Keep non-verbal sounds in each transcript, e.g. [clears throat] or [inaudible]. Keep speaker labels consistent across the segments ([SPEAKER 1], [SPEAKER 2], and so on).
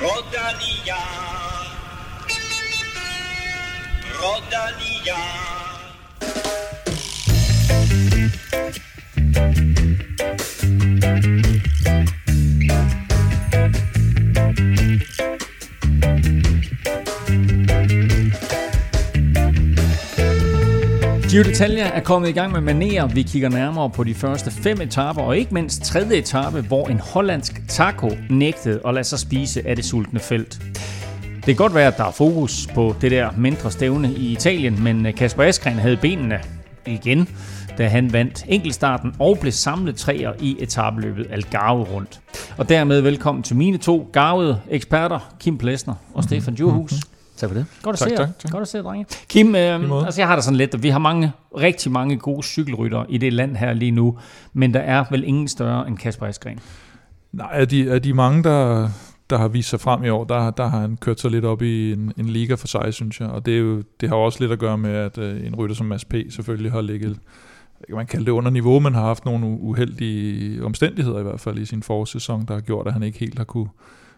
[SPEAKER 1] Rodalia. Rodalia.
[SPEAKER 2] Giro d'Italia er kommet i gang med manerer. Vi kigger nærmere på de første fem etaper, og ikke mindst tredje etape, hvor en hollandsk taco nægtede at lade sig spise af det sultne felt. Det kan godt være, at der er fokus på det der mindre stævne i Italien, men Kasper Askren havde benene igen, da han vandt enkeltstarten og blev samlet træer i etabeløbet Algarve rundt. Og dermed velkommen til mine to garvede eksperter, Kim Plesner og Stefan Djurhus. Mhm.
[SPEAKER 3] Tak for det.
[SPEAKER 2] Godt at
[SPEAKER 4] Tak,
[SPEAKER 2] se jer.
[SPEAKER 4] tak, tak.
[SPEAKER 2] Godt at se jer, drenge. Kim, øh, altså jeg har det sådan lidt, at vi har mange, rigtig mange gode cykelryttere i det land her lige nu, men der er vel ingen større end Kasper Askren.
[SPEAKER 4] Nej, af de, af de mange, der, der har vist sig frem i år, der, der har han kørt sig lidt op i en, en liga for sig, synes jeg. Og det, er jo, det har også lidt at gøre med, at øh, en rytter som Mads P. selvfølgelig har ligget, kan man kalde det under niveau, men har haft nogle uheldige omstændigheder i hvert fald i sin forårssæson, der har gjort, at han ikke helt har kunne,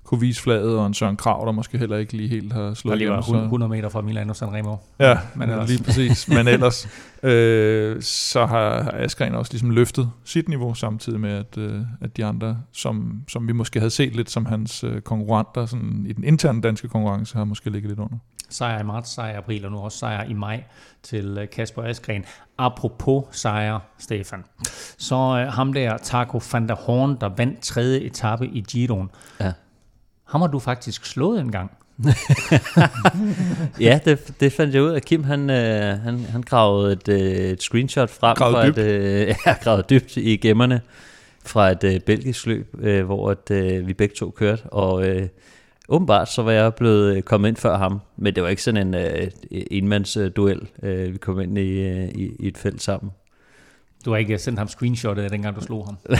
[SPEAKER 4] kunne vise fladet, og en Søren Krav, der måske heller ikke lige helt har
[SPEAKER 2] Der
[SPEAKER 4] slået
[SPEAKER 2] lige var
[SPEAKER 4] igennem, så-
[SPEAKER 2] 100 meter fra Milano Sanremo.
[SPEAKER 4] Ja,
[SPEAKER 2] Men
[SPEAKER 4] men
[SPEAKER 2] ellers-
[SPEAKER 4] lige præcis. Men ellers, [laughs] øh, så har, har Askren også ligesom løftet sit niveau, samtidig med, at, øh, at de andre, som, som vi måske havde set lidt som hans øh, konkurrenter sådan, i den interne danske konkurrence, har måske ligget lidt under.
[SPEAKER 2] Sejr i marts, sejr i april, og nu også sejr i maj til øh, Kasper Askren. Apropos sejr, Stefan. Så øh, ham der, Taco van der Horn, der vandt tredje etape i Giroen.
[SPEAKER 3] Ja.
[SPEAKER 2] Ham har du faktisk slået en gang. [laughs]
[SPEAKER 3] Ja, det, det fandt jeg ud af. Kim, han, øh, han, han gravede et, øh, et screenshot frem
[SPEAKER 4] Gravede
[SPEAKER 3] fra
[SPEAKER 4] dybt.
[SPEAKER 3] et, øh, [laughs] ja, gravede dybt i gemmerne fra et øh, belgisk løb, øh, hvor at, øh, vi begge to kørte. Og øh, åbenbart så var jeg blevet øh, kommet ind før ham, men det var ikke sådan en øh, enmands øh, duel. Øh, vi kom ind i, øh, i, i et felt sammen.
[SPEAKER 2] Du har ikke sendt ham screenshotet af dengang, du slog ham. [laughs]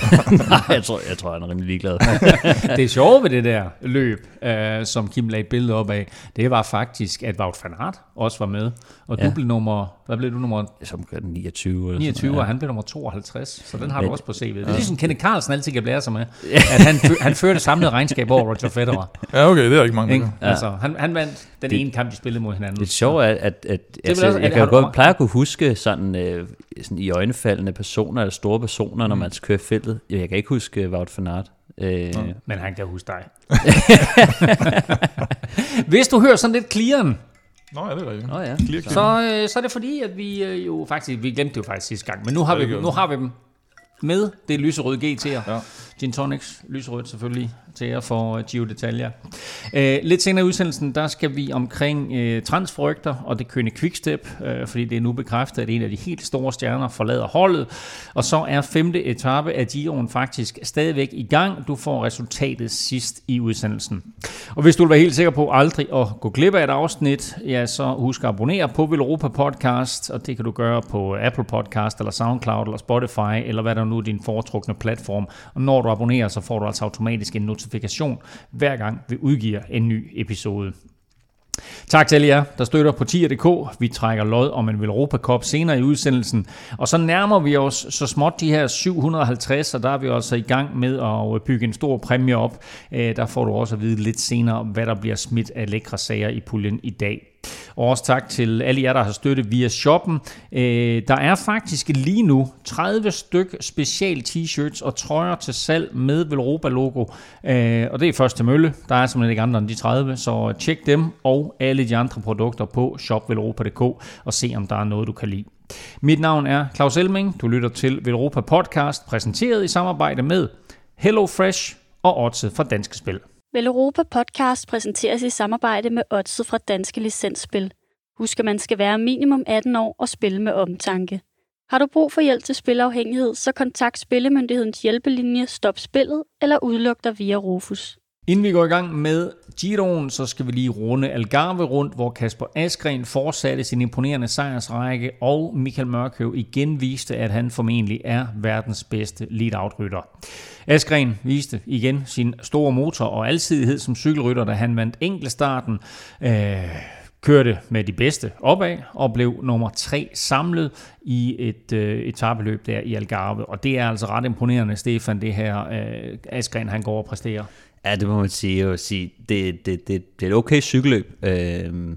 [SPEAKER 3] Nej, jeg tror, jeg tror, han er rimelig ligeglad. [laughs]
[SPEAKER 2] det sjove ved det der løb, øh, som Kim lagde et billede op af, det var faktisk, at Wout van Aert også var med. Og ja.
[SPEAKER 3] Ja.
[SPEAKER 2] du blev nummer, hvad blev du nummer
[SPEAKER 3] Som gør den 29. Eller
[SPEAKER 2] 29,
[SPEAKER 3] sådan,
[SPEAKER 2] og han blev nummer 52, så den har du
[SPEAKER 3] Men-
[SPEAKER 2] også på CV'et. Det er ligesom Kenneth Carlsen altid kan blære sig med, at han, han fører det samlede regnskab over Roger Federer.
[SPEAKER 4] Ja, okay, det er ikke mange,
[SPEAKER 2] Ikke? Ja. Altså, han, han vandt den
[SPEAKER 3] Det-
[SPEAKER 2] ene kamp, de spillede mod hinanden.
[SPEAKER 3] Det sjove er, at, at, at altså,
[SPEAKER 2] også-
[SPEAKER 3] jeg
[SPEAKER 2] at-
[SPEAKER 3] kan jo godt pleje at kunne huske sådan, øh, sådan i øjnefaldende personer, eller store personer, når man kører feltet. Jeg kan ikke huske uh, Wout van Aert. Øh,
[SPEAKER 2] Men han kan huske dig. [laughs] Hvis du hører sådan lidt clearen,
[SPEAKER 4] Nå, ja, det er rigtigt.
[SPEAKER 3] Nå ja.
[SPEAKER 4] Clear, clear.
[SPEAKER 2] så, øh, så er det fordi, at vi øh, jo faktisk, vi glemte det jo faktisk sidste gang, men nu har,
[SPEAKER 4] Ja,
[SPEAKER 2] vi, dem, nu har vi dem med. Det er lyserøde GT'er.
[SPEAKER 4] Ja.
[SPEAKER 2] Gin Tonics, lyserødt selvfølgelig, til jer for øh, Gio Detaljer. Uh, øh, lidt senere i udsendelsen, der skal vi omkring uh, og det kønne quickstep, fordi det er nu bekræftet, at en af de helt store stjerner forlader holdet. Og så er femte etape af Giroen faktisk stadigvæk i gang. Du får resultatet sidst i udsendelsen. Og hvis du vil være helt sikker på aldrig at gå glip af et afsnit, ja, så husk at abonnere på Velropa Podcast, og det kan du gøre på Apple Podcast, eller SoundCloud, eller Spotify, eller hvad der nu er din foretrukne platform. Og når du abonnerer, så får du altså automatisk en notifikation, hver gang vi udgiver en ny episode. Tak til alle jer, der støtter på tier.dk. Vi trækker lod om en Velropa Cup senere i udsendelsen. Og så nærmer vi os så småt de her 750, og der er vi også i gang med at øh, bygge en stor præmie op. Øh, der får du også at vide lidt senere, hvad der bliver smidt af lækre sager i puljen i dag. Og også tak til alle jer, der har støttet via shoppen. Øh, Der er faktisk lige nu 30 styk special t-shirts og trøjer til salg med Velropa logo. Øh, Og det er først til mølle. Der er simpelthen ikke andre end de 30, så tjek dem og alle de andre produkter på shopvelropa.dk og se om der er noget, du kan lide. Mit navn er Claus Elming. Du lytter til Velropa Podcast, præsenteret i samarbejde med HelloFresh og Odset fra Danske Spil.
[SPEAKER 5] Vel Europa Podcast præsenteres i samarbejde med Odset fra Danske Licensspil. Husk, at man skal være minimum 18 år og spille med omtanke. Har du brug for hjælp til spilafhængighed, så kontakt Spillemyndighedens hjælpelinje Stop Spillet eller udluk dig via Rufus.
[SPEAKER 2] Inden vi går i gang med Giroen, så skal vi lige runde Algarve rundt, hvor Kasper Askren fortsatte sin imponerende sejrsrække, og Michael Mørkøv igen viste, at han formentlig er verdens bedste lead-out-rytter. Askren viste igen sin store motor og alsidighed som cykelrytter, da han vandt enkeltstarten. Øh, kørte med de bedste opad og blev nummer tre samlet i et øh, etabeløb der i Algarve. Og det er altså ret imponerende, Stefan, det her øh, Askren han går og præsterer.
[SPEAKER 3] Ja, det må man sige. Og sige det, det, det, det er et okay cykelløb, øh,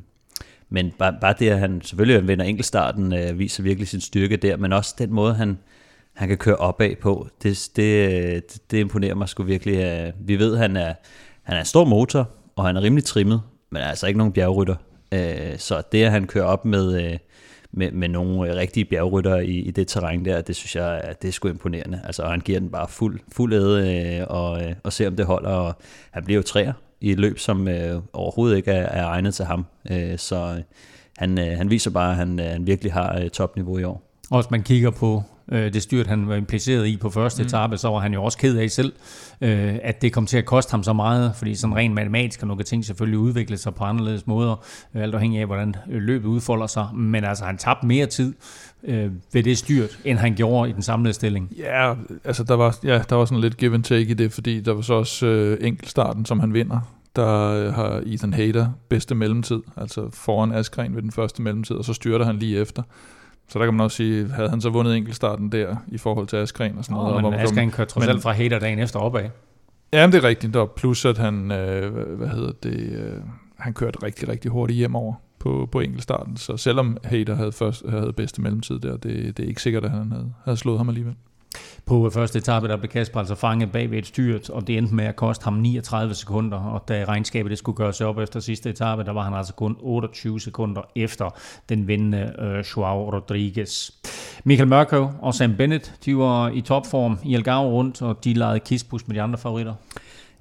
[SPEAKER 3] men bare, bare det, at han selvfølgelig vinder enkeltstarten, øh, viser virkelig sin styrke der, men også den måde, han, han kan køre opad på, det, det, det imponerer mig sgu virkelig. Vi ved, at han er, han er en stor motor, og han er rimelig trimmet, men er altså ikke nogen bjergrytter. Øh, så det, at han kører op med, øh, med, med nogle øh, rigtige bjergrytter i, i det terræn der, det synes jeg, det er sgu imponerende. Altså, han giver den bare fuld, fuld æde og, og ser, om det holder. Og han bliver jo træer i et løb, som øh, overhovedet ikke er, er egnet til ham. Øh, så han, øh, han viser bare, at han, øh, han virkelig har øh, topniveau i år.
[SPEAKER 2] Og hvis man kigger på øh, det styrt, han var impliceret i på første mm. etape, så var han jo også ked af selv, øh, at det kom til at koste ham så meget, fordi sådan rent matematisk kan nogle ting selvfølgelig udvikle sig på anderledes måder, øh, alt afhængig af, hvordan løbet udfolder sig. Men altså, han tabte mere tid øh, ved det styrt, end han gjorde i den samlede stilling.
[SPEAKER 4] Ja, altså der var, ja, der var sådan lidt give and take i det, fordi der var så også øh, enkeltstarten, som han vinder. Der har Ethan Hader bedste mellemtid, altså foran Askren ved den første mellemtid, og så styrter han lige efter. Så der kan man også sige, havde han så vundet enkeltstarten der i forhold til Askren og sådan noget.
[SPEAKER 2] Oh, men Askren kørte trods alt fra Hader dagen efter opad.
[SPEAKER 4] Ja, det er rigtigt. Der plus at han, øh, hvad hedder det, øh, han kørte rigtig, rigtig hurtigt hjem over på, på enkeltstarten. Så selvom Hader havde, først, havde bedste mellemtid der, det, det er ikke sikkert, at han havde, havde slået ham alligevel.
[SPEAKER 2] På første etape, der blev Kasper altså fanget bag ved et styrt, og det endte med at koste ham 39 sekunder, og da regnskabet det skulle gøres op efter sidste etape, der var han altså kun 28 sekunder efter den vindende øh, Joao Rodriguez. Michael Mørkøv og Sam Bennett, de var i topform i Algarve rundt, og de legede kispus med de andre favoritter.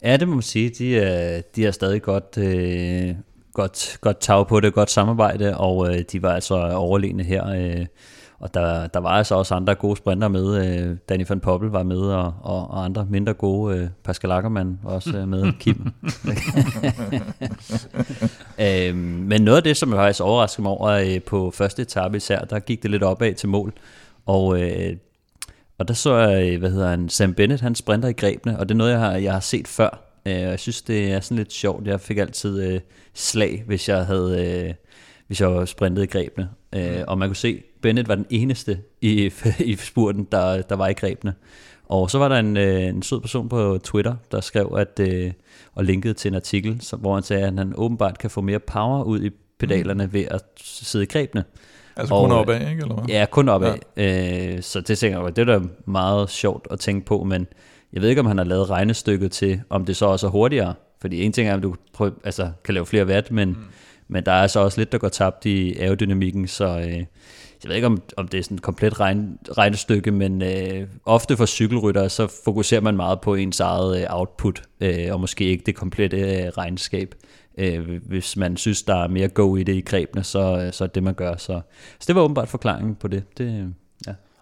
[SPEAKER 3] Ja, det må man sige. De er, de er stadig godt, øh, godt, godt tag på det, godt samarbejde, og øh, de var altså overlegne her. Øh, og der, der var altså også andre gode sprinter med. Øh, Danny van Poppel var med, og, og, og andre mindre gode. Øh, Pascal Ackermann var også øh, med. Kim. [laughs] øh, men noget af det, som jeg faktisk overraskede mig over øh, på første etape især, der gik det lidt opad til mål. Og, øh, og der så jeg, hvad hedder han, Sam Bennett, han sprinter i grebene, og det er noget, jeg har, jeg har set før. Øh, jeg synes, det er sådan lidt sjovt. Jeg fik altid øh, slag, hvis jeg havde... Øh, hvis jeg sprintede i grebene. Øh, mm. og man kunne se, Bennett var den eneste i, [laughs] i spurten, der, der var i grebene. Og så var der en, øh, en sød person på Twitter, der skrev at, øh, og linkede til en artikel, så, hvor han sagde, at han åbenbart kan få mere power ud i pedalerne mm. ved at sidde i grebene.
[SPEAKER 4] Altså og, kun opad, ikke? Eller hvad?
[SPEAKER 3] Ja, kun opad. Ja. Øh, så det tænker jeg, det er da meget sjovt at tænke på, men jeg ved ikke, om han har lavet regnestykket til, om det så også er hurtigere. Fordi en ting er, at du prøver, altså, kan lave flere watt, men, mm men der er så også lidt, der går tabt i aerodynamikken, så... Øh, jeg ved ikke, om, om det er sådan et komplet regn, regnestykke, men øh, ofte for cykelrytter, så fokuserer man meget på ens eget øh, output, øh, og måske ikke det komplette øh, regnskab. Øh, hvis man synes, der er mere go i det i grebene, så, øh, så er det, man gør. Så, så det var åbenbart forklaringen på det. det. Øh,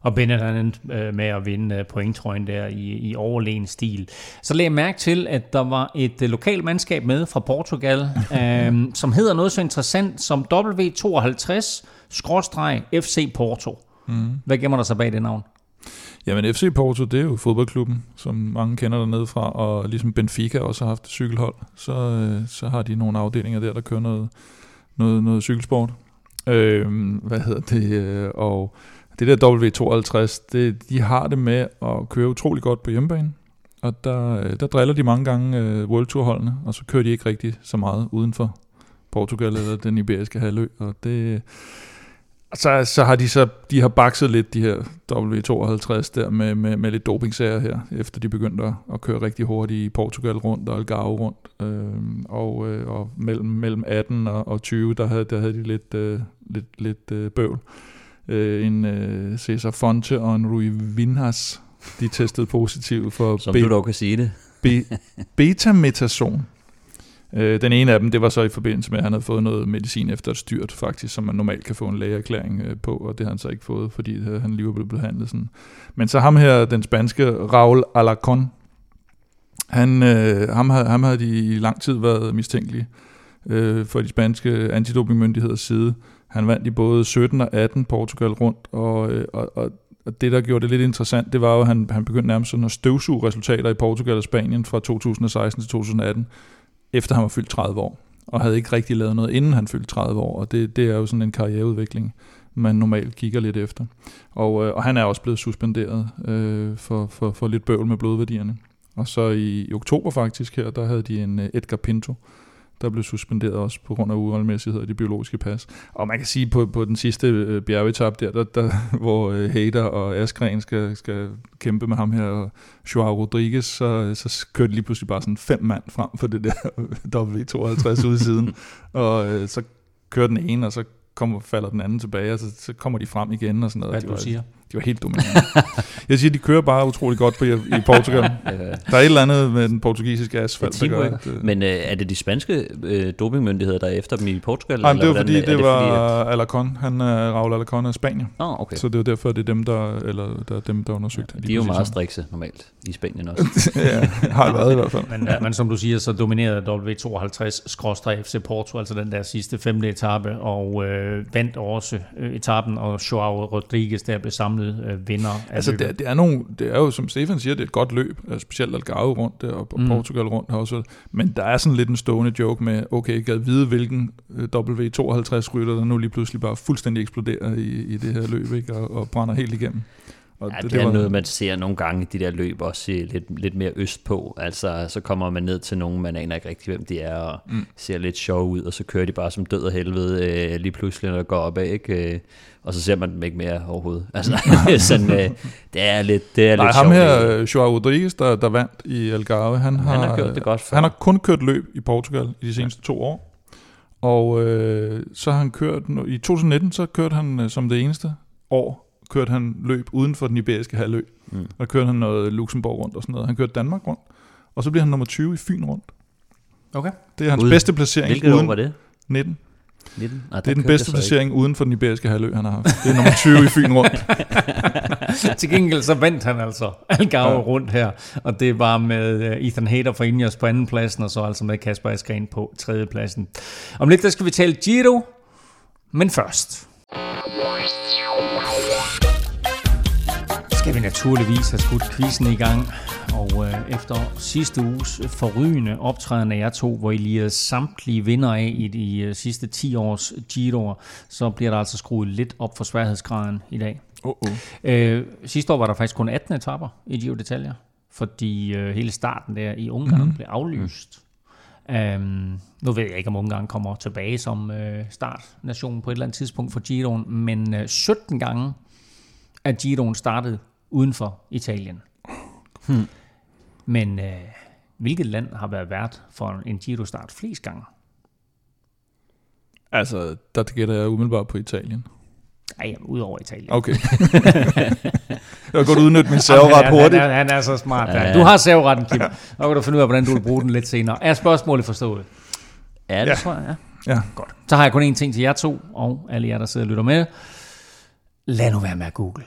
[SPEAKER 2] og endte øh, med at vinde øh, pointtrøjen der i, i overlegen stil. Så lagde jeg mærke til, at der var et lokalt mandskab med fra Portugal, [laughs] øh, som hedder noget så interessant som W52 skråstreg FC Porto. Mm. Hvad gemmer der sig bag det navn?
[SPEAKER 4] Jamen FC Porto, det er jo fodboldklubben, som mange kender dernede fra, og ligesom Benfica også har haft cykelhold, så, øh, så har de nogle afdelinger der, der kører noget, noget, noget cykelsport. Øh, hvad hedder det? Øh, og det der W52, det, de har det med at køre utrolig godt på hjemmebane, og der, øh, der driller de mange gange øh, World Tour holdene, og så kører de ikke rigtig så meget uden for Portugal eller den iberiske halvø, og det, så, så har de så de har bakset lidt de her W52 der med, med, med lidt dopingsager her, efter de begyndte at, at køre rigtig hurtigt i Portugal rundt og Algarve rundt. Øh, og, øh, og mellem, mellem 18 og, og 20, der havde, der havde de lidt, øh, lidt, lidt øh, bøvl. Øh, en øh, Cesar Fonte og en Rui Vinhas, de testede positivt for...
[SPEAKER 3] Som be- du dog kan sige det.
[SPEAKER 4] be- betametason. Øh, den ene af dem, det var så i forbindelse med, at han havde fået noget medicin efter et styrt, faktisk, som man normalt kan få en lægeerklæring øh, på, og det har han så ikke fået, fordi øh, han lige var blevet behandlet sådan. Men så ham her, den spanske Raul Alacon, han, øh, ham, havde, ham havde de i lang tid været mistænkelige øh, for de spanske antidopingmyndigheders side. Han vandt i både 17 og 18 Portugal rundt, og, øh, og, og og det, der gjorde det lidt interessant, det var jo, at han, han begyndte nærmest sådan at støvsuge resultater i Portugal og Spanien fra 2016 til 2018 efter han var fyldt 30 år, og havde ikke rigtig lavet noget, inden han fyldte 30 år, og det, det er jo sådan en karriereudvikling, man normalt kigger lidt efter. Og, øh, og han er også blevet suspenderet øh, for, for, for lidt bøvl med blodværdierne. Og så i, i oktober faktisk her, der havde de en øh, Edgar Pinto, der blev suspenderet også på grund af uregelmæssigheder i det biologiske pas. Og man kan sige på, på den sidste uh, bjergetap der, der, der [laughs] hvor uh, Hader og Askren skal, skal kæmpe med ham her, og Joao Rodriguez, så, så kørte de lige pludselig bare sådan fem mand frem for det der W52 ude siden. Og uh, så kører den ene, og så kommer, falder den anden tilbage, og så, så kommer de frem igen og sådan noget.
[SPEAKER 2] Hvad
[SPEAKER 4] de
[SPEAKER 2] du siger?
[SPEAKER 4] De var helt dominerende. jeg siger, de kører bare utrolig godt på, i [laughs] Portugal. Der er et eller andet med den portugisiske asfalt, der gør, at, øh,
[SPEAKER 3] Men øh, er det de spanske øh, dopingmyndigheder, der er efter dem i Portugal?
[SPEAKER 4] Nej, det var fordi, det,
[SPEAKER 3] fordi,
[SPEAKER 4] var
[SPEAKER 3] at-
[SPEAKER 4] Alacon. Han er Raul Alacon af Spanien.
[SPEAKER 3] Åh, okay.
[SPEAKER 4] Så det var derfor, det er dem, der, eller, der, er dem, der undersøgte.
[SPEAKER 3] De er jo meget strikse normalt i Spanien også. [laughs]
[SPEAKER 4] ja, har været i hvert fald.
[SPEAKER 2] Men, ja. men som du siger, så dominerede W52-FC Porto, altså den der sidste femte etape, og øh, vandt også øh, etappen, og Joao Rodriguez der blev samlet øh, vinder af
[SPEAKER 4] Altså,
[SPEAKER 2] løbet.
[SPEAKER 4] det, er- det, er nogle, det er jo, som Stefan siger, det er et godt løb, øh, specielt Algarve rundt der, og
[SPEAKER 2] Mm.
[SPEAKER 4] Portugal rundt har også. Men der er sådan lidt en stående joke med, okay, gad vide, hvilken øh, W52-rytter, der nu lige pludselig bare fuldstændig eksploderer i, i det her løb, ikke? Og, og brænder helt igennem. Og
[SPEAKER 3] Ja, det, det er noget, man ser nogle gange i de der løb, også lidt, lidt mere øst på. Altså, så kommer man ned til nogen, man aner ikke rigtig, hvem de er, og mm. Ser lidt sjov ud, og så kører de bare som død og helvede øh, lige pludselig, når der går opad, ikke? Og så ser man dem ikke mere overhovedet. [laughs] Altså, sådan, øh, det er lidt, det er
[SPEAKER 4] Nej,
[SPEAKER 3] lidt
[SPEAKER 4] ham
[SPEAKER 3] sjovt.
[SPEAKER 4] her, Joao Rodriguez, der, der vandt i Algarve, han har,
[SPEAKER 3] han har gjort det godt før.
[SPEAKER 4] Han har kun kørt løb i Portugal i de seneste to år. Og øh, så har han kørt, i 2019, så kørte han øh, som det eneste år, kørte han løb uden for den iberiske halvø.
[SPEAKER 3] Mm.
[SPEAKER 4] Og der kørte han noget Luxembourg rundt og sådan noget. Han kørte Danmark rundt. Og så bliver han nummer 20 i Fyn rundt.
[SPEAKER 2] Okay.
[SPEAKER 4] Det er hans
[SPEAKER 3] Uden-
[SPEAKER 4] bedste placering
[SPEAKER 3] Hvilket år
[SPEAKER 4] uden
[SPEAKER 3] var det?
[SPEAKER 4] 19.
[SPEAKER 3] 19? Ah,
[SPEAKER 4] Det er den bedste placering uden for den iberiske halvø, han har haft. Det er nummer 20 i Fyn rundt. [laughs]
[SPEAKER 2] Til gengæld så vandt han altså Algarve ja. Rundt her, og det var med øh, Ethan Hader fra Ineos på anden pladsen, og så altså med Kasper Askren på tredje pladsen. Om lidt, der skal vi tale Giro, men først skal vi naturligvis have skudt quizzen i gang. Og øh, efter sidste uges forrygende optræden af jer to, hvor I lige er samtlige vinder af i de øh, sidste 10 års Giro'er, så bliver der altså skruet lidt op for sværhedsgraden i dag.
[SPEAKER 4] Uh-uh.
[SPEAKER 2] Øh, sidste år var der faktisk kun 18 etapper i Giro d'Italia, fordi øh, hele starten der i Ungarn mm-hmm. blev aflyst. Um, nu ved jeg ikke, om Ungarn kommer tilbage som øh, startnation på et eller andet tidspunkt for Giroen, men øh, 17 gange er Giroen startet uden for Italien. Hmm. Men øh, hvilket land har været vært for en Giro-start flest gange?
[SPEAKER 4] Altså, der gætter jeg umiddelbart på Italien.
[SPEAKER 2] Ej, udover Italien.
[SPEAKER 4] Okay. [laughs] jeg har godt udnytte min serveret
[SPEAKER 2] er-
[SPEAKER 4] hurtigt.
[SPEAKER 2] Han er, han er så smart.
[SPEAKER 3] Ja.
[SPEAKER 2] Ja. Du har serveretten, Kim. Og kan du finde ud af, hvordan du vil bruge den lidt senere. Er spørgsmålet forstået?
[SPEAKER 3] Ja, det
[SPEAKER 4] Ja.
[SPEAKER 3] tror jeg, ja.
[SPEAKER 4] Ja.
[SPEAKER 2] Godt. Så har jeg kun én ting til jer to, og alle jer, der sidder og lytter med. Lad nu være med at google.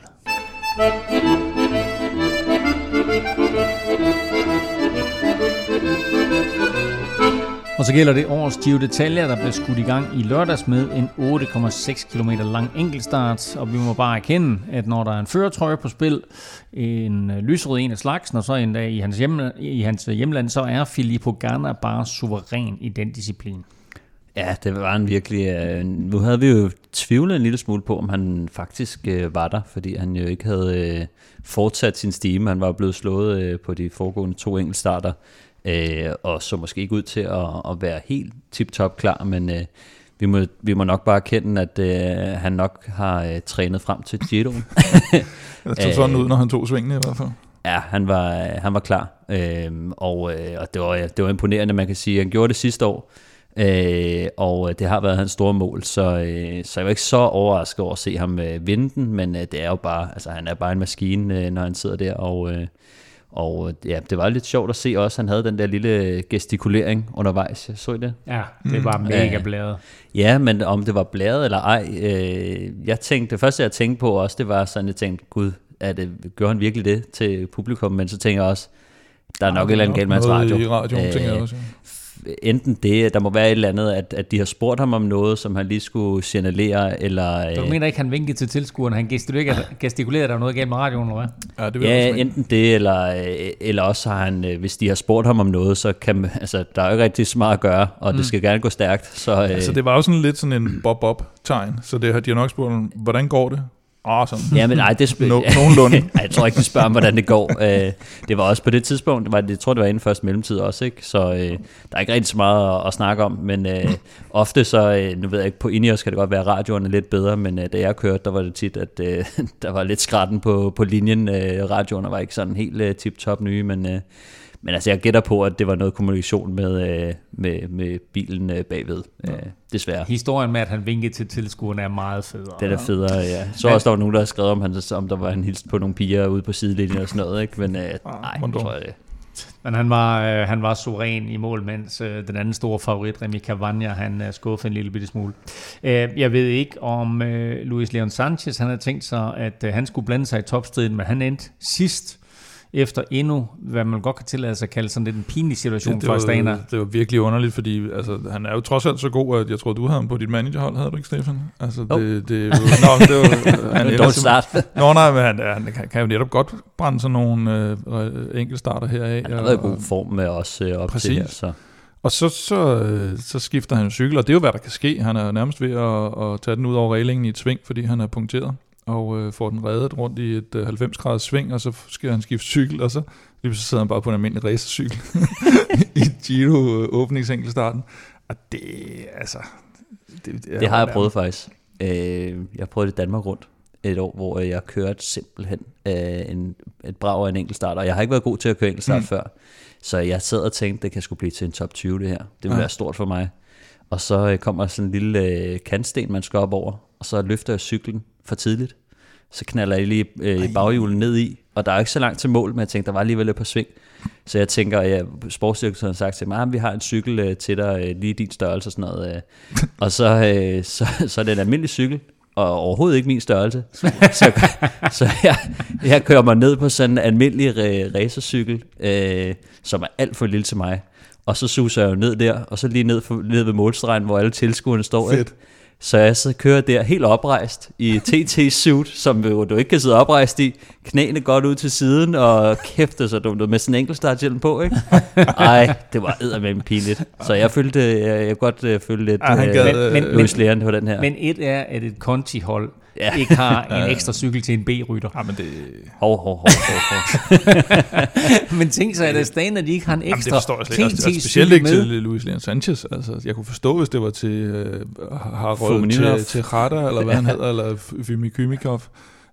[SPEAKER 2] Og så gælder det årets Giro d'Italia, der blev skudt i gang i lørdags med en 8,6 km lang enkeltstart. Og vi må bare erkende, at når der er en førertrøje på spil, en øh, lyserød en af slagsen, og så en dag i hans, hjem, i hans hjemland, så er Filippo Ganna bare suveræn i den disciplin.
[SPEAKER 3] Ja, det var han virkelig. Øh, nu havde vi jo tvivlet en lille smule på, om han faktisk øh, var der, fordi han jo ikke havde øh, fortsat sin stime. Han var blevet slået øh, på de foregående to enkeltstarter, øh, og så måske ikke ud til at, at være helt tip-top klar, men øh, vi, må, vi må nok bare erkende, at øh, han nok har øh, trænet frem til Giroen. [laughs]
[SPEAKER 4] Det tog sådan ud, når han tog svingene i hvert fald.
[SPEAKER 3] Ja, han var, han var klar, øhm, og, øh, og det, var, det var imponerende, man kan sige. Han gjorde det sidste år, øh, og det har været hans store mål, så, øh, så jeg var ikke så overrasket over at se ham øh, vinde den, men øh, det er jo bare, altså han er bare en maskine, øh, når han sidder der, og, øh, og øh, ja, det var lidt sjovt at se også, han havde den der lille gestikulering undervejs, jeg så I det?
[SPEAKER 2] Ja, det var
[SPEAKER 3] Mm.
[SPEAKER 2] mega blæret.
[SPEAKER 3] Ja, men om det var blæret eller ej, øh, jeg tænkte, det første jeg tænkte på også, det var sådan, jeg tænkte, gud, er det, gør han virkelig det til publikum? Men så tænker jeg også, der er nok et eller andet galt med hans radio.
[SPEAKER 4] I radioen,
[SPEAKER 3] Øh,
[SPEAKER 4] tænker jeg også. ja.
[SPEAKER 3] Enten det, der må være et eller andet, at, at de har spurgt ham om noget, som han lige skulle signalere, eller...
[SPEAKER 2] Så du
[SPEAKER 3] øh,
[SPEAKER 2] mener ikke, han vinkede til tilskuerne, han gestikulerede, [laughs] gestikulerede der var noget galt med radioen, eller hvad?
[SPEAKER 4] Ja, det vil jeg
[SPEAKER 3] Ja,
[SPEAKER 4] også
[SPEAKER 3] enten det, eller, øh, eller også har han, øh, hvis de har spurgt ham om noget, så kan man- altså, der er jo ikke rigtig så meget at gøre, og mm. det skal gerne gå stærkt. Så, øh,
[SPEAKER 4] Altså, det var jo sådan lidt sådan en bob-bob-tegn, så det har de har nok spurgt, hvordan går det? Oh, sådan.
[SPEAKER 3] Ja, men nej, det
[SPEAKER 4] no, nogenlunde. [laughs]
[SPEAKER 3] Ej, jeg tror ikke, de spørger, hvordan det går. Øh, det var også på det tidspunkt, det var, jeg tror, det var inden første mellemtid også, ikke? så øh, der er ikke rigtig så meget at, at snakke om, men øh, [laughs] ofte så, øh, nu ved jeg ikke, på Ineos kan det godt være, at radioerne er lidt bedre, men øh, da jeg kørte, der var det tit, at øh, [laughs] der var lidt skratten på, på linjen. Øh, radioerne var ikke sådan helt øh, tip-top nye, men... Øh, men altså, jeg gætter på, at det var noget kommunikation med, øh, med, med bilen øh, bagved, øh, desværre.
[SPEAKER 2] Historien med, at han vinkede til tilskuerne er meget federe.
[SPEAKER 3] Det er federe, ja. Så også, der var nogen, der havde skrevet om, han, om der var en hilst på nogle piger ude på sidelinjen og sådan noget, ikke? Men øh, nej, jeg tror jeg det.
[SPEAKER 2] Men han var, øh, han var suveræn i mål, mens øh, den anden store favorit, Remy Cavagna, han øh, skuffede en lille bitte smule. Øh, jeg ved ikke, om øh, Luis Leon Sanchez, han havde tænkt sig, at øh, han skulle blande sig i topstriden, men han endte sidst efter endnu, hvad man godt kan tillade sig at kalde sådan lidt en pinlig situation
[SPEAKER 4] det
[SPEAKER 2] for
[SPEAKER 4] var,
[SPEAKER 2] Astana.
[SPEAKER 4] Det var virkelig underligt, fordi altså, han er jo trods alt så god, at jeg tror, du havde ham på dit managerhold, havde du ikke, Stefan? Altså, det,
[SPEAKER 3] oh.
[SPEAKER 4] det, det, nå, det var, [laughs]
[SPEAKER 3] han var start.
[SPEAKER 4] Nå, nej, men han, han kan, kan jo netop godt brænde sådan nogle øh, enkeltstarter heraf.
[SPEAKER 3] Han har været i god form med os øh, op
[SPEAKER 4] præcis.
[SPEAKER 3] til her, så...
[SPEAKER 4] Og så, så, øh, så skifter han cykel, og det er jo, hvad der kan ske. Han er nærmest ved at, at tage den ud over reglingen i et sving, fordi han er punkteret og øh, får den reddet rundt i et øh, 90 graders sving, og så skal han skifte cykel, og så lige så sidder han bare på en almindelig racercykel [laughs] i Giro øh, åbningsenkelstarten. Og det, altså...
[SPEAKER 3] Det, det, det har jeg prøvet faktisk. Øh, jeg prøvede det Danmark rundt et år, hvor jeg kørte simpelthen øh, en, et brag af en enkeltstart, og jeg har ikke været god til at køre enkeltstart mm. før, så jeg sad og tænkte, det kan skulle blive til en top 20 det her. Det vil ja. være stort for mig. Og så øh, kommer sådan en lille øh, kantsten, man skal op over, og så løfter jeg cyklen for tidligt. Så knaller jeg lige øh, baghjulen ned i, og der er ikke så langt til mål, men jeg tænkte, der var alligevel lidt på sving. Så jeg tænker, ja, sportsdirektøren har sagt til mig, at vi har en cykel øh, til dig, øh, lige din størrelse og sådan noget. Øh. [laughs] og så, øh, så, så er det en almindelig cykel, og overhovedet ikke min størrelse. [laughs] så så jeg, jeg kører mig ned på sådan en almindelig racercykel, øh, som er alt for lille til mig. Og så suser jeg jo ned der, og så lige ned, for, ned ved målstregen, hvor alle tilskuerne står. Fedt. Ikke? Så jeg så kører der helt oprejst i TT-suit, som du ikke kan sidde oprejst i. Knæene godt ud til siden, og kæft, det så dumt med sådan en enkeltstarthjelm på, ikke? Ej, det var eddermame pinligt. Så jeg følte, jeg, jeg godt uh, følte lidt
[SPEAKER 4] ja,
[SPEAKER 3] uh, men, men, på den her.
[SPEAKER 2] Men et er, at et kontihold ja. ikke har en [laughs] ekstra cykel til en B-rytter.
[SPEAKER 4] Ja, men det...
[SPEAKER 3] Hov, hov, hov, hov, [laughs]
[SPEAKER 2] men tænk så, at det er at de ikke har en ekstra Jamen, det forstår jeg slet ikke.
[SPEAKER 4] Specielt ikke til Luis Leon Sanchez. Altså, jeg kunne forstå, hvis det var til uh, Harold til, til Rada, eller hvad [laughs] han hedder, eller Fimi Kymikov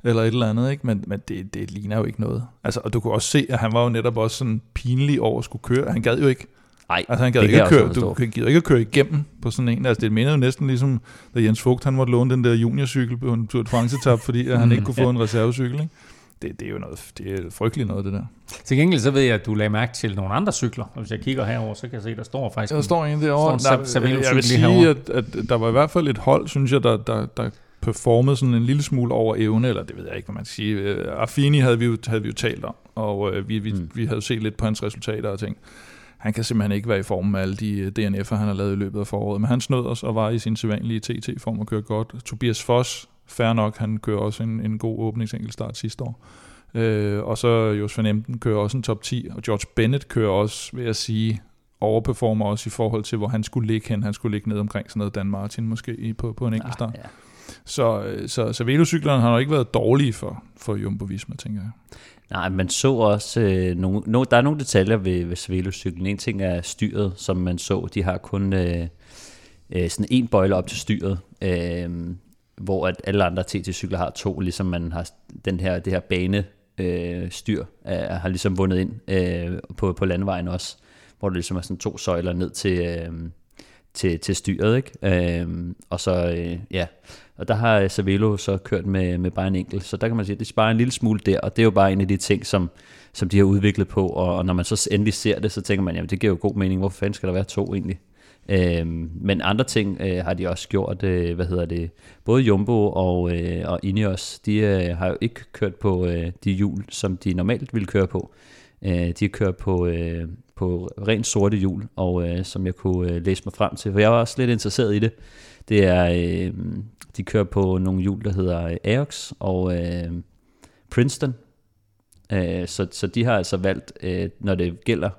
[SPEAKER 4] eller et eller andet, ikke? men, men det, det ligner jo ikke noget. Altså, og du kunne også se, at han var jo netop også sådan pinlig over at skulle køre. Han gad jo ikke.
[SPEAKER 3] Nej,
[SPEAKER 4] altså, han gad ikke at køre, du gider ikke at køre igennem på sådan en. Altså, det minder jo næsten ligesom, da Jens Vogt, han måtte låne den der juniorcykel på en Tour de France-etap, fordi at han mm, ikke kunne få ja. en reservecykel. Ikke? Det, det, er jo noget, det er frygteligt noget, det der.
[SPEAKER 2] Til gengæld så ved jeg, at du lagde mærke til nogle andre cykler. Og hvis jeg kigger herover, så kan jeg se, at der står faktisk...
[SPEAKER 4] Der står en derovre. Der, der, jeg vil sige, at, at, der var i hvert fald et hold, synes jeg, der, der, der performet sådan en lille smule over evne, eller det ved jeg ikke, hvad man skal sige. Øh, Affini havde vi jo, havde vi jo talt om, og øh, vi, vi, mm. vi havde set lidt på hans resultater og ting. Han kan simpelthen ikke være i form med alle de øh, DNF'er, han har lavet i løbet af foråret, men han snød os og var i sin sædvanlige TT-form og kørte godt. Tobias Foss, fair nok, han kører også en, en god åbningsenkelstart sidste år. Øh, og så Jos van Emden kører også en top 10, og George Bennett kører også, vil jeg sige, overperformer også i forhold til, hvor han skulle ligge hen. Han skulle ligge ned omkring sådan noget Dan Martin måske på, på en enkelt start. Ah, ja. Så, øh, så, så velocyklerne har nok ikke været dårlige for, for Jumbo Visma, tænker jeg.
[SPEAKER 3] Nej, man så også, øh, nogle, no, der er nogle detaljer ved, ved velocyklen. En ting er styret, som man så. De har kun øh, øh, sådan en bøjle op til styret, øh, hvor at alle andre TT-cykler har to, ligesom man har den her, det her bane øh, styr, øh, har ligesom vundet ind øh, på, på landvejen også, hvor der ligesom er sådan to søjler ned til, øh, til, til styret, ikke? Øh, og så, øh, ja, og der har øh, Savelo så kørt med, med bare en enkelt, så der kan man sige, at det sparer en lille smule der, og det er jo bare en af de ting, som, som de har udviklet på, og, og når man så endelig ser det, så tænker man, jamen det giver jo god mening, hvorfor fanden skal der være to egentlig? Øhm, men andre ting øh, har de også gjort, øh, hvad hedder det, både Jumbo og, øh, og Ineos, de øh, har jo ikke kørt på øh, de hjul, som de normalt ville køre på. Øh, de har kørt på, øh, på rent sorte hjul, og øh, som jeg kunne øh, læse mig frem til, for jeg var også lidt interesseret i det. Det er, øh, de kører på nogle hjul, der hedder Aox og øh, Princeton. Øh, så, så de har altså valgt, øh, når det gælder,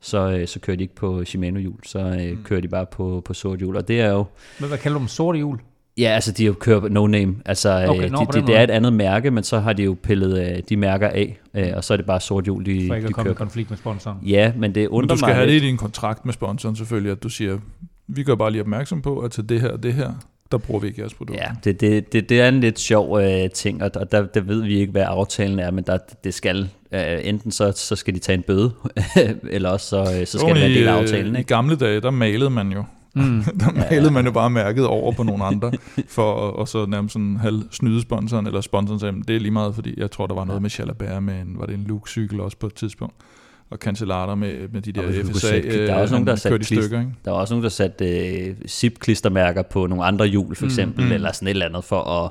[SPEAKER 3] så, øh, så kører de ikke på Shimano hjul, så øh, mm. kører de bare på, på sort hjul. Og det er jo...
[SPEAKER 2] Men hvad kalder du dem? Sorte hjul?
[SPEAKER 3] Ja, altså de har jo kørt no name. Altså,
[SPEAKER 2] Okay,
[SPEAKER 3] okay,
[SPEAKER 2] nå,
[SPEAKER 3] de, de, det er et andet mærke, men så har de jo pillet øh, de mærker af, øh, og så er det bare sort hjul, de,
[SPEAKER 2] For ikke
[SPEAKER 3] de
[SPEAKER 2] at komme i
[SPEAKER 3] kører.
[SPEAKER 2] konflikt med sponsoren.
[SPEAKER 3] Ja, men det undrer
[SPEAKER 4] Men du skal
[SPEAKER 3] mig
[SPEAKER 4] have det
[SPEAKER 3] lidt.
[SPEAKER 4] i din kontrakt med sponsoren selvfølgelig, at du siger, vi gør bare lige opmærksom på, at til det her og det her, der bruger vi ikke jeres produkt.
[SPEAKER 3] Ja, det, det, det, det er en lidt sjov øh, ting, og, og der, der ved vi ikke, hvad aftalen er, men der, det skal, øh, enten så, så skal de tage en bøde, [laughs] eller også så, øh, så skal det være en del af aftalen.
[SPEAKER 4] I
[SPEAKER 3] Ikke?
[SPEAKER 4] gamle dage, der malede man jo.
[SPEAKER 2] Mm. [laughs]
[SPEAKER 4] Der malede man jo bare mærket over på nogle andre, for at- og så nærmest sådan halv snyde sponsoren, eller sponsoren sagde, "Men det er lige meget, fordi jeg tror, der var noget med Jalabert med en, var det en Luke-cykel også på et tidspunkt, og Cancellara med, med de
[SPEAKER 3] Og
[SPEAKER 4] der
[SPEAKER 3] kunne
[SPEAKER 4] FSA,
[SPEAKER 3] sætte- der er også
[SPEAKER 4] øh,
[SPEAKER 3] nogen, der har
[SPEAKER 4] han
[SPEAKER 3] sat
[SPEAKER 4] kørte i
[SPEAKER 3] klister-
[SPEAKER 4] stykker, ikke?
[SPEAKER 3] Der var også nogen, der satte øh, zip-klistermærker på nogle andre hjul, for
[SPEAKER 4] Mm,
[SPEAKER 3] eksempel,
[SPEAKER 4] mm.
[SPEAKER 3] mm, eller sådan et eller andet, for at,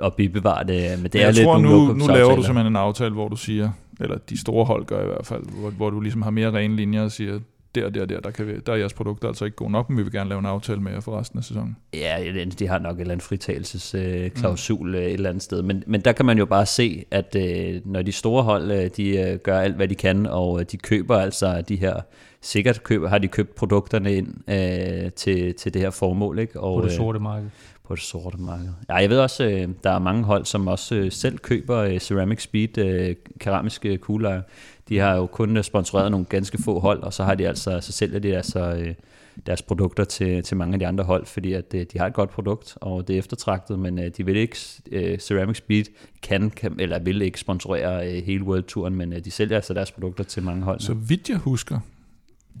[SPEAKER 4] Ja.
[SPEAKER 3] at bibevare det. Men det
[SPEAKER 4] Men
[SPEAKER 3] er
[SPEAKER 4] jeg
[SPEAKER 3] lidt
[SPEAKER 4] tror, nu, nu laver du simpelthen en aftale, hvor du siger, eller de store hold gør i hvert fald, hvor, hvor du ligesom har mere rene linjer og siger, der, der, der, der, kan vi, der er jeres produkter altså ikke gode nok, men vi vil gerne lave en aftale med jer for resten af sæsonen.
[SPEAKER 3] Ja, de har nok et eller andet fritagelsesklausul øh, klausul, mm. et eller andet sted. Men, men der kan man jo bare se, at øh, når de store hold, øh, de øh, gør alt, hvad de kan, og øh, de køber altså de her, sikkert køber, har de købt produkterne ind øh, til, til det her formål. Ikke? Og,
[SPEAKER 2] På det
[SPEAKER 3] øh,
[SPEAKER 2] sorte marked.
[SPEAKER 3] på det sorte marked. Ja, jeg ved også, øh, der er mange hold, som også øh, selv køber øh, Ceramic Speed øh, keramiske kuglelejer. De har jo kun øh, sponsoreret nogle ganske få hold, og så har de altså, så sælger de altså deres produkter til, til mange af de andre hold, fordi at øh, de har et godt produkt, og det er eftertragtet, men de vil ikke, Ceramic Speed kan, kan, eller vil ikke sponsorere hele World Touren, men de sælger altså deres produkter til mange hold.
[SPEAKER 4] Så vidt jeg husker,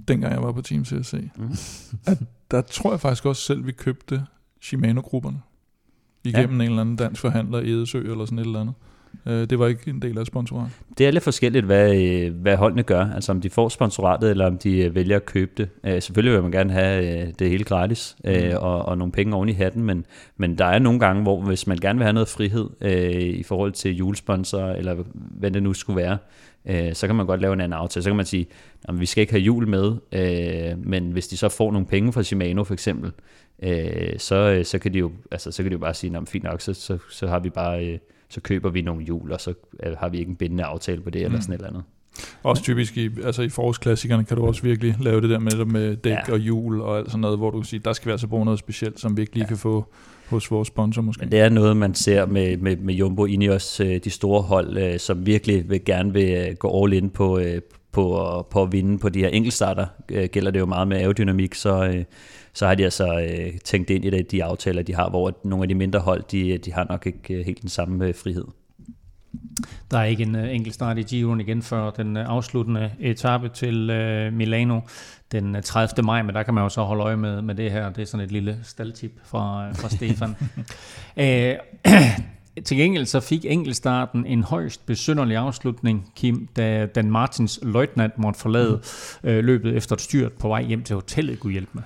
[SPEAKER 4] dengang jeg var på Team CSC,
[SPEAKER 3] Mm. [laughs]
[SPEAKER 4] at der tror jeg faktisk også selv, vi købte Shimano-grupperne. Igennem ja. en eller anden dansk forhandler i Edesø eller sådan et eller andet. Øh, Det var ikke en del af sponsorat.
[SPEAKER 3] Det er lidt forskelligt, hvad, øh, hvad holdene gør. Altså om de får sponsoratet, eller om de øh, vælger at købe det. Øh, Selvfølgelig vil man gerne have det hele gratis, øh,
[SPEAKER 4] Mm.
[SPEAKER 3] og, og nogle penge oven i hatten, men, men der er nogle gange, hvor hvis man gerne vil have noget frihed øh, i forhold til julesponsor, eller hvad det nu skulle være, øh, så kan man godt lave en anden aftale. Så kan man sige, at vi skal ikke have jul med, øh, men hvis de så får nogle penge fra Shimano for eksempel, øh, så, så, kan de jo, altså, så kan de jo bare sige, at fint nok, så, så, så har vi bare... Øh, så køber vi nogle hjul, og så øh, har vi ikke en bindende aftale på det, eller
[SPEAKER 4] Mm.
[SPEAKER 3] sådan et eller andet.
[SPEAKER 4] Også typisk i, altså i forårsklassikerne kan du også virkelig lave det der med, med dæk ja. Og hjul og alt sådan noget, hvor du kan sige, der skal vi altså bruge noget specielt, som vi ikke lige ja. Kan få hos vores sponsor måske.
[SPEAKER 3] Men det er noget, man ser med, med, med Jumbo Ineos, øh, de store hold, øh, som virkelig vil gerne vil gå all in på, på, på at vinde på de her enkeltstarter. Gælder det jo meget med aerodynamik, så, så har de altså øh, tænkt ind i det, de aftaler, de har, hvor nogle af de mindre hold, de, de har nok ikke øh, helt den samme øh, frihed.
[SPEAKER 2] Der er ikke en uh, enkelt start i Giroen igen før den uh, afsluttende etape til uh, Milano den uh, 30. maj, men der kan man jo så holde øje med, med det her. Det er sådan et lille staldtip fra, fra Stefan. uh, [laughs] [clears throat] til gengæld så fik enkeltstarten en højst besynderlig afslutning, Kim, da Dan Martins løjtnant måtte forlade uh, løbet efter et styrt på vej hjem til hotellet, kunne hjælpe med.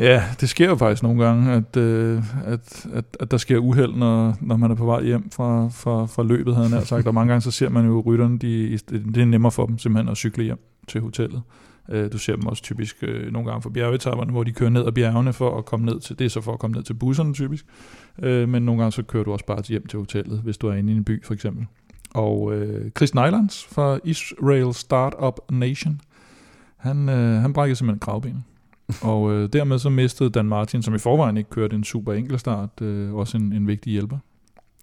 [SPEAKER 4] Ja, det sker jo faktisk nogle gange, at, øh, at, at, at der sker uheld, når, når man er på vej hjem fra, fra, fra løbet, havde jeg sagt. Og mange gange så ser man jo rytterne, de, det er nemmere for dem simpelthen at cykle hjem til hotellet. Øh, Du ser dem også typisk øh, nogle gange for bjergetapperne, hvor de kører ned ad bjergene for at komme ned til, det er så for at komme ned til busserne typisk. Øh, Men nogle gange så kører du også bare hjem til hotellet, hvis du er inde i en by for eksempel. Og øh, Chris Nylands fra Israel Startup Nation, han, øh, han brækkede simpelthen kravbenet. Og øh, dermed så mistede Dan Martin, som i forvejen ikke kørte en super enkel start, øh, også en, en vigtig hjælper.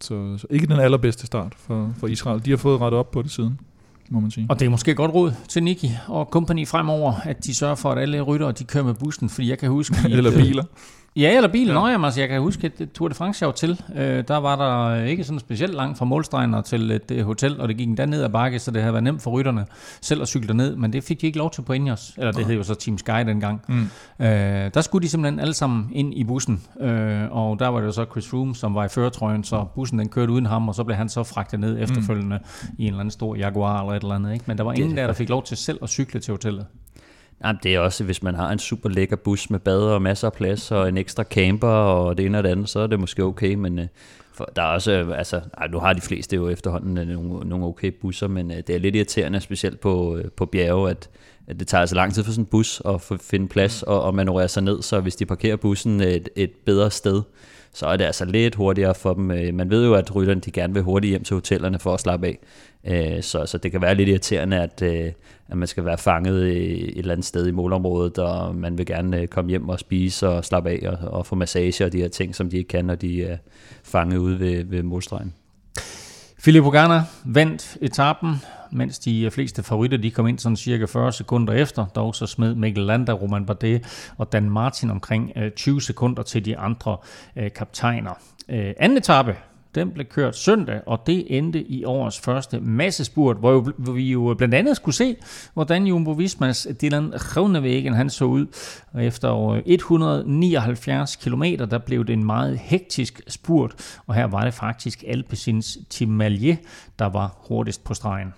[SPEAKER 4] Så, så ikke den allerbedste start for, for Israel. De har fået rettet op på det siden, må man sige.
[SPEAKER 2] Og det er måske godt råd til Niki og company fremover, at de sørger for, at alle ryttere de kører med bussen, fordi jeg kan huske... [laughs] i
[SPEAKER 4] Eller biler.
[SPEAKER 2] Ja, eller bilen.
[SPEAKER 4] Ja.
[SPEAKER 2] Ja. Nå, jamen, altså, jeg kan huske, at Tour de France jeg var til, øh, der var der ikke sådan specielt langt fra målstregen og til et hotel, og det gik endda ned ad bakke, så det havde været nemt for rytterne selv at cykle ned, men det fik de ikke lov til på Ineos, eller det hed jo så Team Sky dengang.
[SPEAKER 4] Mm.
[SPEAKER 2] Øh, der skulle de simpelthen alle sammen ind i bussen, øh, og der var det jo så Chris Froome, som var i førertrøjen, så bussen den kørte uden ham, og så blev han så fragtet ned efterfølgende mm. i en eller anden stor Jaguar eller et eller andet. Ikke? Men der var ingen der, der fik lov til selv at cykle til hotellet.
[SPEAKER 3] Jamen, det er også, hvis man har en super lækker bus med bad og masser af plads og en ekstra camper og det ene og det andet, så er det måske okay, men øh, for, der er også, øh, altså, ej, nu har de fleste jo efterhånden øh, nogle, nogle okay busser, men øh, det er lidt irriterende, specielt på, øh, på bjerge, at, at det tager altså lang tid for sådan en bus at finde plads og, og manøvrere sig ned, så hvis de parkerer bussen et, et bedre sted, så er det altså lidt hurtigere for dem. Øh, man ved jo, at rytterne de gerne vil hurtigt hjem til hotellerne for at slappe af. Øh, så, så det kan være lidt irriterende, at, øh, at man skal være fanget et eller andet sted i målområdet, og man vil gerne komme hjem og spise og slappe af og, og få massage og de her ting, som de ikke kan, når de er fanget ude ved, ved målstregen.
[SPEAKER 2] Filippo Ganna vandt etappen, mens de øh, fleste favoritter de kom ind sådan cirka 40 sekunder efter. Dog så smed Mikkel Landa, Roman Bardet og Dan Martin omkring øh, 20 sekunder til de andre øh, kaptajner. Anden etape, den blev kørt søndag, og det endte i årets første massespurt, hvor, jo, hvor vi jo blandt andet skulle se, hvordan Jumbo Vismas Dylan Groenewegen han så ud. Og efter 179 km, der blev det en meget hektisk spurt, og her var det faktisk Alpecins Tim Malier, der var hurtigst på stregen.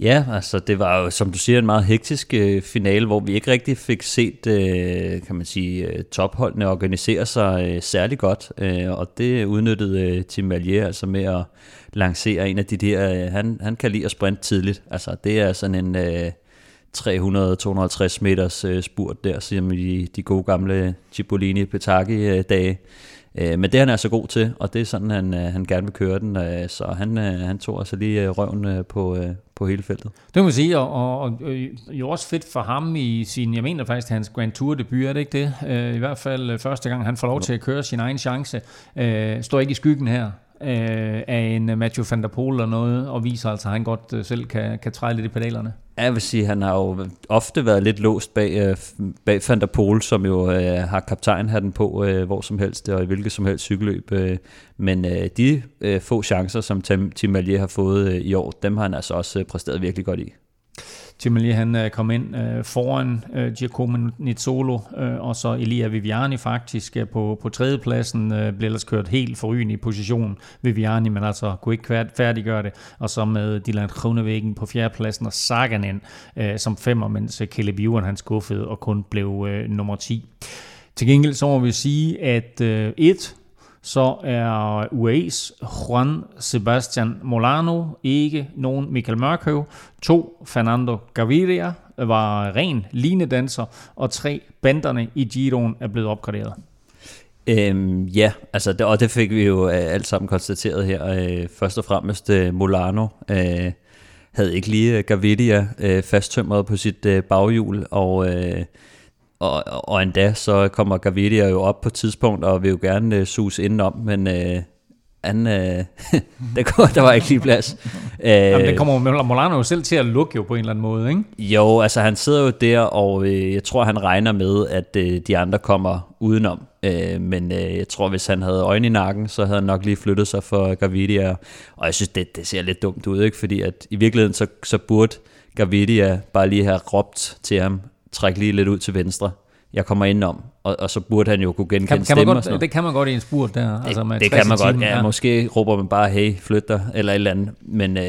[SPEAKER 3] Ja, altså det var jo, som du siger, en meget hektisk øh, finale, hvor vi ikke rigtig fik set, øh, kan man sige, øh, topholdene organisere sig øh, særlig godt, øh, og det udnyttede øh, Tim Valier altså med at lancere en af de der, øh, han, han kan lide at sprinte tidligt, altså det er sådan en øh, 300-250 meters øh, spurt der, som i de gode gamle Cipollini-Petaki-dage, øh, øh, men det han er så god til, og det er sådan, han, øh, han gerne vil køre den. Øh, så han, øh, han tog altså lige røven på, på hele feltet.
[SPEAKER 2] Det må man sige, og, og, og jo også fedt for ham i sin, jeg mener faktisk, hans Grand Tour debut, er det ikke det? I hvert fald første gang, han får lov til at køre sin egen chance. Står ikke i skyggen her af en Matthew van der Poel eller noget, og viser altså, at han godt selv kan, kan træde lidt i pedalerne.
[SPEAKER 3] Jeg vil sige, han har jo ofte været lidt låst bag, øh, bag Van der Pol, som jo øh, har kaptajnhatten på øh, hvor som helst, og i hvilket som helst cykelløb. Øh, men øh, de øh, få chancer, som Tim Malier har fået øh, i år, dem har han altså også øh, præsteret virkelig godt i.
[SPEAKER 2] Timmerli han øh, kom ind øh, foran øh, Giacomo Nizzolo, øh, og så Elia Viviani faktisk øh, på, på tredjepladsen, øh, blev ellers kørt helt forrygende i position Viviani, men altså kunne ikke færdiggøre det, og så med Dylan Kronevæggen på fjerdepladsen og Saganen øh, som femmer, mens øh, Caleb Ewan han skuffede og kun blev øh, nummer 10. Til gengæld så må vi sige, at øh, et, så er UAE's Juan Sebastian Molano ikke nogen Michael Mørkøv. To, Fernando Gaviria var ren linedanser. Og tre, banderne i Giroen er blevet opgraderet.
[SPEAKER 3] Øhm, ja, altså, det, og det fik vi jo øh, alt sammen konstateret her. Øh, først og fremmest øh, Molano øh, havde ikke lige øh, Gaviria øh, fasttømret på sit øh, baghjul, og øh, og, og endda så kommer Gavidia jo op på et tidspunkt og vil jo gerne uh, sus indenom, men uh, han, uh, [laughs] der, går, der var ikke lige plads.
[SPEAKER 2] Uh, [laughs] Jamen, det kommer Molano jo selv til at lukke jo på en eller anden måde, ikke?
[SPEAKER 3] Jo, altså han sidder jo der, og uh, jeg tror, han regner med, at uh, de andre kommer udenom. Uh, men uh, jeg tror, hvis han havde øjne i nakken, så havde han nok lige flyttet sig for Gavidia. Og jeg synes, det, det ser lidt dumt ud, ikke? Fordi at i virkeligheden, så, så burde Gavidia bare lige have råbt til ham, træk lige lidt ud til venstre. Jeg kommer ind om, og, og så burde han jo kunne genkende kan,
[SPEAKER 2] kan man godt, Det kan man godt i en spurt der.
[SPEAKER 3] Det, altså med det kan man godt, ja, ja. Måske råber man bare, hey, flyt dig, eller et eller andet. Men øh,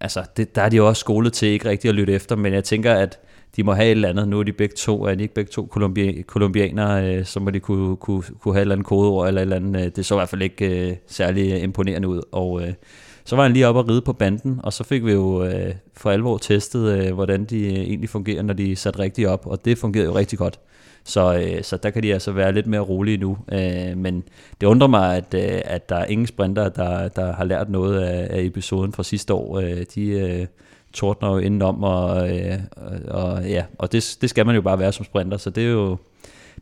[SPEAKER 3] altså, det, der er de jo også skolet til ikke rigtig at lytte efter, men jeg tænker, at de må have et eller andet. Nu er de begge to, er de ikke begge to kolumbi- kolumbianere, øh, så må de kunne, kunne, kunne have et eller andet kodeord, eller et eller andet. Øh, det så i hvert fald ikke øh, særlig imponerende ud, og... Øh, så var han lige op og ride på banden, og så fik vi jo øh, for alvor testet, øh, hvordan de øh, egentlig fungerer, når de er sat rigtigt op, og det fungerede jo rigtig godt. Så, øh, så der kan de altså være lidt mere rolige nu. Øh, men det undrer mig, at, øh, at der er ingen sprinter, der, der har lært noget af, af episoden fra sidste år. Øh, de øh, tordner jo indenom, og, øh, og, ja, og det, det skal man jo bare være som sprinter, så det er jo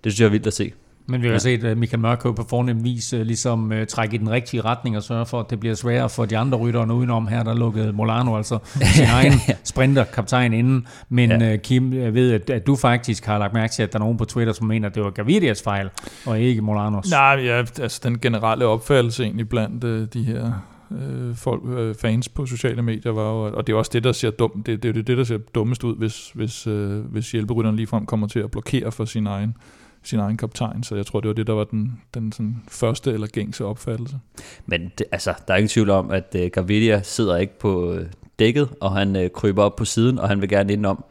[SPEAKER 3] det synes jeg er vildt at se.
[SPEAKER 2] Men vi har ja. set uh, Michael Mørkøv på fornem vis uh, ligesom uh, trække i den rigtige retning og sørge for, at det bliver sværere for de andre ryttere udenom. Her der lukkede Molano altså sin [laughs] egen sprinterkaptajn inden. Men ja. uh, Kim, jeg ved, at, at du faktisk har lagt mærke til, at der er nogen på Twitter, som mener, at det var Gavidias fejl, og ikke Molanos.
[SPEAKER 4] Nej, ja, altså den generelle opfattelse egentlig blandt uh, de her øh, folk, øh, fans på sociale medier var jo, og det er også det, der ser dumt, det, det er det, der ser dummest ud, hvis, hvis, øh, hvis hjælperytteren ligefrem kommer til at blokere for sin egen sin egen kaptajn, så jeg tror, det var det, der var den, den sådan første eller gængse opfattelse.
[SPEAKER 3] Men det, altså, der er ingen tvivl om, at uh, Gavidia sidder ikke på uh, dækket, og han uh, kryber op på siden, og han vil gerne indenom.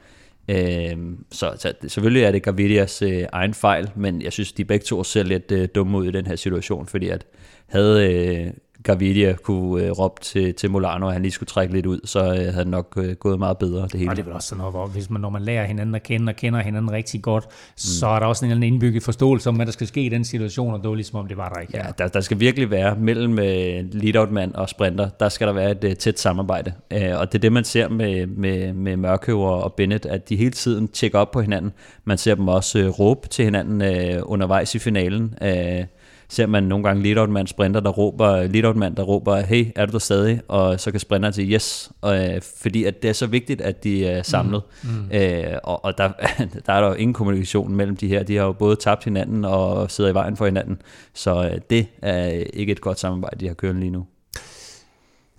[SPEAKER 3] Uh, øhm, så, så selvfølgelig er det Gavidias uh, egen fejl, men jeg synes, de begge to ser lidt uh, dumme ud i den her situation, fordi at havde uh, Gavidia kunne øh, råbe til, til Molano, at han lige skulle trække lidt ud, så øh, havde det nok øh, gået meget bedre det hele.
[SPEAKER 2] Og det er vel også sådan noget, hvor hvis man, når man lærer hinanden at kende og kender hinanden rigtig godt, mm. så er der også en eller anden indbygget forståelse om, hvad der skal ske i den situation, og det var ligesom om, det var der ikke.
[SPEAKER 3] Ja, der, der skal virkelig være mellem øh, lead-out-mand og sprinter, der skal der være et uh, tæt samarbejde. Uh, og det er det, man ser med, med, med Mørkøver og Bennett, at de hele tiden tjekker op på hinanden. Man ser dem også uh, råbe til hinanden uh, undervejs i finalen. Uh, ser man nogle gange lead mand sprinter, der råber, lead mand, der råber, hey, er du der stadig? Og så kan sprinteren sige yes, og, øh, fordi at det er så vigtigt, at de er samlet. Mm. Mm. Øh, og og der, [laughs] der er der jo ingen kommunikation mellem de her. De har jo både tabt hinanden og sidder i vejen for hinanden. Så øh, det er ikke et godt samarbejde, de har kørt lige nu.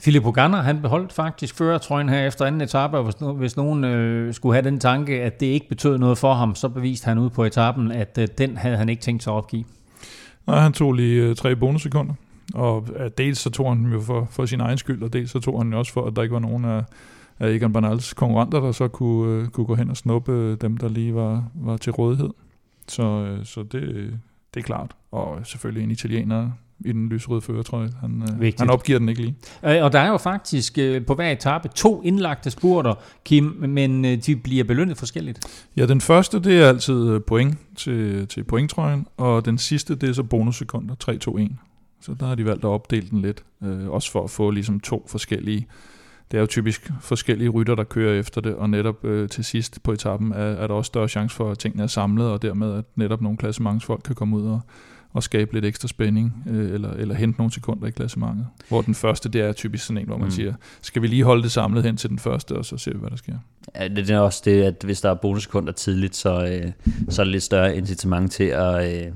[SPEAKER 2] Philip Ogander, han beholdt faktisk førertrøjen her efter anden etape, og hvis, hvis nogen øh, skulle have den tanke, at det ikke betød noget for ham, så beviste han ud på etappen, at øh, den havde han ikke tænkt sig at opgive.
[SPEAKER 4] Nej, han tog lige øh, tre bonussekunder. Og øh, dels så tog han dem jo for, for sin egen skyld, og dels så tog han jo også for, at der ikke var nogen af, af Egan Bernals konkurrenter, der så kunne, øh, kunne gå hen og snuppe øh, dem, der lige var, var til rådighed. Så, øh, så det, det er klart. Og selvfølgelig en italiener i den lysrøde føretrøje. Han, øh, han opgiver den ikke lige.
[SPEAKER 2] Øh, og der er jo faktisk øh, på hver etape to indlagte spurter, Kim, men øh, de bliver belønnet forskelligt.
[SPEAKER 4] Ja, den første det er altid point til, til pointtrøjen, og den sidste det er så bonussekunder, 3-2-1. Så der har de valgt at opdele den lidt, øh, også for at få ligesom to forskellige det er jo typisk forskellige rytter, der kører efter det, og netop øh, til sidst på etappen er, er der også større chance for, at tingene er samlet, og dermed at netop nogle klassementsfolk kan komme ud og, og skabe lidt ekstra spænding, øh, eller, eller hente nogle sekunder i klassementet. Hvor den første, det er typisk sådan en, hvor man mm. siger, skal vi lige holde det samlet hen til den første, og så ser vi, hvad der sker.
[SPEAKER 3] Ja, det er også det, at hvis der er bonussekunder tidligt, så, øh, så er det lidt større incitament til at, øh,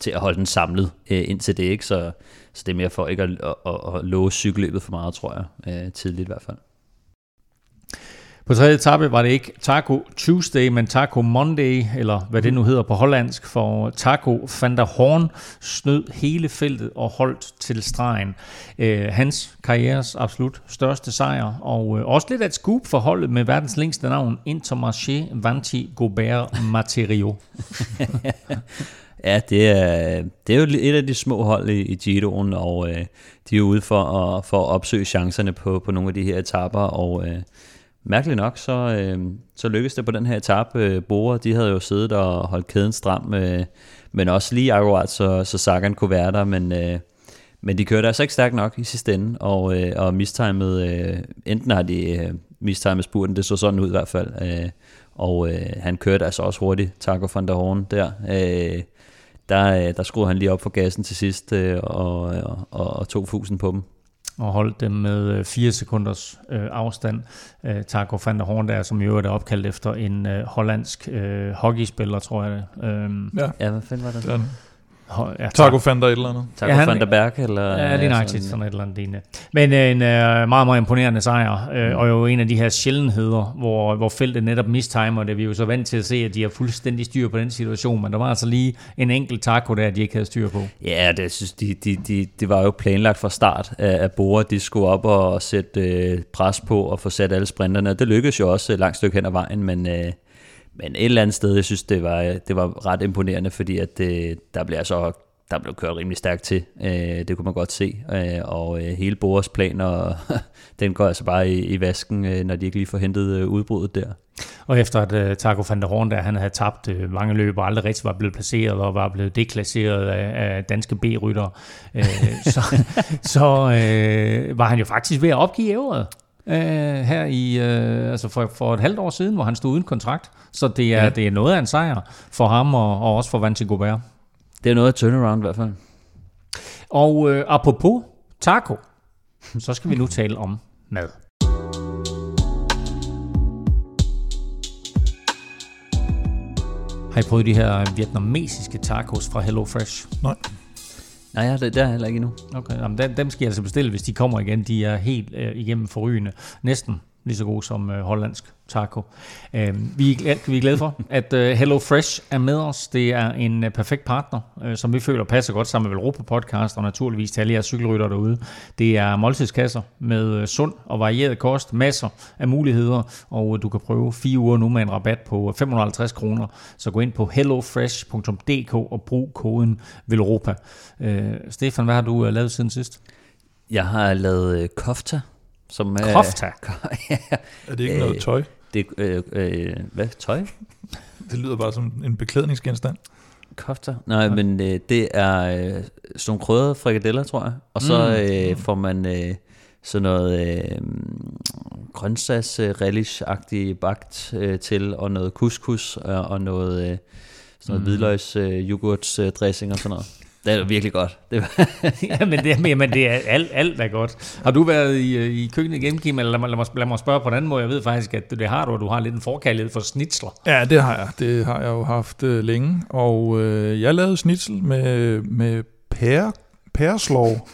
[SPEAKER 3] til at holde den samlet øh, indtil det, ikke? Så, så det er mere for ikke at, at, at, at låse cykelløbet for meget, tror jeg, øh, tidligt i hvert fald.
[SPEAKER 2] På tredje etape var det ikke Taco Tuesday, men Taco Monday, eller hvad det nu hedder på hollandsk, for Taco van der Horn snød hele feltet og holdt til stregen. Øh, hans karrieres absolut største sejr, og øh, også lidt af et scoop for holdet med verdens længste navn, Intermarché Vanti Gobert Materio. [laughs]
[SPEAKER 3] Ja, det er, det er jo et af de små hold i, i Giroen, og øh, de er ude for at, for at opsøge chancerne på, på nogle af de her etaper, og øh, mærkeligt nok, så, øh, så lykkedes det på den her etape. Øh, de havde jo siddet og holdt kæden stram, øh, men også lige akkurat, så, så Sagan kunne være der, men, øh, men de kørte altså ikke stærkt nok i sidste ende, og, øh, og mistimet, øh, enten har de øh, mistimet spurten, det så sådan ud i hvert fald, øh, og øh, han kørte altså også hurtigt, Taco van der Horn der, øh, der, øh, der skruede han lige op for gassen til sidst, øh, og, og, og tog fusen på dem
[SPEAKER 2] og holdt dem med 4 øh, sekunders øh, afstand. Øh, Taco van der Horn der, som i øvrigt er opkaldt efter en øh, hollandsk øh, hockeyspiller, tror jeg det.
[SPEAKER 3] Øhm, ja. ja, hvad fanden var det? Den.
[SPEAKER 4] Ja, Taco Fanta et eller andet.
[SPEAKER 3] Taco ja, der Berg, eller?
[SPEAKER 2] Ja, lige nøjagtigt sådan et eller andet lignende. Men øh, en uh, meget, meget imponerende sejr, øh, mm. og jo en af de her sjældenheder, hvor, hvor feltet netop mistimer det. Vi er jo så vant til at se, at de har fuldstændig styr på den situation, men der var altså lige en enkelt taco der, de ikke havde styr på.
[SPEAKER 3] Ja, det, synes, de, de, de, det var jo planlagt fra start, at Bora de skulle op og sætte øh, pres på og få sat alle sprinterne. Det lykkedes jo også et langt stykke hen ad vejen, men... Øh, men et eller andet sted, jeg synes, det var, det var ret imponerende, fordi at det, der blev altså der blev kørt rimelig stærkt til. Øh, det kunne man godt se. Øh, og øh, hele Boras plan, og [laughs] den går altså bare i, i vasken, øh, når de ikke lige får hentet øh, udbruddet der.
[SPEAKER 2] Og efter at Taco van der Horn, der han havde tabt mange løb og aldrig rigtig var blevet placeret og var blevet deklasseret af, af danske B-rytter, uh, så, [laughs] så var han jo faktisk ved at opgive ævret uh, her i, uh, altså for, for et halvt år siden, hvor han stod uden kontrakt. Så det er, ja. det er noget af en sejr for ham og, og også for Vanti Gobert.
[SPEAKER 3] Det er noget af turnaround i hvert fald.
[SPEAKER 2] Og øh, apropos taco, så skal vi nu tale om mad. Har I prøvet de her vietnamesiske tacos fra Hello Fresh?
[SPEAKER 4] Nej.
[SPEAKER 3] jeg har, det, der er heller ikke endnu.
[SPEAKER 2] Okay, jamen, dem, dem skal jeg altså bestille, hvis de kommer igen. De er helt øh, igennem forrygende. Næsten lige så gode som øh, hollandsk taco. Øh, vi, er, vi er glade for, at øh, Hello Fresh er med os. Det er en øh, perfekt partner, øh, som vi føler passer godt sammen med Europa Podcast, og naturligvis til alle jeres cykelrytter derude. Det er måltidskasser med øh, sund og varieret kost, masser af muligheder, og øh, du kan prøve fire uger nu med en rabat på 550 kroner. Så gå ind på hellofresh.dk og brug koden VELOROPA. Øh, Stefan, hvad har du øh, lavet siden sidst?
[SPEAKER 3] Jeg har lavet øh, kofta. Som er,
[SPEAKER 2] Kofta? [laughs]
[SPEAKER 3] ja,
[SPEAKER 4] Er det ikke
[SPEAKER 3] Øh,
[SPEAKER 4] noget tøj?
[SPEAKER 3] Det, øh, øh, hvad? Tøj? [laughs]
[SPEAKER 4] Det lyder bare som en beklædningsgenstand.
[SPEAKER 3] Kofta? Nej, men øh, det er øh, sådan nogle krydrede frikadeller, tror jeg. Og så øh, får man øh, sådan noget øh, grøntsags øh, relish-agtig bagt øh, til, og noget couscous, og, og noget, øh, sådan noget mm. hvidløgs øh, yoghurts øh, dressing og sådan noget. Det er virkelig godt. Det var, [laughs]
[SPEAKER 2] ja, men det, men, men det er alt, alt er godt. Har du været i, øh, i køkkenet igen, Kim? Eller lad mig, lad, mig, lad mig spørge på en anden måde. Jeg ved faktisk, at det har du, og du har lidt en forkærlighed for snitsler.
[SPEAKER 4] Ja, det har jeg. Det har jeg jo haft øh, længe. Og øh, jeg lavede snitsel med, med pære, pæreslov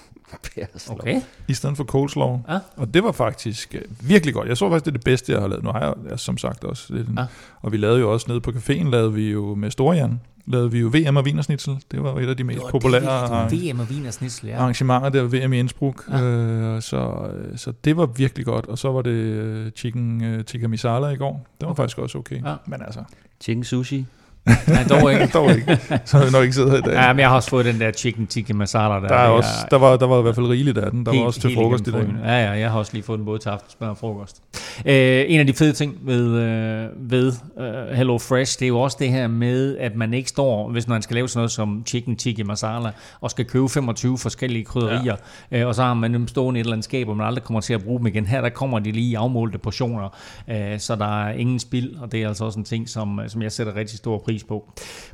[SPEAKER 2] Okay.
[SPEAKER 4] i stedet for coleslaw.
[SPEAKER 2] Ja.
[SPEAKER 4] Og det var faktisk øh, virkelig godt. Jeg tror faktisk, det er det bedste, jeg har lavet. Nu har jeg ja, som sagt også lidt.
[SPEAKER 2] Ja.
[SPEAKER 4] Ja. Og vi lavede jo også nede på caféen, lavede vi jo med Storjan, lavede vi jo VM og Wienersnitzel. Det var jo et af de mest
[SPEAKER 2] Nå,
[SPEAKER 4] populære
[SPEAKER 2] det VM og Wiener Snitsel, ja.
[SPEAKER 4] arrangementer der ved VM i Innsbruck.
[SPEAKER 2] Ja.
[SPEAKER 4] Øh, så, øh, så det var virkelig godt. Og så var det øh, chicken øh, tikka masala i går. Det var okay. faktisk også okay.
[SPEAKER 2] Ja.
[SPEAKER 4] Men altså,
[SPEAKER 3] chicken sushi.
[SPEAKER 2] Nej, dog ikke. [laughs]
[SPEAKER 4] dog ikke. Så har vi nok ikke siddet her i dag.
[SPEAKER 2] Ja, men jeg har også fået den der chicken tikka masala. Der,
[SPEAKER 4] der, er også, der, var, der var i hvert fald rigeligt af den. Der var
[SPEAKER 2] helt-
[SPEAKER 4] også til frokost i dag.
[SPEAKER 2] Ja, ja, jeg har også lige fået den både til aftensmad og frokost. Øh, en af de fede ting ved, øh, ved øh, Hello Fresh, det er jo også det her med, at man ikke står, hvis man skal lave sådan noget som chicken tikka masala, og skal købe 25 forskellige krydderier, ja. øh, og så har man dem stående i et eller andet skab, og man aldrig kommer til at bruge dem igen. Her der kommer de lige i afmålte portioner, øh, så der er ingen spild, og det er altså også en ting, som, som jeg sætter rigtig stor pris på.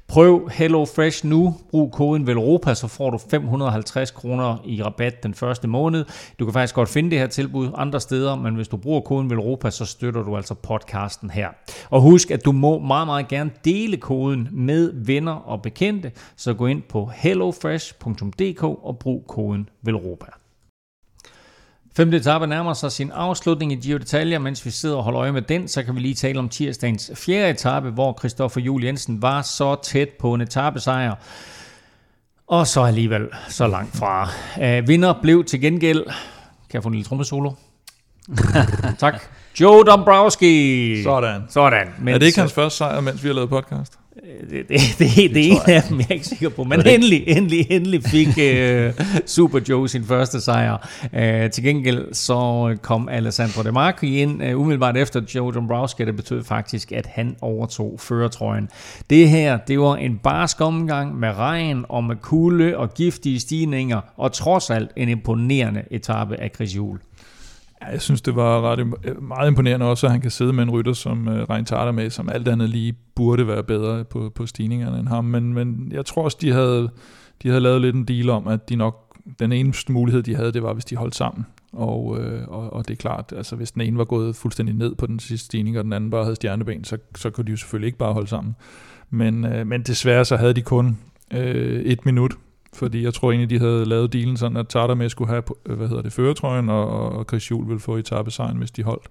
[SPEAKER 2] Prøv Hello Fresh nu. Brug koden VELROPA, så får du 550 kroner i rabat den første måned. Du kan faktisk godt finde det her tilbud andre steder, men hvis du bruger koden VELROPA, så støtter du altså podcasten her. Og husk, at du må meget, meget gerne dele koden med venner og bekendte, så gå ind på hellofresh.dk og brug koden VELROPA. Femte etape nærmer sig sin afslutning i Giro d'Italia, mens vi sidder og holder øje med den, så kan vi lige tale om tirsdagens fjerde etape, hvor Christoffer Juhl Jensen var så tæt på en etapesejr, og så alligevel så langt fra. Uh, vinder blev til gengæld, kan jeg få en lille trommesolo? [laughs] tak. Joe Dombrowski.
[SPEAKER 4] Sådan.
[SPEAKER 2] Sådan.
[SPEAKER 4] Men er det ikke hans første sejr, mens vi har lavet podcast?
[SPEAKER 2] Det, det, det, det, det er en af dem, jeg er ikke sikker på. Men endelig, endelig, endelig fik uh, Super Joe sin første sejr. Uh, til gengæld så kom Alessandro De Marchi ind uh, umiddelbart efter Joe Dombrowski. Det betød faktisk, at han overtog førertrøjen. Det her, det var en barsk omgang med regn og med kulde og giftige stigninger. Og trods alt en imponerende etape af Chris Juhl.
[SPEAKER 4] Ja, jeg synes, det var ret, øh, meget imponerende også, at han kan sidde med en rytter som øh, uh, Rein Tarter med, som alt andet lige burde være bedre på, på stigningerne end ham. Men, men jeg tror også, de havde, de havde lavet lidt en deal om, at de nok, den eneste mulighed, de havde, det var, hvis de holdt sammen. Og, øh, og, og det er klart, altså hvis den ene var gået fuldstændig ned på den sidste stigning, og den anden bare havde stjerneben, så, så kunne de jo selvfølgelig ikke bare holde sammen. Men, øh, men desværre så havde de kun øh, et minut, fordi jeg tror egentlig, de havde lavet dealen sådan, at Tata med skulle have, øh, hvad hedder det, føretrøjen, og, og Chris Juhl ville få etappesejren, hvis de holdt.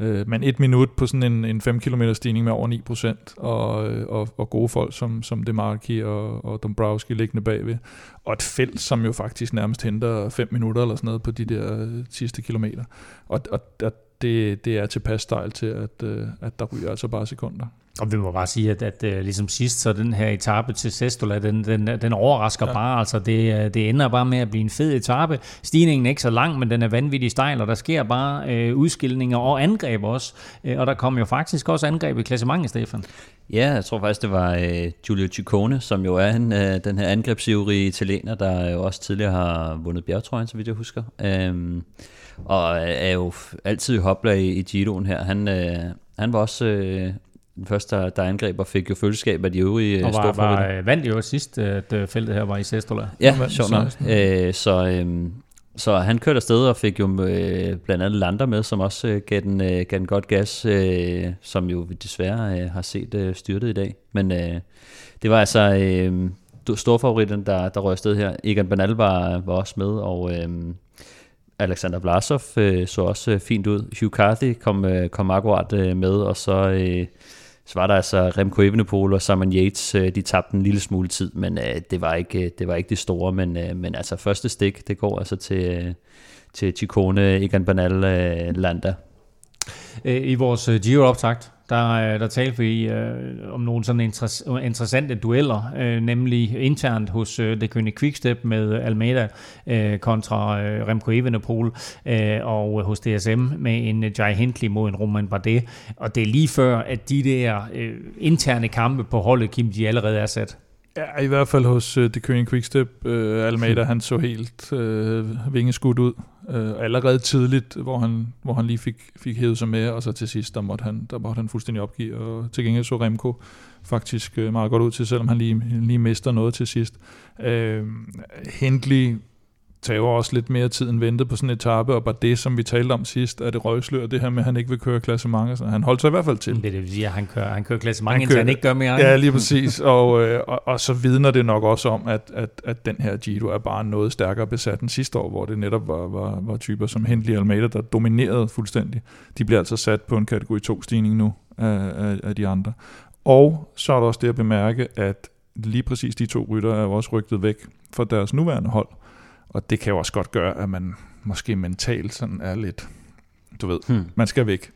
[SPEAKER 4] Øh, men et minut på sådan en, en 5 km stigning med over 9%, og, øh, og, og gode folk som, som Demarki og, og Dombrowski liggende bagved. Og et felt, som jo faktisk nærmest henter 5 minutter eller sådan noget på de der øh, sidste kilometer. Og, og, og det, det er tilpas stejlt til, at, at der ryger altså bare sekunder.
[SPEAKER 2] Og vi må bare sige, at, at, at ligesom sidst, så den her etape til Sestola, den, den, den overrasker ja. Bare. Altså det, det ender bare med at blive en fed etape. Stigningen er ikke så lang, men den er vanvittig stejl, og der sker bare øh, udskilninger og angreb også. Øh, og der kom jo faktisk også angreb i klassementet, Stefan.
[SPEAKER 3] Ja, jeg tror faktisk, det var øh, Giulio Ciccone, som jo er en, øh, den her angrebsivrige italiener, der jo også tidligere har vundet bjergtrøjen, så vidt jeg husker. Øhm, og er jo altid i hopla i, i Giroen her. Han, øh, han var også øh, den første, der, angreb og fik jo følgeskab af de øvrige
[SPEAKER 2] Og var, var,
[SPEAKER 3] storfavoritter.
[SPEAKER 2] øh, vandt jo sidst, at øh, feltet her var i Sestola.
[SPEAKER 3] Ja, sjovt nok.
[SPEAKER 4] 16.
[SPEAKER 3] Øh, så, øhm, så han kørte afsted og fik jo øh, blandt andet Lander med, som også øh, gav, den, øh, gav den godt gas, øh, som jo desværre øh, har set øh, styrtet i dag. Men øh, det var altså øh, storfavoritten, der, der røg afsted her. Egan Bernal var, var også med, og øh, Alexander Vlasov øh, så også øh, fint ud. Hugh Carthy kom, øh, kom akkurat øh, med, og så... Øh, så var der altså Remco Evenepoel og Simon Yates, øh, de tabte en lille smule tid, men øh, det, var ikke, øh, det var ikke det store, men, øh, men altså første stik, det går altså til, øh, til Ciccone, Egan Bernal, øh, Landa.
[SPEAKER 2] Øh, I vores Giro-optakt, der, øh, der talte vi øh, om nogle sådan interessante dueller, øh, nemlig internt hos øh, det kønne Quickstep med Almeida øh, kontra øh, Remco Evenepoel, øh, og hos DSM med en Jai Hindley mod en Roman Bardet. Og det er lige før, at de der øh, interne kampe på holdet, Kim, de allerede er sat.
[SPEAKER 4] Ja, i hvert fald hos uh, The Korean Quickstep. Uh, Almeida, han så helt uh, vingeskudt ud. Uh, allerede tidligt, hvor han, hvor han lige fik, fik hævet sig med, og så til sidst, der måtte han, der måtte han fuldstændig opgive. Og til gengæld så Remco faktisk uh, meget godt ud til, selvom han lige, lige mister noget til sidst. Uh, Hindley tager også lidt mere tid end ventet på sådan en etape, og bare det, som vi talte om sidst, er det røgslør, det her med, at han ikke vil køre klassementer, så han holdt sig i hvert fald til.
[SPEAKER 2] Det er det, siger, han kører, han kører klassementer, indtil han ikke gør mere.
[SPEAKER 4] Ja, lige præcis, [laughs] og, øh, og, og, så vidner det nok også om, at, at, at den her Giro er bare noget stærkere besat end sidste år, hvor det netop var, var, var typer som Hindley Almeida, der dominerede fuldstændig. De bliver altså sat på en kategori 2-stigning nu af, af, af de andre. Og så er der også det at bemærke, at lige præcis de to rytter er jo også rygtet væk fra deres nuværende hold. Og det kan jo også godt gøre, at man måske mentalt sådan er lidt, du ved, hmm. man skal væk.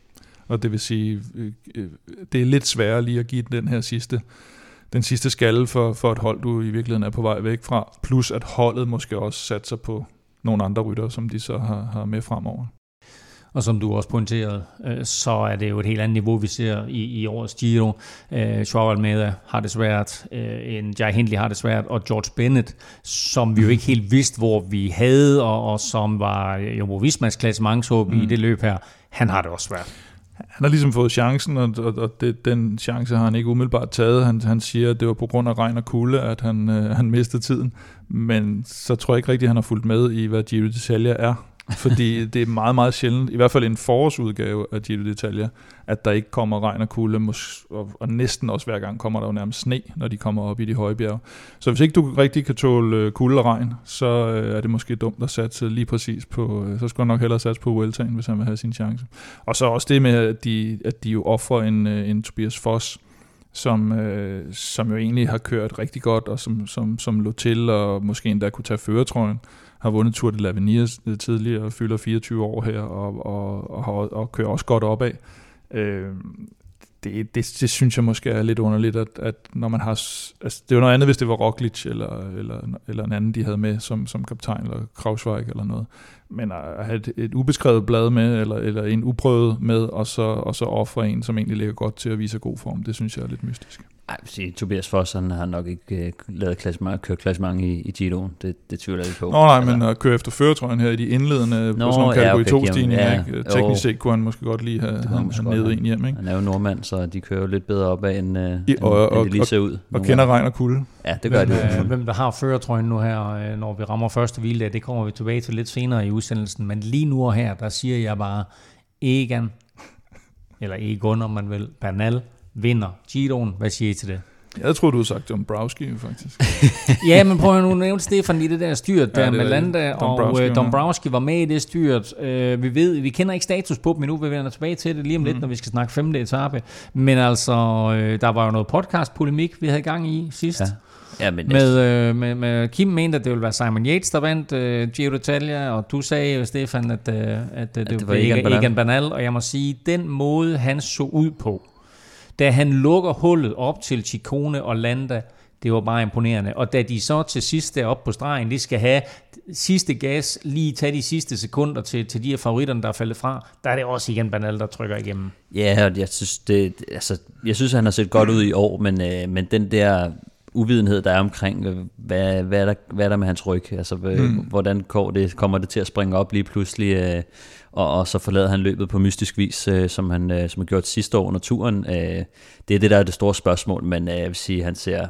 [SPEAKER 4] Og det vil sige, øh, øh, det er lidt sværere lige at give den her sidste, den sidste skalle for, for et hold, du i virkeligheden er på vej væk fra. Plus at holdet måske også satser på nogle andre rytter, som de så har, har med fremover.
[SPEAKER 2] Og som du også pointerede, øh, så er det jo et helt andet niveau, vi ser i, i årets Giro. Øh, Joao Almeida har det svært, øh, en Jai Hindley har det svært, og George Bennett, som vi jo ikke helt vidste, hvor vi havde, og, og som var jo Vismas klassementshåb mm. i det løb her, han har det også svært.
[SPEAKER 4] Han har ligesom fået chancen, og, og, og det, den chance har han ikke umiddelbart taget. Han, han siger, at det var på grund af regn og kulde, at han, øh, han mistede tiden. Men så tror jeg ikke rigtigt, at han har fulgt med i, hvad Giro d'Italia er fordi det er meget, meget sjældent, i hvert fald en forårsudgave af Giro d'Italia, at der ikke kommer regn og kulde, og, og næsten også hver gang kommer der jo nærmest sne, når de kommer op i de høje bjerge. Så hvis ikke du rigtig kan tåle øh, kulde og regn, så øh, er det måske dumt at satse lige præcis på, øh, så skal han nok hellere satse på Vueltaen, hvis han vil have sin chance. Og så også det med, at de, at de jo offrer en, en Tobias Foss, som, øh, som jo egentlig har kørt rigtig godt, og som, som, som lå til, og måske endda kunne tage føretrøjen har vundet Tour de l'Avenir tidligere og fylder 24 år her og, og, og, og, kører også godt opad. Øh, det, det, det synes jeg måske er lidt underligt, at, at når man har... Altså, det er noget andet, hvis det var Roglic eller, eller, eller en anden, de havde med som, som kaptajn, eller Krausweig eller noget. Men at have et, et ubeskrevet blad med, eller, eller en uprøvet med, og så, og så ofre en, som egentlig ligger godt til at vise god form, det synes jeg er lidt mystisk.
[SPEAKER 3] Ej, sige, Tobias Foss han har nok ikke uh, lavet klassement, kørt klassement i, i Giroen. Det, det tvivler jeg ikke på.
[SPEAKER 4] Nå nej, men at køre efter føretrøjen her i de indledende Nå, på sådan en kategori ja, okay, 2-stigninger, ja, ikke? teknisk set kunne han måske godt lige have, have, have ned en hjem. Ikke?
[SPEAKER 3] Han er jo nordmand, så de kører jo lidt bedre opad, end, uh, I, og, end, end det lige ser ud. Og,
[SPEAKER 4] og kender regn og kulde.
[SPEAKER 3] Ja, det gør det.
[SPEAKER 2] Øh, hvem der har føretrøjen nu her, når vi rammer første hvile, det kommer vi tilbage til lidt senere i udsendelsen. Men lige nu og her, der siger jeg bare, Egan, eller Egon om man vil, Bernal, vinder Giroen. Hvad siger I til det?
[SPEAKER 4] Jeg tror du har sagt Dombrowski, faktisk. [laughs]
[SPEAKER 2] ja, men prøv at nu nævne Stefan i det der styrt, der ja, med Landa, og uh, Dombrowski var med i det styrt. Uh, vi ved, vi kender ikke status på dem endnu, vi vender tilbage til det lige om lidt, mm. når vi skal snakke femte etape. Men altså, uh, der var jo noget podcast-polemik, vi havde gang i sidst. Ja. Ja, men med, øh, med, med Kim mente, at det ville være Simon Yates, der vandt øh, Giro d'Italia, og du sagde, Stefan, at, øh, at, øh, at det, det var Egan Bernal. Egan Bernal, og jeg må sige, den måde, han så ud på, da han lukker hullet op til Chicone og Landa, det var bare imponerende. Og da de så til sidst deroppe på stregen, de skal have sidste gas, lige tage de sidste sekunder til, til de her favoritterne, der er faldet fra, der er det også igen Banal, der trykker igennem.
[SPEAKER 3] Ja, og jeg synes, det, altså, jeg synes han har set godt ud i år, men, øh, men den der uvidenhed, der er omkring, hvad, hvad, er, der, hvad er der med hans ryg? Altså, mm. hvordan går det, kommer det til at springe op lige pludselig? Øh, og, og så forlader han løbet på mystisk vis, øh, som han øh, som han gjort sidste år under turen. Øh, det er det, der er det store spørgsmål, men øh, jeg vil sige, han ser,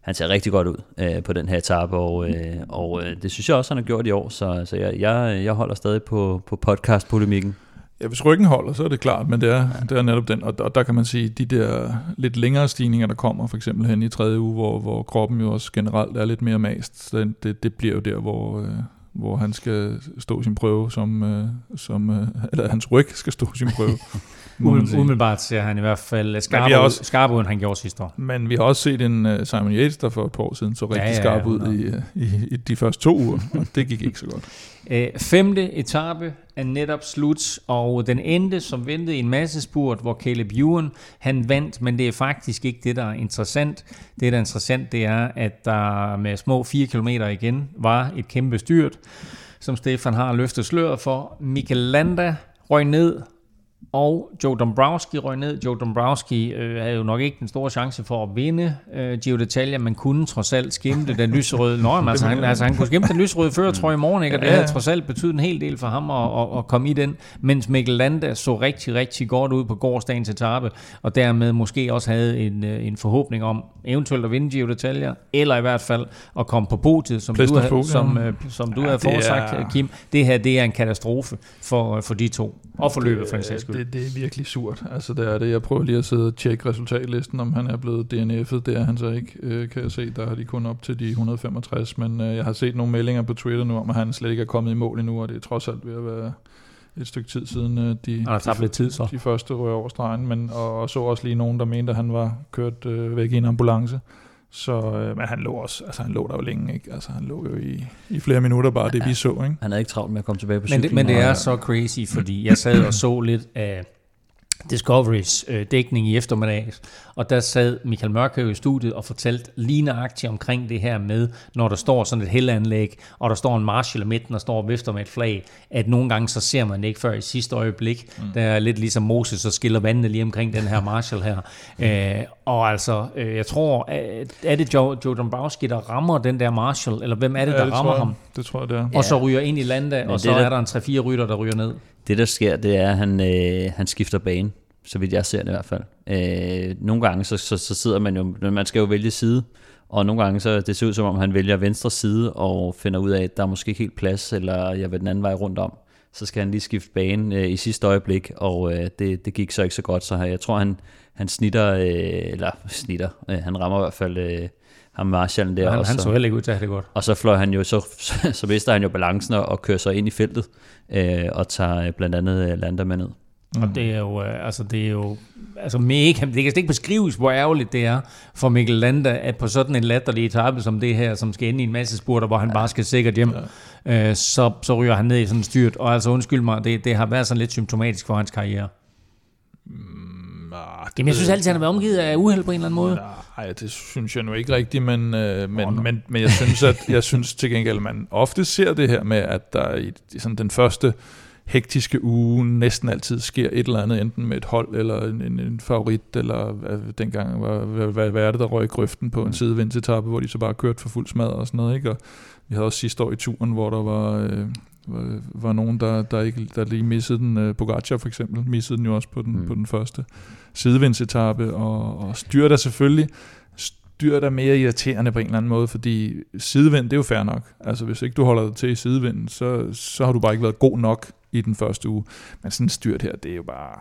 [SPEAKER 3] han ser rigtig godt ud øh, på den her etape, og, øh, og øh, det synes jeg også, han har gjort i år, så, så jeg, jeg, jeg holder stadig på, på podcast-polemikken.
[SPEAKER 4] Ja, hvis ryggen holder, så er det klart, men det er, ja. det er netop den, og, og der kan man sige, de der lidt længere stigninger, der kommer, for eksempel hen i tredje uge, hvor, hvor kroppen jo også generelt er lidt mere mast, så det, det bliver jo der, hvor, øh, hvor han skal stå sin prøve, som, øh, som øh, eller hans ryg skal stå sin prøve. [laughs]
[SPEAKER 2] Umiddelbart ser han i hvert fald skarp, også, skarp ud, end han gjorde sidste år.
[SPEAKER 4] Men vi har også set en uh, Simon Yates, der for et par år siden så rigtig ja, ja, skarp ud i, i, i de første to uger, og det gik ikke så godt.
[SPEAKER 2] Æ, [laughs] femte etape er netop slut, og den endte som ventet i en masse spurt, hvor Caleb Ewan, han vandt, men det er faktisk ikke det, der er interessant. Det, der er interessant, det er, at der med små 4 km igen var et kæmpe styrt, som Stefan har løftet sløret for. Michael Landa røg ned, og Joe Dombrowski røg ned. Joe Dombrowski øh, havde jo nok ikke den store chance for at vinde øh, Gio d'Italia, men kunne trods alt skimte den lyserøde. Nå, men altså, han, altså, han kunne skimte den lyserøde før, tror jeg, i morgen, ikke? og det havde trods alt betydet en hel del for ham at, at, at komme i den, mens Mikkel Landa så rigtig, rigtig godt ud på gårdsdagens etape, og dermed måske også havde en, øh, en forhåbning om eventuelt at vinde Gio d'Italia, eller i hvert fald at komme på podiet, som du, havde, som, øh, som du ja, havde forudsagt, er... Kim. Det her, det er en katastrofe for, for de to, og for løbet for en sags
[SPEAKER 4] skyld. Det, det er virkelig surt. Altså, det er det. Jeg prøver lige at sidde og tjekke resultatlisten, om han er blevet DNF'et. Det er han så ikke, øh, kan jeg se. Der har de kun op til de 165, men øh, jeg har set nogle meldinger på Twitter nu, om at han slet ikke er kommet i mål endnu, og det er trods alt ved at være et stykke tid siden, øh, de,
[SPEAKER 2] han har
[SPEAKER 4] de,
[SPEAKER 2] lidt tid, så.
[SPEAKER 4] de første rører over stregen, men, og, og så også lige nogen, der mente, at han var kørt øh, væk i en ambulance. Så, øh, men han lå også, altså han lå der jo længe, ikke? Altså han lå jo i, i flere minutter bare, det vi så, ikke?
[SPEAKER 3] Han havde ikke travlt med at komme tilbage på
[SPEAKER 2] men det, men det er så crazy, fordi jeg sad og så lidt af Discoverys øh, dækning i eftermiddag, og der sad Michael Mørkøv i studiet og fortalte lige nøjagtigt omkring det her med, når der står sådan et heldanlæg, og der står en marshal i midten og står og vifter med et flag, at nogle gange så ser man det ikke før i sidste øjeblik. Mm. Der er lidt ligesom Moses, og skiller vandene lige omkring den her marshal her. Øh, og altså, øh, jeg tror, er det Joe, Joe Dombrowski, der rammer den der marshal, eller hvem er det,
[SPEAKER 4] ja,
[SPEAKER 2] der
[SPEAKER 4] det
[SPEAKER 2] rammer
[SPEAKER 4] jeg,
[SPEAKER 2] ham?
[SPEAKER 4] Det tror jeg, det er.
[SPEAKER 2] Og så ryger ind i landet, og så der, er der en 3-4 rytter, der ryger ned.
[SPEAKER 3] Det, der sker, det er, at han, øh, han skifter bane, så vidt jeg ser det i hvert fald. Øh, nogle gange, så, så, så sidder man jo, man skal jo vælge side, og nogle gange, så det ser ud som om, han vælger venstre side, og finder ud af, at der er måske ikke helt plads, eller jeg vil den anden vej rundt om. Så skal han lige skifte bane øh, i sidste øjeblik, og øh, det, det gik så ikke så godt, så jeg tror, han, han snitter, øh, eller snitter, øh, han rammer i hvert fald... Øh, ham Marshallen der.
[SPEAKER 2] Han,
[SPEAKER 3] og
[SPEAKER 2] han
[SPEAKER 3] så,
[SPEAKER 2] heller ikke ud til at have det godt.
[SPEAKER 3] Og så fløj han jo, så, så, [laughs] så mister han jo balancen og kører sig ind i feltet, øh, og tager blandt andet øh, Lander med ned.
[SPEAKER 2] Mm. Og det er jo, øh, altså det er jo, altså mega, det kan slet ikke beskrives, hvor ærgerligt det er for Mikkel Landa, at på sådan en latterlig etape som det her, som skal ind i en masse spurter, hvor han ja. bare skal sikkert hjem, ja. øh, så, så ryger han ned i sådan en styrt. Og altså undskyld mig, det, det har været sådan lidt symptomatisk for hans karriere.
[SPEAKER 4] Mm,
[SPEAKER 2] Jamen jeg synes altid, han har været omgivet af uheld på en eller anden måde.
[SPEAKER 4] Nej, det synes jeg nu ikke rigtigt, men, øh, men, oh, no. men, men jeg synes, at jeg synes til gengæld, at man ofte ser det her med, at der i, sådan den første hektiske uge næsten altid sker et eller andet, enten med et hold eller en, en, en favorit, eller hvad, dengang var, hvad, hvad, hvad er det, der røg i grøften på en mm. sidevindetappe, hvor de så bare kørte for fuld smad og sådan noget, ikke? Og vi havde også sidste år i turen, hvor der var, øh, var, var nogen, der, der, ikke, der lige missede den. Øh, Pogacar for eksempel missede den jo også på den, mm. på den første sidevindsetappe, og, og styrt er selvfølgelig styrt er mere irriterende på en eller anden måde, fordi sidevind, det er jo fair nok. Altså hvis ikke du holder dig til i sidevinden, så, så har du bare ikke været god nok i den første uge. Men sådan en styrt her, det er jo bare,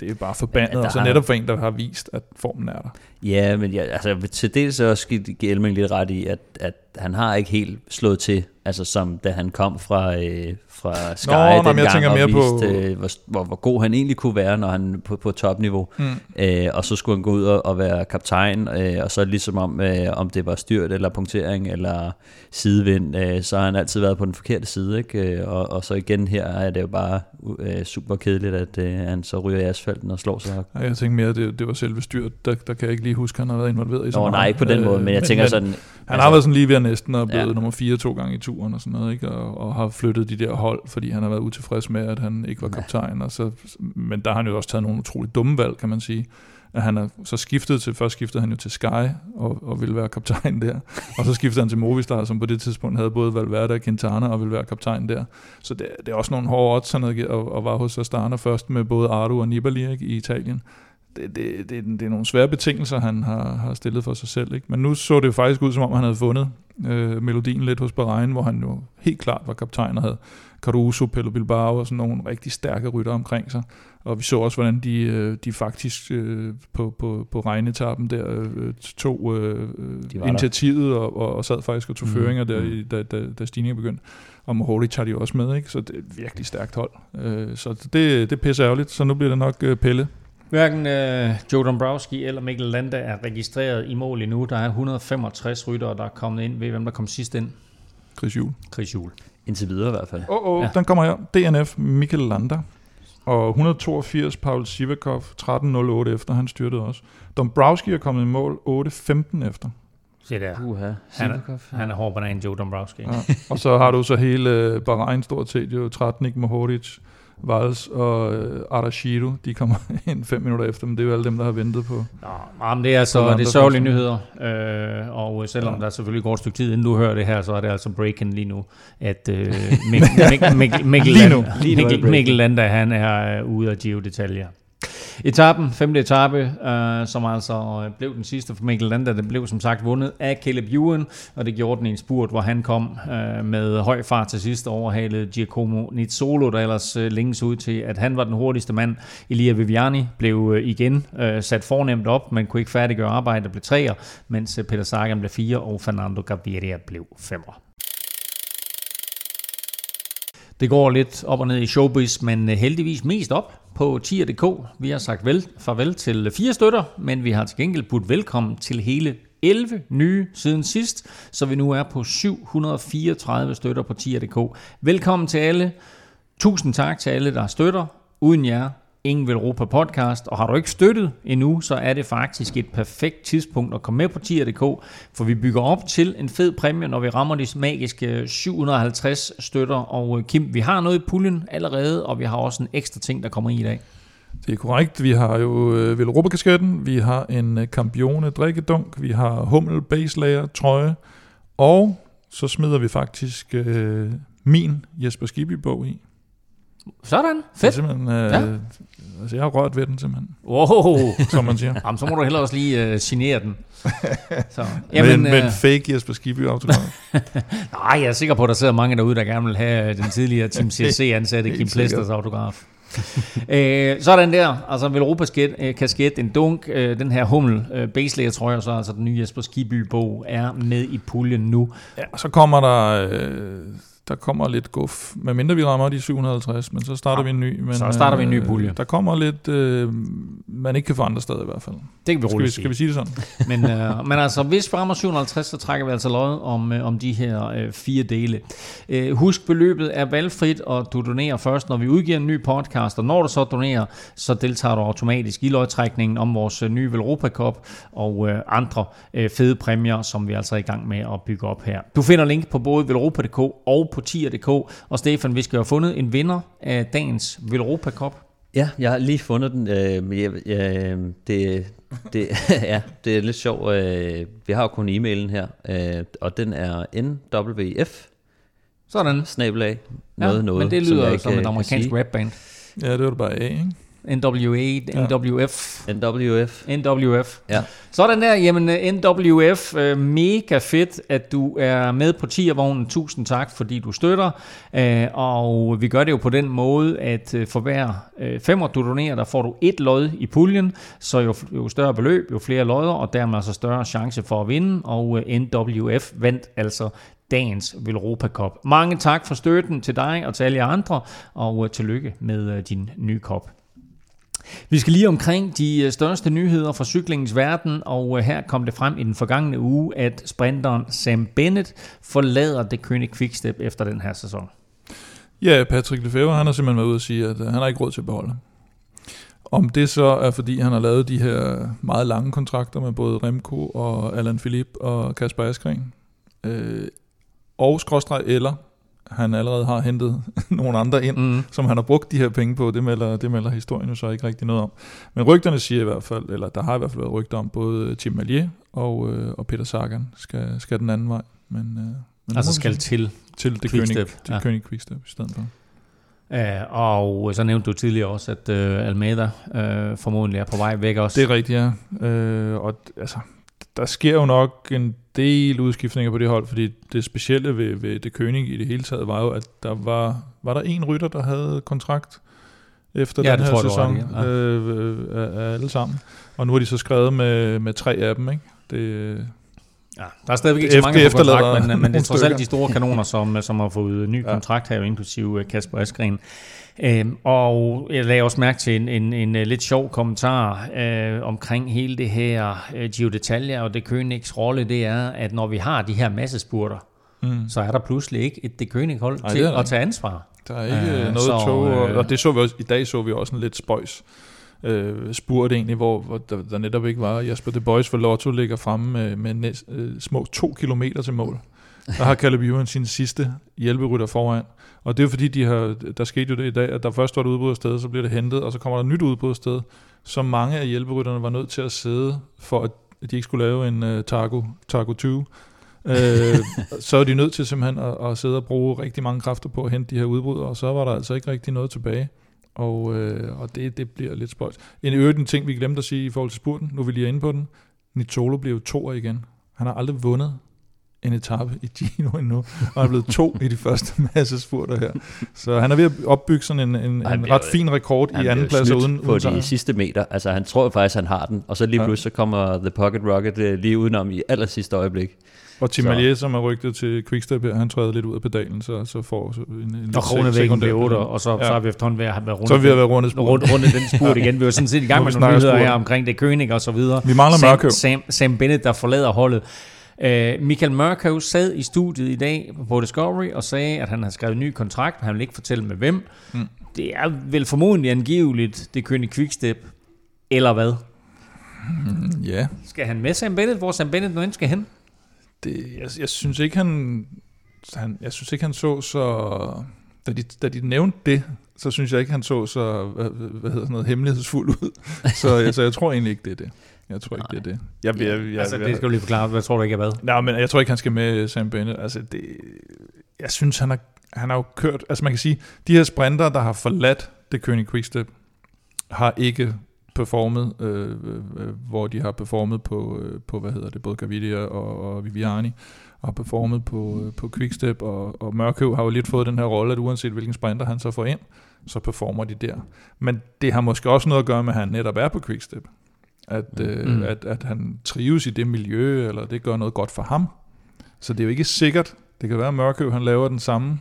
[SPEAKER 4] det er bare forbandet, ja, og så netop for en, der har vist, at formen er der.
[SPEAKER 3] Ja, men ja, altså, til dels også give Elming lidt ret i, at, at han har ikke helt slået til, altså som da han kom fra, øh, fra Sky Nå, den jeg tænker mere viste, på... øh, hvor, hvor, hvor god han egentlig kunne være, når han på, på topniveau. Mm. Øh, og så skulle han gå ud og, og være kaptajn, øh, og så ligesom om, øh, om det var styrt eller punktering eller sidevind, øh, så har han altid været på den forkerte side. Ikke? Øh, og, og så igen her er det jo bare øh, super kedeligt, at øh, han så ryger i asfalten og slår sig.
[SPEAKER 4] Ja, jeg tænker mere, det, det var selve styrt. Der, der kan jeg ikke lige huske, han har været involveret i så
[SPEAKER 3] Nå, nej, ikke på den måde, men jeg tænker men, sådan... Han
[SPEAKER 4] altså, har været sådan lige ved næsten og blevet ja. nummer fire to gange i turen og sådan noget, ikke? Og, og har flyttet de der hold, fordi han har været utilfreds med, at han ikke var kaptajn. Og så, men der har han jo også taget nogle utroligt dumme valg, kan man sige. At han er så skiftet til, først skiftede han jo til Sky og, og ville være kaptajn der. Og så skiftede han til Movistar, som på det tidspunkt havde både Valverde og Quintana og ville være kaptajn der. Så det, det er også nogle hårde odds, han havde, og, og var hos Astana først med både Ardu og Nibali ikke, i Italien det, det, det, det er nogle svære betingelser, han har, har stillet for sig selv. Ikke? Men nu så det faktisk ud, som om han havde fundet øh, melodien lidt hos Bahrain, hvor han jo helt klart var kaptajn og havde Caruso, Pello Bilbao og sådan nogle rigtig stærke rytter omkring sig. Og vi så også, hvordan de, øh, de faktisk øh, på, på, på regnetappen der øh, tog øh, initiativet og, og, og sad faktisk og tog mm. føringer der, mm. da, da, da stigningen begyndte. Og Mohoric tager de også med, ikke? så det er et virkelig stærkt hold. Så det, det pisser ærgerligt, så nu bliver det nok Pelle,
[SPEAKER 2] Hverken uh, Joe Dombrowski eller Mikkel Landa er registreret i mål endnu. Der er 165 ryttere, der er kommet ind. Ved hvem der kom sidst ind?
[SPEAKER 4] Chris Juhl.
[SPEAKER 2] Chris Juhl.
[SPEAKER 3] Indtil videre i hvert fald.
[SPEAKER 4] Åh, oh, oh,
[SPEAKER 2] Ja.
[SPEAKER 4] den kommer her. DNF, Mikkel Lander. Og 182, Paul Sivakov, 13.08 efter, han styrtede også. Dombrowski er kommet i mål, 8.15 efter.
[SPEAKER 2] Se der.
[SPEAKER 3] Uha,
[SPEAKER 2] Han
[SPEAKER 3] Sivakov.
[SPEAKER 2] er, han er hård banan, Joe Dombrowski.
[SPEAKER 4] Ja. Og så har du så hele øh, Bahrain stort set, jo Tratnik, Mohoric, Vals og øh, de kommer [laughs] ind fem minutter efter, men det er jo alle dem, der har ventet på.
[SPEAKER 2] Nå, men det er altså det er sørgelige nyheder, øh, og selvom
[SPEAKER 4] Ja.
[SPEAKER 2] der selvfølgelig går et stykke tid, inden du hører det her, så er det altså breaking lige nu, at øh, [laughs] Mikkel, Mikkel, Mikkel, Landa, han er øh, ude af Giro Detaljer. Etappen, femte etape, øh, som altså øh, blev den sidste for Mikkel Landa, den blev som sagt vundet af Caleb Ewan, og det gjorde den i en spurt, hvor han kom øh, med høj fart til sidst og overhalede Giacomo Nizzolo, der ellers øh, længes ud til, at han var den hurtigste mand. Elia Viviani blev øh, igen øh, sat fornemt op, men kunne ikke færdiggøre arbejdet og blev treer, mens øh, Peter Sagan blev fire, og Fernando Gaviria blev femmer. Det går lidt op og ned i showbiz, men øh, heldigvis mest op på tier.dk. Vi har sagt vel, farvel til fire støtter, men vi har til gengæld budt velkommen til hele 11 nye siden sidst, så vi nu er på 734 støtter på tier.dk. Velkommen til alle. Tusind tak til alle, der støtter. Uden jer, ingen vil Europa podcast. Og har du ikke støttet endnu, så er det faktisk et perfekt tidspunkt at komme med på tier.dk, for vi bygger op til en fed præmie, når vi rammer de magiske 750 støtter. Og øh, Kim, vi har noget i puljen allerede, og vi har også en ekstra ting, der kommer i i dag.
[SPEAKER 4] Det er korrekt. Vi har jo øh, Velropa-kasketten, vi har en øh, Campione drikkedunk, vi har Hummel base layer trøje, og så smider vi faktisk øh, min Jesper Skibby-bog i.
[SPEAKER 2] Sådan, fedt.
[SPEAKER 4] simpelthen, øh,
[SPEAKER 2] Ja.
[SPEAKER 4] altså jeg har rørt ved den simpelthen,
[SPEAKER 2] Wow.
[SPEAKER 4] som man siger. [laughs]
[SPEAKER 2] Jamen, så må du heller også lige øh, signere den. [laughs] Så,
[SPEAKER 4] Jamen, men,
[SPEAKER 2] øh,
[SPEAKER 4] men fake Jesper Skibby autograf. [laughs]
[SPEAKER 2] Nej, jeg er sikker på, at der sidder mange derude, der gerne vil have øh, den tidligere Team CSC-ansatte Kim. Plesters autograf. øh, sådan der, altså Velropa kasket, kasket, en dunk, øh, den her hummel øh, baselayer trøje, og så altså den nye Jesper Skiby bog er med i puljen nu.
[SPEAKER 4] ja, og så kommer der, øh, der kommer lidt guf, medmindre vi rammer de 750, men så starter
[SPEAKER 2] Ja,
[SPEAKER 4] vi en ny. Men,
[SPEAKER 2] så starter vi en ny
[SPEAKER 4] øh,
[SPEAKER 2] pulje.
[SPEAKER 4] Der kommer lidt, øh, man ikke kan få andre steder i hvert fald.
[SPEAKER 2] Det kan vi
[SPEAKER 4] Skal vi,
[SPEAKER 2] roligt
[SPEAKER 4] skal
[SPEAKER 2] sige.
[SPEAKER 4] vi sige det sådan? [laughs]
[SPEAKER 2] Men, øh, men altså, hvis vi rammer 750, så trækker vi altså lod om, øh, om de her øh, fire dele. Øh, husk, beløbet er valgfrit, og du donerer først, når vi udgiver en ny podcast. Og når du så donerer, så deltager du automatisk i lodtrækningen om vores øh, nye Velropa Cup og øh, andre øh, fede præmier, som vi altså er i gang med at bygge op her. Du finder link på både velropa.dk og på tier.dk. Og Stefan, vi skal jo have fundet en vinder af dagens Velropa Cup.
[SPEAKER 3] Ja, jeg har lige fundet den. Øh, jeg, jeg, det, det, [laughs] ja, det er lidt sjovt. Øh, vi har jo kun e-mailen her, øh, og den er NWF,
[SPEAKER 2] Sådan.
[SPEAKER 3] snabelag, noget,
[SPEAKER 2] ja,
[SPEAKER 3] noget.
[SPEAKER 2] men det
[SPEAKER 3] som
[SPEAKER 2] lyder som
[SPEAKER 3] øh,
[SPEAKER 2] et
[SPEAKER 3] kan
[SPEAKER 2] amerikansk rapband.
[SPEAKER 4] Ja, det var det bare A, ikke?
[SPEAKER 2] NWA, NWF.
[SPEAKER 3] NWF.
[SPEAKER 2] NWF.
[SPEAKER 3] Ja.
[SPEAKER 2] Sådan der, jamen øh, NWF, øh, mega fedt, at du er med på tiervognen. Tusind tak, fordi du støtter. Øh, Og vi gør det jo på den måde, at øh, for hver øh, femmer du donerer, der får du et lod i puljen. Så jo, jo større beløb, jo flere lodder, og dermed altså større chance for at vinde. Og øh, NWF vandt altså dagens Velropa Cup. Mange tak for støtten til dig og til alle andre, og øh, tillykke med din nye kop. Vi skal lige omkring de øh, største nyheder fra cyklingens verden, og øh, her kom det frem i den forgangne uge, at sprinteren Sam Bennett forlader det kønne Quickstep efter den her sæson.
[SPEAKER 4] Ja, Patrick Lefebvre, han har simpelthen været ude og sige, at øh, han har ikke råd til at beholde. Om det så er, fordi han har lavet de her meget lange kontrakter med både Remco og Alan Philippe og Kasper Askren, øh, og skråstreg eller han allerede har hentet [laughs] nogle andre ind,
[SPEAKER 2] Mm.
[SPEAKER 4] som han har brugt de her penge på, det melder, det melder historien jo så ikke rigtig noget om. Men rygterne siger i hvert fald, eller der har i hvert fald været rygter om, både Tim Malier og, øh, og Peter Sagan skal, skal den anden vej. Men, øh, men
[SPEAKER 2] Altså skal til.
[SPEAKER 4] til det König, til
[SPEAKER 2] ja.
[SPEAKER 4] König Quickstep i stedet for.
[SPEAKER 2] Uh, og så nævnte du tidligere også, at uh, Almeida uh, formodentlig er på vej væk også.
[SPEAKER 4] Det er rigtigt, ja. Øh, og altså, der sker jo nok en del udskiftninger på det hold, fordi det specielle ved, ved det König i det hele taget var jo, at der var, var der en rytter, der havde kontrakt efter
[SPEAKER 2] Ja,
[SPEAKER 4] den
[SPEAKER 2] det
[SPEAKER 4] her
[SPEAKER 2] tror
[SPEAKER 4] sæson,
[SPEAKER 2] ret i, ja.
[SPEAKER 4] øh, øh, af, af alle sammen. Og nu har de så skrevet med, med tre af dem, ikke? Det,
[SPEAKER 2] Ja, der er stadigvæk ikke så
[SPEAKER 4] Det
[SPEAKER 2] mange på kontrakt, men, øh, men det er trods alt de store kanoner, som, som har fået ny kontrakt her, inklusive øh, Kasper Askren. Øhm, og jeg lagde også mærke til en, en, en, øh, lidt sjov kommentar øh, omkring hele det her øh, Gio Detalje og det Königs rolle, det er, at når vi har de her massespurter,
[SPEAKER 4] Mm.
[SPEAKER 2] så er der pludselig ikke et Det König-hold
[SPEAKER 4] Ej,
[SPEAKER 2] til at tage ansvar.
[SPEAKER 4] Der er ikke
[SPEAKER 2] Øh,
[SPEAKER 4] noget
[SPEAKER 2] så,
[SPEAKER 4] tog, og,
[SPEAKER 2] øh,
[SPEAKER 4] og det så vi også, i dag så vi også en lidt spøjs øh, egentlig, hvor, hvor der, der, netop ikke var. Jasper De Boys for Lotto ligger fremme med, med næst, øh, små to kilometer til mål. Der har Caleb Ewan sin sidste hjælperytter foran. Og det er jo fordi, de har, der skete jo det i dag, at der først var et udbrud sted, så bliver det hentet, og så kommer der et nyt udbrud sted, så mange af hjælperytterne var nødt til at sidde, for at de ikke skulle lave en uh, Targo, Targo 20. øh, [laughs] så er de nødt til simpelthen at, at sidde og bruge rigtig mange kræfter på at hente de her udbrud, og så var der altså ikke rigtig noget tilbage. Og, øh, og det, det bliver lidt spøjt. En øvrigt en ting, vi glemte at sige i forhold til spurten, nu er vi lige inde på den. Nitolo bliver jo toer igen. Han har aldrig vundet en etape i Gino endnu, og han er blevet to i de første [laughs] masse spurter her. Så han er ved at opbygge sådan en, en, en ret
[SPEAKER 3] jo-
[SPEAKER 4] fin rekord i anden plads
[SPEAKER 3] snydt
[SPEAKER 4] uden,
[SPEAKER 3] på
[SPEAKER 4] uden
[SPEAKER 3] de
[SPEAKER 4] sejr.
[SPEAKER 3] sidste meter. Altså, han tror faktisk, han har den. Og så lige
[SPEAKER 4] Ja.
[SPEAKER 3] pludselig så kommer The Pocket Rocket øh, lige udenom i aller sidste øjeblik.
[SPEAKER 4] Og Tim Allier, som er rygtet til Quickstep her, han træder lidt ud af pedalen, så, så får så en, en
[SPEAKER 2] Og blev 8,
[SPEAKER 4] pedal.
[SPEAKER 2] og så, ja. Så har vi efterhånden ved at have været rundt.
[SPEAKER 4] Så vi ved at være rundet
[SPEAKER 2] rundt, rundt den spurt igen. Vi er jo sådan set i gang med
[SPEAKER 4] vi
[SPEAKER 2] nogle nyheder her omkring det König og så videre.
[SPEAKER 4] Vi mangler
[SPEAKER 2] Sam,
[SPEAKER 4] Mørkøv.
[SPEAKER 2] Sam, Sam Bennett, der forlader holdet. Uh, Michael Mørkøv sad i studiet i dag på Discovery og sagde, at han har skrevet en ny kontrakt, men han vil ikke fortælle med hvem.
[SPEAKER 4] Mm.
[SPEAKER 2] Det er vel formodentlig angiveligt det König Quickstep, eller hvad? [laughs]
[SPEAKER 4] Ja,
[SPEAKER 2] Skal han med Sam Bennett, hvor Sam Bennett nu end skal hen?
[SPEAKER 4] det, jeg, jeg synes ikke, han, han, jeg synes ikke, han så så... Da de, da de nævnte det, så synes jeg ikke, han så så, hvad, hvad hedder sådan noget, hemmelighedsfuld ud. så, jeg, så jeg tror egentlig ikke, det er det. Jeg tror ikke, det er det. Jeg, jeg, jeg,
[SPEAKER 2] altså, det skal du lige forklare. Hvad tror du ikke er hvad?
[SPEAKER 4] Nej, men jeg tror ikke, han skal med Sam Bennett. Altså, det, jeg synes, han har, han har jo kørt... Altså, man kan sige, de her sprinter, der har forladt det König Quickstep, har ikke performet, øh, øh, hvor de har performet på, øh, på hvad hedder det, både Gavidia og, og Viviani, og har performet på, øh, på Quickstep, og, og Mørkøv har jo lidt fået den her rolle, at uanset hvilken sprinter han så får ind, så performer de der. Men det har måske også noget at gøre med, at han netop er på Quickstep. At, øh,
[SPEAKER 2] Mm.
[SPEAKER 4] at, at han trives i det miljø, eller det gør noget godt for ham. Så det er jo ikke sikkert. Det kan være, at Mørkøv han laver den samme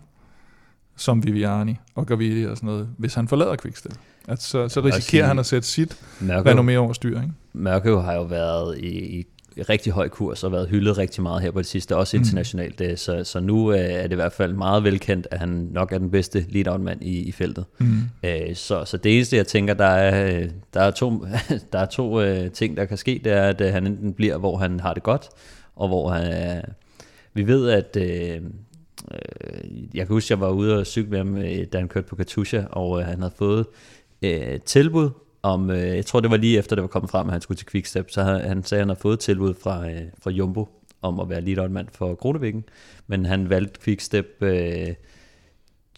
[SPEAKER 4] som Viviani og Gavidia og sådan noget, hvis han forlader Quickstep. At så, så risikerer
[SPEAKER 3] sige-
[SPEAKER 4] han at sætte sit
[SPEAKER 3] Mørkøv,
[SPEAKER 4] renommé over styr, ikke?
[SPEAKER 3] Mørkøv har jo været i, i rigtig høj kurs og været hyldet rigtig meget her på det sidste, også
[SPEAKER 4] Mm.
[SPEAKER 3] internationalt. Mm. Så, så nu øh, er det i hvert fald meget velkendt, at han nok er den bedste lead-out-mand i, i feltet.
[SPEAKER 4] Mm.
[SPEAKER 3] Øh, så, så det eneste, jeg tænker, der er, øh, der er to, [laughs] der er to øh, ting, der kan ske, det er, at øh, han enten bliver, hvor han har det godt, og hvor han... Øh, vi ved, at... Øh, øh, jeg kan huske, jeg var ude og cykle med ham, da han kørte på Katusha, og han havde fået øh, tilbud om, øh, jeg tror det var lige efter det var kommet frem, at han skulle til Quickstep, så han, han sagde, at han havde fået et tilbud fra, øh, fra Jumbo om at være lead-out-mand for Kronevæggen, men han valgte Quickstep, øh,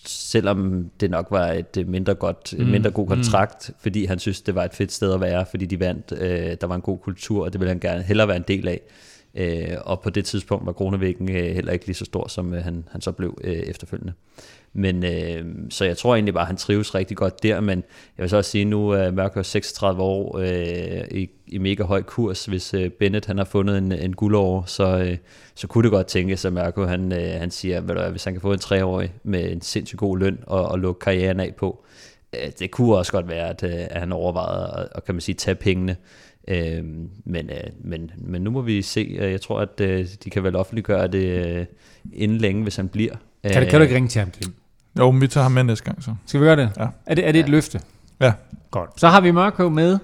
[SPEAKER 3] selvom det nok var et øh, mindre, godt, mm.
[SPEAKER 2] Mm,
[SPEAKER 3] mindre god
[SPEAKER 2] mm.
[SPEAKER 3] kontrakt, mm. fordi han synes, det var et fedt sted at være, fordi de vandt, øh, der var en god kultur, og det ville han gerne hellere være en del af. Øh, og på det tidspunkt var Kronevæggen øh, heller ikke lige så stor, som øh, han, han så blev øh, efterfølgende. Men øh, så jeg tror egentlig bare, at han trives rigtig godt der, men jeg vil så også sige, nu er Mørkøv 36 år øh, i, i mega høj kurs. Hvis øh, Bennett han har fundet en, en guldår, så, øh, så kunne det godt tænkes, at Mørkøv han, øh, han siger, ved du, hvis han kan få en treårig med en sindssygt god løn og, og lukke karrieren af på, øh, det kunne også godt være, at, øh, at han overvejede at, at kan man sige, tage pengene. Øh, men, øh, men, men nu må vi se. Øh, Jeg tror, at øh, de kan vel offentliggøre det øh, inden længe, hvis han bliver.
[SPEAKER 2] Kan, du- kan du ikke ringe til ham, Kim?
[SPEAKER 4] Jo, men vi tager ham med næste gang så.
[SPEAKER 2] Skal vi gøre det?
[SPEAKER 4] Ja.
[SPEAKER 2] Er det, er det et
[SPEAKER 3] Ja.
[SPEAKER 2] løfte?
[SPEAKER 4] Ja.
[SPEAKER 2] Godt. Så har vi Mørkøv med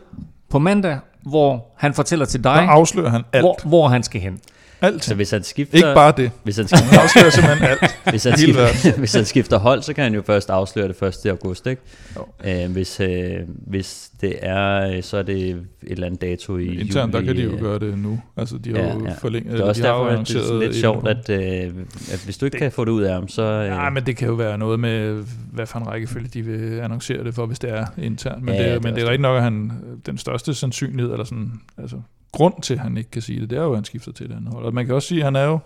[SPEAKER 2] på mandag, hvor han fortæller til
[SPEAKER 4] Der
[SPEAKER 2] dig,
[SPEAKER 4] afslører han alt.
[SPEAKER 2] hvor, hvor han skal hen.
[SPEAKER 4] Alt.
[SPEAKER 3] Så hvis han skifter,
[SPEAKER 4] Ikke bare det.
[SPEAKER 3] hvis han, skifter,
[SPEAKER 4] Han afslører simpelthen alt. [laughs]
[SPEAKER 3] hvis, han skifter, hvis han skifter hold, så kan han jo først afsløre det 1. august, ikke?
[SPEAKER 4] Jo.
[SPEAKER 3] Øh, hvis, øh, hvis det er, øh, så er det et eller andet dato i
[SPEAKER 4] Internt, der
[SPEAKER 3] juli.
[SPEAKER 4] kan de jo
[SPEAKER 3] øh,
[SPEAKER 4] gøre det nu. Altså, de har
[SPEAKER 3] Ja,
[SPEAKER 4] jo
[SPEAKER 3] ja.
[SPEAKER 4] forlænget.
[SPEAKER 3] Det er også
[SPEAKER 4] de
[SPEAKER 3] derfor, at det er lidt sjovt, at, øh, at hvis du ikke kan få det ud af ham, så... Øh,
[SPEAKER 4] Ja, men det kan jo være noget med, hvad for en rækkefølge de vil annoncere det for, hvis det er internt. Men,
[SPEAKER 3] Ja,
[SPEAKER 4] det,
[SPEAKER 3] det
[SPEAKER 4] men det er rigtigt nok, at han, den største sandsynlighed, eller sådan, altså grund til, at han ikke kan sige det, det er jo, at han skifter til et andet hold. Og man kan også sige, at han er jo,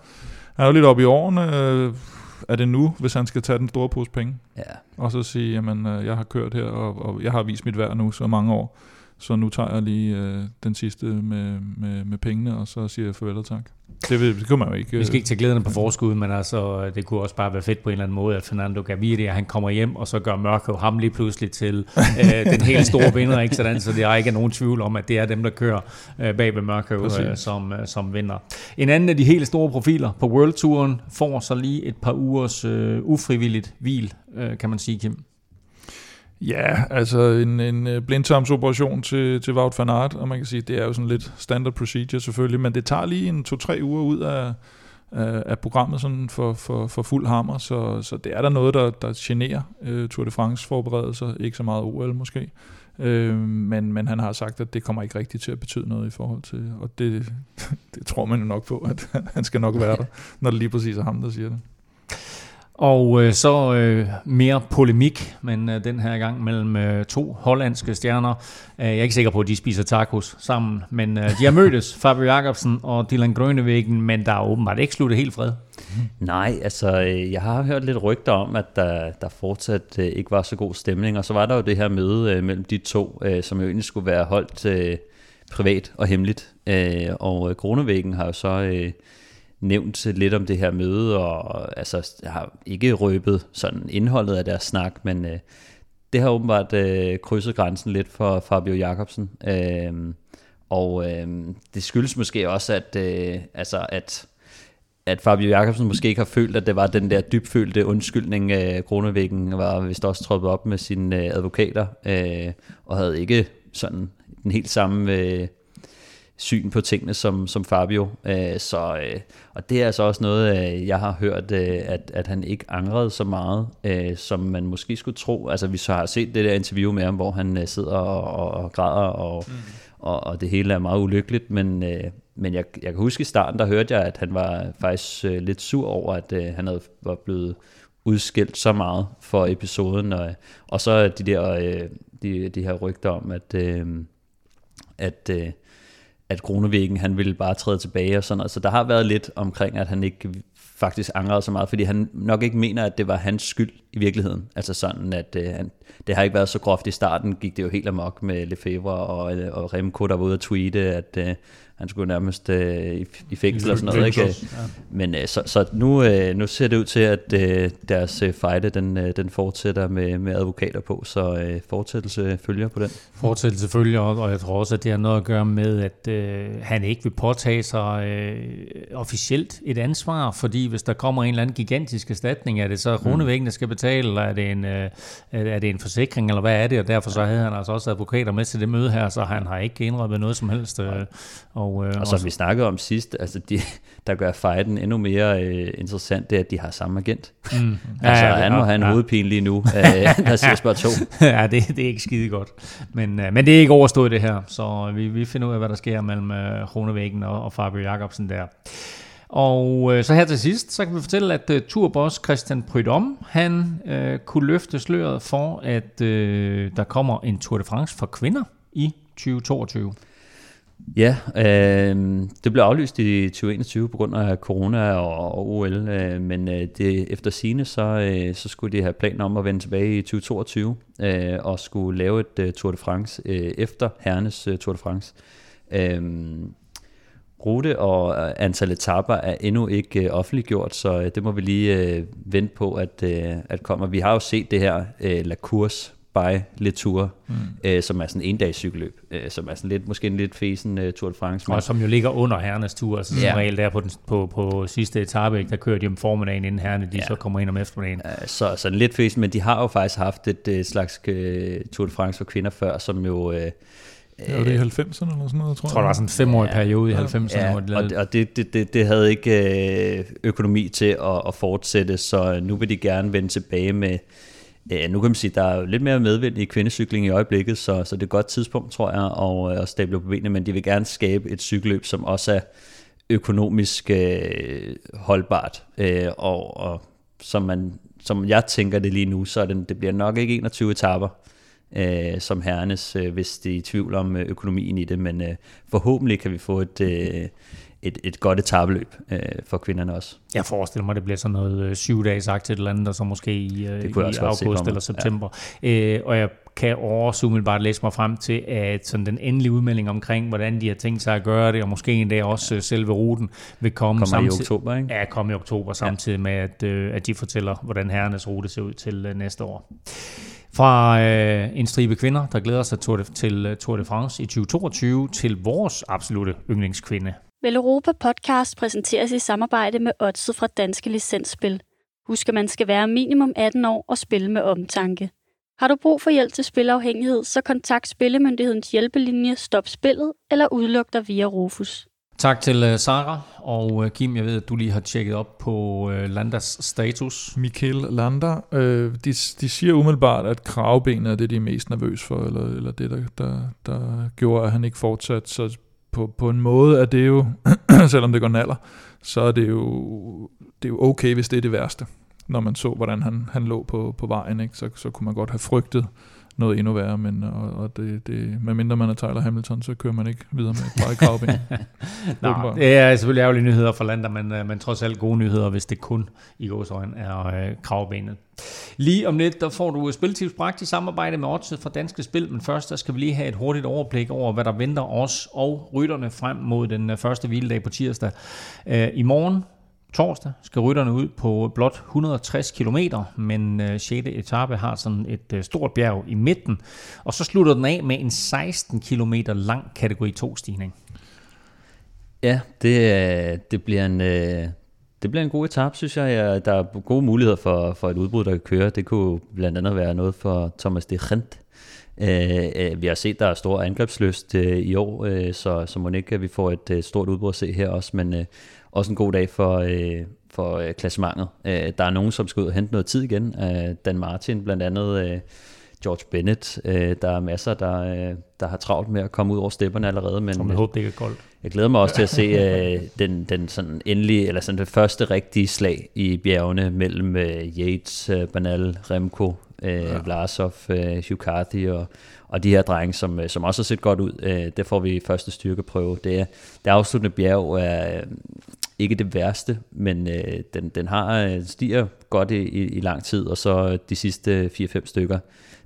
[SPEAKER 4] han er jo lidt oppe i årene. Øh, er det nu, hvis han skal tage den store pose penge?
[SPEAKER 3] ja.
[SPEAKER 4] Og så sige, jamen, øh, jeg har kørt her, og, og jeg har vist mit værd nu så mange år. Så nu tager jeg lige øh, den sidste med, med, med pengene, og så siger jeg farvel og tak. Det, vil, det kunne man jo ikke.
[SPEAKER 2] Vi skal ikke tage glæderne på forskud, men altså, det kunne også bare være fedt på en eller anden måde, at Fernando Gaviria, han kommer hjem, og så gør Mørke ham lige pludselig til øh, [laughs] den helt store vinder, ikke sådan, så der er ikke nogen tvivl om, at det er dem, der kører øh, bag ved Mørke, øh, som, øh, som vinder. En anden af de helt store profiler på World Touren får så lige et par ugers øh, ufrivilligt hvil, øh, kan man sige, Kim.
[SPEAKER 4] Ja, altså en, en øh, blindtarmsoperation til, til Wout van Aert, og man kan sige, det er jo sådan lidt standard procedure selvfølgelig, men det tager lige en to-tre uger ud af, af, af programmet sådan for, for, for fuld hammer, så, så det er der noget, der, der generer uh, Tour de France forberedelser, ikke så meget OL måske, uh, men, men han har sagt, at det kommer ikke rigtigt til at betyde noget i forhold til, og det, [laughs] det tror man jo nok på, at [laughs] han skal nok være der, når det lige præcis er ham, der siger det.
[SPEAKER 2] Og øh, så øh, mere polemik, men øh, den her gang mellem øh, to hollandske stjerner. Øh, jeg er ikke sikker på, at de spiser tacos sammen, men øh, de har mødtes, [laughs] Fabio Jacobsen og Dylan Grønnevæggen, men der er åbenbart ikke sluttet helt fred.
[SPEAKER 3] Nej, altså øh, jeg har hørt lidt rygter om, at der, der fortsat øh, ikke var så god stemning, og så var der jo det her møde øh, mellem de to, øh, som jo egentlig skulle være holdt øh, privat og hemmeligt. Øh, og øh, Grønnevæggen har jo så... Øh, nævnt lidt om det her møde, og altså, jeg har ikke røbet sådan indholdet af deres snak, men øh, det har åbenbart øh, krydset grænsen lidt for Fabio Jacobsen. Øh, og øh, det skyldes måske også, at, øh, altså, at, at Fabio Jacobsen måske ikke har følt, at det var den der dybfølte undskyldning, øh, Kronevæggen var vist også troppet op med sine øh, advokater, øh, og havde ikke sådan den helt samme... Øh, syn på tingene som, som Fabio. Øh, så, øh, og det er altså også noget, øh, jeg har hørt, øh, at, at han ikke angrede så meget, øh, som man måske skulle tro. Altså vi så har set det der interview med ham, hvor han øh, sidder og, og, og græder, og, mm. og, og det hele er meget ulykkeligt, men, øh, men jeg, jeg kan huske i starten, der hørte jeg, at han var faktisk øh, lidt sur over, at øh, han havde, var blevet udskilt så meget for episoden, og, og så de der øh, de, de her rygter om, at, øh, at øh, at Kronevæggen, han ville bare træde tilbage og sådan noget. Så der har været lidt omkring, at han ikke faktisk angrede så meget, fordi han nok ikke mener, at det var hans skyld i virkeligheden. Altså sådan, at øh, han, det har ikke været så groft i starten, gik det jo helt amok med Lefebvre og, øh, og Remco, der var ude at tweete, at øh, han skulle nærmest øh, i, i fængsel og sådan noget. Ikke? Ja. Men øh, så, så nu, øh, nu ser det ud til, at øh, deres øh, fejde, den, øh, den fortsætter med, med advokater på, så øh, fortsættelse følger på den.
[SPEAKER 2] Fortsættelse følger, og jeg tror også, at det har noget at gøre med, at øh, han ikke vil påtage sig øh, officielt et ansvar, fordi hvis der kommer en eller anden gigantisk erstatning, er det så rundevæggen, der skal betale, eller er det, en, øh, er det en forsikring, eller hvad er det? Og derfor så havde han altså også advokater med til det møde her, så han har ikke indrømmet noget som helst. Øh,
[SPEAKER 3] og og, øh, og som vi snakkede om sidst, altså de, [laughs] der gør fighten endnu mere øh, interessant, det er, at de har samme agent. Mm. [laughs] altså ja, ja, han må have en ja. hovedpine lige nu, [laughs] øh, der siger spørg to.
[SPEAKER 2] ja, det, det er ikke skide godt. Men, øh, men det er ikke overstået det her, så vi, vi finder ud af, hvad der sker mellem øh, Kronevæggen og, og Fabio Jacobsen der. Og øh, så her til sidst, så kan vi fortælle, at øh, turboss Christian Prydom, han øh, kunne løfte sløret for, at øh, der kommer en Tour de France for kvinder i 2022.
[SPEAKER 3] Ja, øh, det blev aflyst i 2021 på grund af corona og, og OL, øh, men øh, det, efter sine så, øh, så skulle de have planer om at vende tilbage i 2022 øh, og skulle lave et uh, Tour de France øh, efter Hernes uh, øh, Tour de France. Øh, rute og øh, antal etapper er endnu ikke øh, offentliggjort, så øh, det må vi lige øh, vente på, at, øh, at kommer. Vi har jo set det her øh, La Course by Le Tour, mm. øh, som er sådan en dags cykelløb, øh, som er sådan lidt, måske en lidt fesen uh, Tour de France.
[SPEAKER 2] Og som jo ligger under herrenes tur, altså ja. som regel der på, den, på, på sidste etape, der kører de om formiddagen, inden herrene de ja. så kommer ind om eftermiddagen.
[SPEAKER 3] Uh, så sådan lidt fesen, men de har jo faktisk haft et uh, slags uh, Tour de France for kvinder før, som jo... Uh,
[SPEAKER 4] Ja, det i 90'erne eller sådan noget, tror jeg.
[SPEAKER 2] Tror, der var sådan en femårig ja, periode i 90'erne.
[SPEAKER 3] Ja,
[SPEAKER 2] hvor
[SPEAKER 3] det, og det, det, det, det havde ikke økonomi til at, at fortsætte, så nu vil de gerne vende tilbage med, Ja, nu kan man sige, at der er lidt mere medvind i kvindecykling i øjeblikket, så, så det er et godt tidspunkt, tror jeg, at, øh, at stable på benene, men de vil gerne skabe et cykelløb, som også er økonomisk øh, holdbart, øh, og, og som, man, som jeg tænker det lige nu, så er det, det bliver nok ikke 21 etaper, øh, som herrenes, øh, hvis de er i tvivl om øh, økonomien i det, men øh, forhåbentlig kan vi få et, øh, et, et godt etabeløb øh, for kvinderne også.
[SPEAKER 2] Jeg forestiller mig, at det bliver sådan noget øh, syv dages aktivt eller andet, og så måske i, øh, i august eller september. Ja. Øh, og jeg kan også umiddelbart læse mig frem til, at sådan den endelige udmelding omkring, hvordan de har tænkt sig at gøre det, og måske endda også ja. selve ruten, vil komme
[SPEAKER 3] Kommer
[SPEAKER 2] samtidig,
[SPEAKER 3] i oktober, ikke?
[SPEAKER 2] Ja, komme i oktober, samtidig ja. med, at, øh, at de fortæller, hvordan herrenes rute ser ud til øh, næste år. Fra øh, en stribe kvinder, der glæder sig de, til øh, Tour de France i 2022, til vores absolute yndlingskvinde.
[SPEAKER 5] Vel Europa Podcast præsenteres i samarbejde med Odset fra Danske Licensspil. Husk, at man skal være minimum 18 år og spille med omtanke. Har du brug for hjælp til spilafhængighed, så kontakt Spillemyndighedens hjælpelinje Stop Spillet eller udluk dig via Rufus.
[SPEAKER 2] Tak til uh, Sara og uh, Kim. Jeg ved, at du lige har tjekket op på uh, Landas status.
[SPEAKER 4] Michael Lander, øh, de, de siger umiddelbart, at kravbenet er det, de er mest nervøs for, eller, eller det, der, der, der gjorde, at han ikke fortsat. Så på, på en måde er det jo, [clears throat] selvom det går naller, så er det jo, det er jo okay, hvis det er det værste. Når man så, hvordan han, han lå på, på vejen, ikke? Så, så kunne man godt have frygtet noget endnu værre, men og, og det, det, medmindre man er Tyler Hamilton, så kører man ikke videre med bare kravben. [laughs]
[SPEAKER 2] Nå, det er selvfølgelig ærgerlige nyheder for Lander, men, øh, men trods alt gode nyheder, hvis det kun i gåsøjne er øh, kravbenet. Lige om lidt, der får du spiltips bragt i samarbejde med Odds fra Danske Spil, men først der skal vi lige have et hurtigt overblik over, hvad der venter os og rytterne frem mod den øh, første hviledag på tirsdag. Øh, I morgen torsdag skal rytterne ud på blot 160 km, men øh, 6. etape har sådan et øh, stort bjerg i midten, og så slutter den af med en 16 km lang kategori 2 stigning.
[SPEAKER 3] Ja, det, øh, det bliver en... Øh, det bliver en god etape, synes jeg. Der er gode muligheder for, for et udbrud, der kan køre. Det kunne blandt andet være noget for Thomas de Rent. Øh, vi har set, der er stor angrebsløst øh, i år, øh, så, så må ikke, at vi får et øh, stort udbrud at se her også, men øh, også en god dag for, øh, for øh, klassementet. Øh, der er nogen, som skal ud og hente noget tid igen. Øh, Dan Martin blandt andet, øh, George Bennett. Øh, der er masser, der, øh, der har travlt med at komme ud over stepperne allerede. Men,
[SPEAKER 2] jeg håber, det ikke er koldt.
[SPEAKER 3] Jeg glæder mig også til at se øh, den, den sådan endelige, eller sådan det første rigtige slag i bjergene mellem øh, Yates, øh, Banal, Remco, øh, ja. Vlasov, øh, Hugh Carthy og, og de her drenge, som, øh, som også har set godt ud. Øh, det får vi første styrkeprøve. Det, er, det afsluttende bjerg er øh, ikke det værste, men øh, den, den har øh, stiger godt i, i, i lang tid, og så de sidste 4-5 stykker,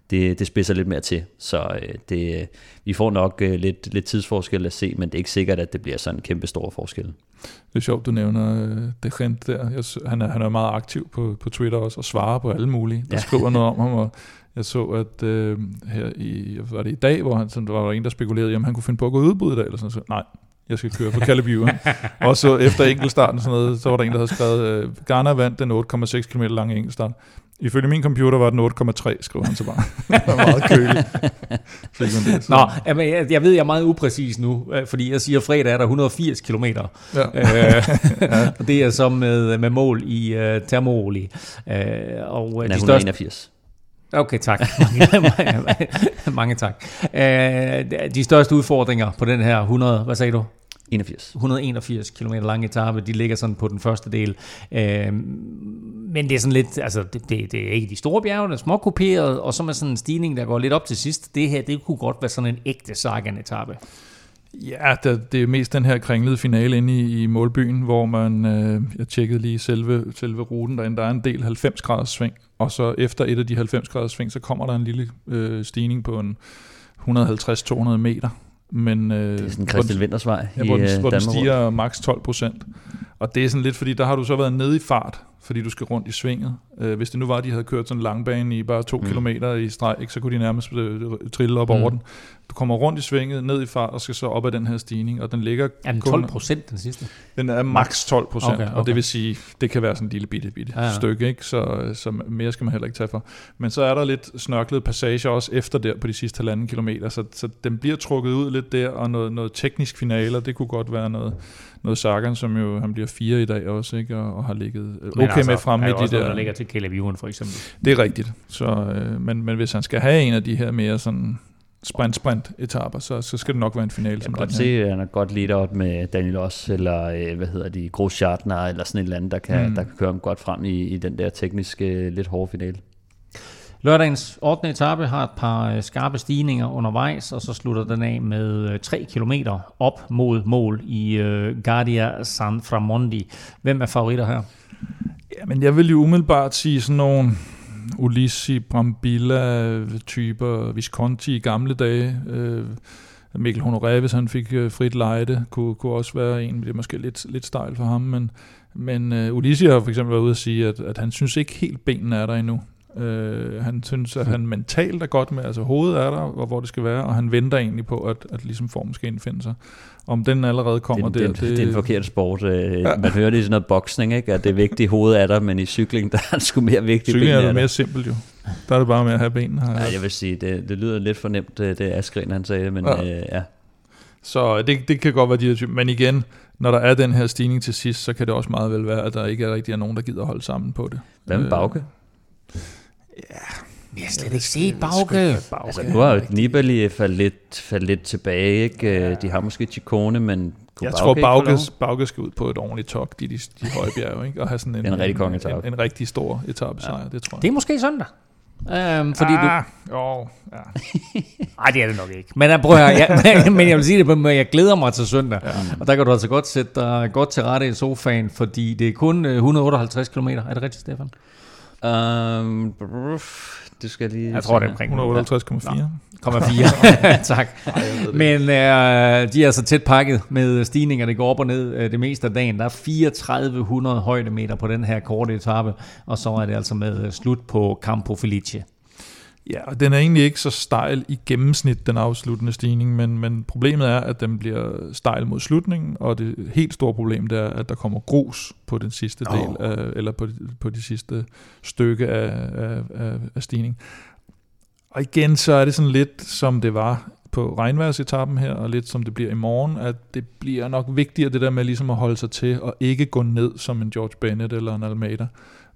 [SPEAKER 3] det, det spidser lidt mere til. Så øh, det, vi får nok øh, lidt, lidt tidsforskel at se, men det er ikke sikkert, at det bliver sådan en kæmpe stor forskel.
[SPEAKER 4] Det er sjovt, du nævner øh, det rent der. Jeg, han, er, han er meget aktiv på, på Twitter også, og svarer på alle mulige, der ja. skriver noget om ham, og jeg så, at øh, her i, var det i dag, hvor han, sådan, der var en, der spekulerede, om han kunne finde på at gå udbud i dag, eller sådan så, nej, jeg skal køre på Calibur. [laughs] og så efter enkeltstarten, sådan noget, så var der en, der havde skrevet, øh, Garner vandt den 8,6 km lange enkeltstart. Ifølge min computer var den 8,3, skrev han så bare. [laughs] det var meget køligt.
[SPEAKER 2] det, Nå, jamen, jeg, jeg ved, jeg er meget upræcis nu, øh, fordi jeg siger, at fredag er der 180 km. Ja. Øh, [laughs] og det er så med, med mål i uh, termoli. Uh,
[SPEAKER 3] og den er de største, 181.
[SPEAKER 2] Okay, tak. [laughs] mange, mange tak. de største udfordringer på den her 100, hvad sagde du?
[SPEAKER 3] 81.
[SPEAKER 2] 181 km lange etape, de ligger sådan på den første del. Øh, men det er sådan lidt, altså det, det, det er ikke de store bjerge, det er småkuperet, og så med sådan en stigning, der går lidt op til sidst. Det her, det kunne godt være sådan en ægte sagan etape.
[SPEAKER 4] Ja, det, det er mest den her kringlede finale inde i, i målbyen, hvor man, øh, jeg tjekkede lige selve, selve ruten derinde, der er en del 90 graders sving, og så efter et af de 90 graders sving, så kommer der en lille øh, stigning på en 150-200 meter,
[SPEAKER 3] men, øh, det er sådan en Christian Vintersvej
[SPEAKER 4] ja, hvor, den, øh, hvor den stiger maks 12 procent. Og det er sådan lidt, fordi der har du så været nede i fart, fordi du skal rundt i svinget. Øh, hvis det nu var, at de havde kørt sådan en langbane i bare to mm. kilometer i streg, ikke, så kunne de nærmest øh, trille op mm. over den. Du kommer rundt i svinget, ned i fart, og skal så op ad den her stigning, og den ligger...
[SPEAKER 2] Er den 12 procent, den sidste?
[SPEAKER 4] Den er maks 12 procent, okay, okay. og det vil sige, det kan være sådan en lille bitte, bitte ja, ja. stykke, ikke? Så, så mere skal man heller ikke tage for. Men så er der lidt snørklet passage også efter der på de sidste halvanden kilometer, så, så den bliver trukket ud lidt der, og noget, noget teknisk finaler, det kunne godt være noget, noget Sagan, som jo han bliver fire i dag også, ikke? Og, og har ligget okay altså, med frem i de der...
[SPEAKER 2] Noget, der ligger til Caleb Ewan for eksempel.
[SPEAKER 4] Det er rigtigt. Så, øh, men, men hvis han skal have en af de her mere sådan sprint-sprint-etapper, så, så skal det nok være en finale. Jeg
[SPEAKER 3] kan godt se, at han er godt lidt op med Daniel Oss, eller øh, hvad hedder de, Gros Schartner, eller sådan et eller andet, der kan, mm. der kan køre ham godt frem i, i den der tekniske, lidt hårde finale.
[SPEAKER 2] Lørdagens 8. etape har et par øh, skarpe stigninger undervejs, og så slutter den af med øh, 3 km op mod mål i øh, Guardia San Framondi. Hvem er favoritter her?
[SPEAKER 4] Ja, men jeg vil jo umiddelbart sige sådan nogle Ulissi, Brambilla-typer, Visconti i gamle dage. Mikkel Honoré, hvis han fik frit lejde, kunne, kunne også være en, det er måske lidt, lidt stejl for ham, men, men uh, Ulissi har for eksempel været ude at sige, at, at han synes ikke helt benene er der endnu. Uh, han synes, at han mentalt er godt med, altså hovedet er der, og hvor det skal være, og han venter egentlig på, at, at ligesom formen skal indfinde sig. Om den allerede kommer
[SPEAKER 3] det,
[SPEAKER 4] der...
[SPEAKER 3] Det, det, det er en forkert sport. Ja. Man hører det i sådan noget boksning, ikke? at det er vigtigt, hovedet er der, men i cykling, [laughs] der er han sgu mere vigtigt.
[SPEAKER 4] Cykling er det mere simpelt jo. Der er det bare med at have benene her.
[SPEAKER 3] Ja, jeg vil sige, det, det lyder lidt fornemt, det Askren han sagde, men ja. Øh, ja.
[SPEAKER 4] Så det, det kan godt være de her typer. Men igen, når der er den her stigning til sidst, så kan det også meget vel være, at der ikke er rigtig er nogen, der gider holde sammen på det.
[SPEAKER 3] Hvad med Bauke?
[SPEAKER 2] Øh, ja, vi har slet ikke set Bauke.
[SPEAKER 3] Altså, nu har Nibali faldet lidt, faldet lidt tilbage. Ikke? Ja. De har måske Chikone, men
[SPEAKER 4] jeg Bauke tror, Bauke, Bauke skal ud på et ordentligt tok, de, de, de høje bjerge, ikke? og have sådan en,
[SPEAKER 3] en, rigtig
[SPEAKER 4] en, en, en rigtig stor etappesejr, ja. det tror jeg.
[SPEAKER 2] Det er måske søndag. Um, fordi
[SPEAKER 4] ah, du... Jo, ja. [laughs]
[SPEAKER 2] Nej, det er det nok ikke. Men jeg, [laughs] prøver, jeg, men jeg vil sige det på en måde, jeg glæder mig til søndag. Ja. Og der kan du altså godt sætte dig godt til rette i sofaen, fordi det er kun 158 km. Er det rigtigt, Stefan?
[SPEAKER 3] Um, det skal lige...
[SPEAKER 2] Jeg tror, det er omkring
[SPEAKER 4] 158,4. [laughs]
[SPEAKER 2] tak. Men uh, de er så tæt pakket med stigninger, det går op og ned uh, det meste af dagen. Der er 3400 højdemeter på den her korte etape, og så er det altså med slut på Campo Felice.
[SPEAKER 4] Ja, og den er egentlig ikke så stejl i gennemsnit, den afsluttende stigning, men, men problemet er, at den bliver stejl mod slutningen, og det helt store problem det er, at der kommer grus på den sidste del, oh. af, eller på, på de sidste stykke af, af, af, af stigningen. Og igen, så er det sådan lidt, som det var på regnværsetappen her, og lidt som det bliver i morgen, at det bliver nok vigtigere det der med ligesom at holde sig til, og ikke gå ned som en George Bennett eller en Almeida,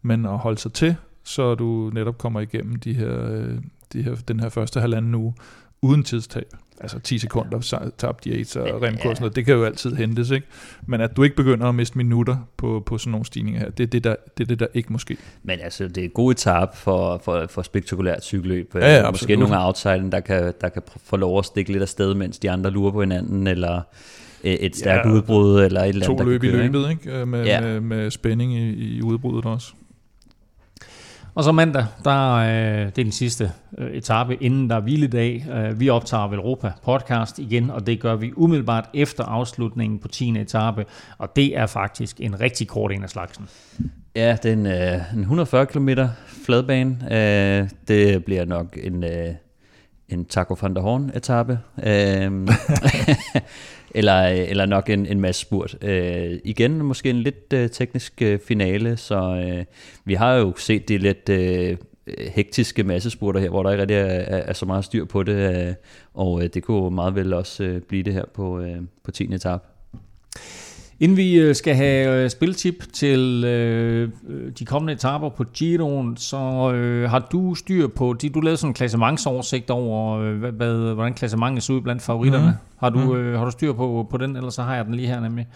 [SPEAKER 4] men at holde sig til, så du netop kommer igennem de her, øh, de her, den her første halvanden uge uden tidstab. Altså 10 sekunder tabt de Yates og sådan noget, det kan jo altid hentes, ikke? Men at du ikke begynder at miste minutter på, på sådan nogle stigninger her, det er det, der, det er det, der ikke måske.
[SPEAKER 3] Men altså, det er et god etape for, for, for spektakulært cykelløb. Ja, ja, Måske nogle af der kan, der kan få lov at stikke lidt af sted, mens de andre lurer på hinanden, eller et stærkt ja, udbrud, eller et eller andet,
[SPEAKER 4] To løb i løbet, ikke? ikke? Med, ja. med, med spænding i, i udbruddet også.
[SPEAKER 2] Og så mandag, der, øh, det er den sidste øh, etape, inden der er hviledag. Øh, vi optager Velropa podcast igen, og det gør vi umiddelbart efter afslutningen på 10. etape, og det er faktisk en rigtig kort en af slagsen.
[SPEAKER 3] Ja, det er en, øh, en 140 km fladbane. Øh, det bliver nok en, øh, en Taco van der Horn etape. Øh, [laughs] eller, øh, eller nok en, en masse spurt. Øh, igen måske en lidt øh, teknisk øh, finale, så øh, vi har jo set de lidt øh, hektiske massespurter her, hvor der ikke rigtig er, er, er så meget styr på det, øh, og øh, det kunne meget vel også øh, blive det her på, øh, på 10. etape.
[SPEAKER 2] Inden vi øh, skal have øh, spiltip til øh, de kommende etaper på Giroen, så øh, har du styr på, de, du lavede sådan en klassementsoversigt over, øh, hvad, hvad, hvordan klassementet ser ud blandt favoritterne. Mm. Har, du, mm. øh, har du styr på, på den, eller så har jeg den lige her nemlig.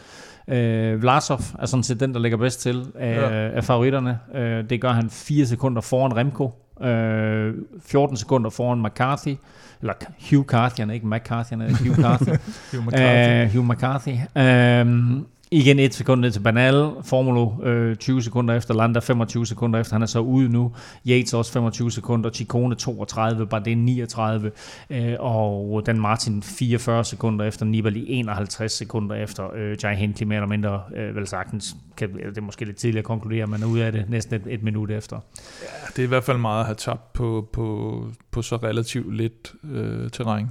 [SPEAKER 2] Øh, Vlasov er sådan set den, der ligger bedst til af, ja. af favoritterne. Øh, det gør han 4 sekunder foran Remco, øh, 14 sekunder foran McCarthy, eller Hugh Carthy, han er ikke McCarthy, han er Hugh Carthy. [laughs] Hugh McCarthy. Uh, Hugh McCarthy. Um, Igen et sekund ned til Banal, Formulo øh, 20 sekunder efter, Landa 25 sekunder efter, han er så ude nu, Yates også 25 sekunder, Chicone 32, Bardet 39, øh, og Dan Martin 44 sekunder efter, Nibali 51 sekunder efter, øh, Jai Hindley mere eller mindre, øh, vel sagtens, kan, det er måske lidt tidligt at konkludere, men er ude af det næsten et, et minut efter.
[SPEAKER 4] Ja, det er i hvert fald meget at have tabt på, på, på så relativt lidt øh, terræn.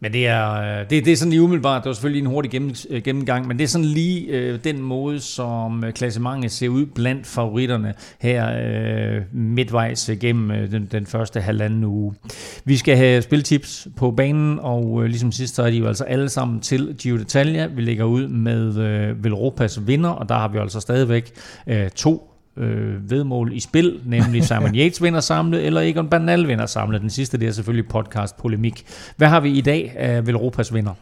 [SPEAKER 2] Men det er, øh, det, det er sådan lige umiddelbart, det var selvfølgelig en hurtig gennem, øh, gennemgang, men det er sådan lige øh, den måde, som øh, klassementet ser ud blandt favoritterne her øh, midtvejs gennem øh, den, den første halvanden uge. Vi skal have spiltips på banen, og øh, ligesom sidst, så er de jo altså alle sammen til Gio d'Italia. Vi lægger ud med øh, Velropas vinder, og der har vi altså stadigvæk øh, to øh, vedmål i spil, nemlig Simon Yates vinder samlet, eller Egon Bernal vinder samlet. Den sidste det er selvfølgelig podcast Polemik. Hvad har vi i dag af Velropas vinder?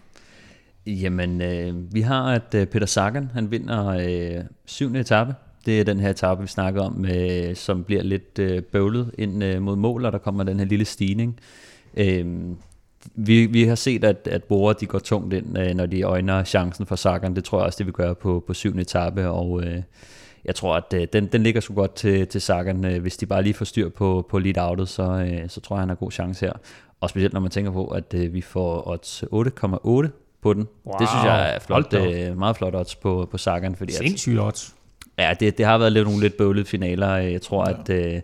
[SPEAKER 3] Jamen, øh, vi har, at øh, Peter Sagan, han vinder øh, syvende etape. Det er den her etape, vi snakker om, øh, som bliver lidt øh, bøvlet ind øh, mod mål, og der kommer den her lille stigning. Øh, vi, vi har set, at, at Bora de går tungt ind, øh, når de øjner chancen for Sagan. Det tror jeg også, det vil gøre på, på syvende etape, og... Øh, jeg tror, at øh, den, den ligger så godt til, til Sagan. Øh, hvis de bare lige får styr på, på lead-outet, så, øh, så tror jeg, han har god chance her. Og specielt når man tænker på, at øh, vi får odds 8,8 på den. Wow. Det synes jeg er flot, øh, meget flot odds på, på Sagan. Fordi
[SPEAKER 2] Sindssygt odds.
[SPEAKER 3] Ja, det, det har været lidt nogle lidt bøvlede finaler. Jeg tror, ja. at, øh,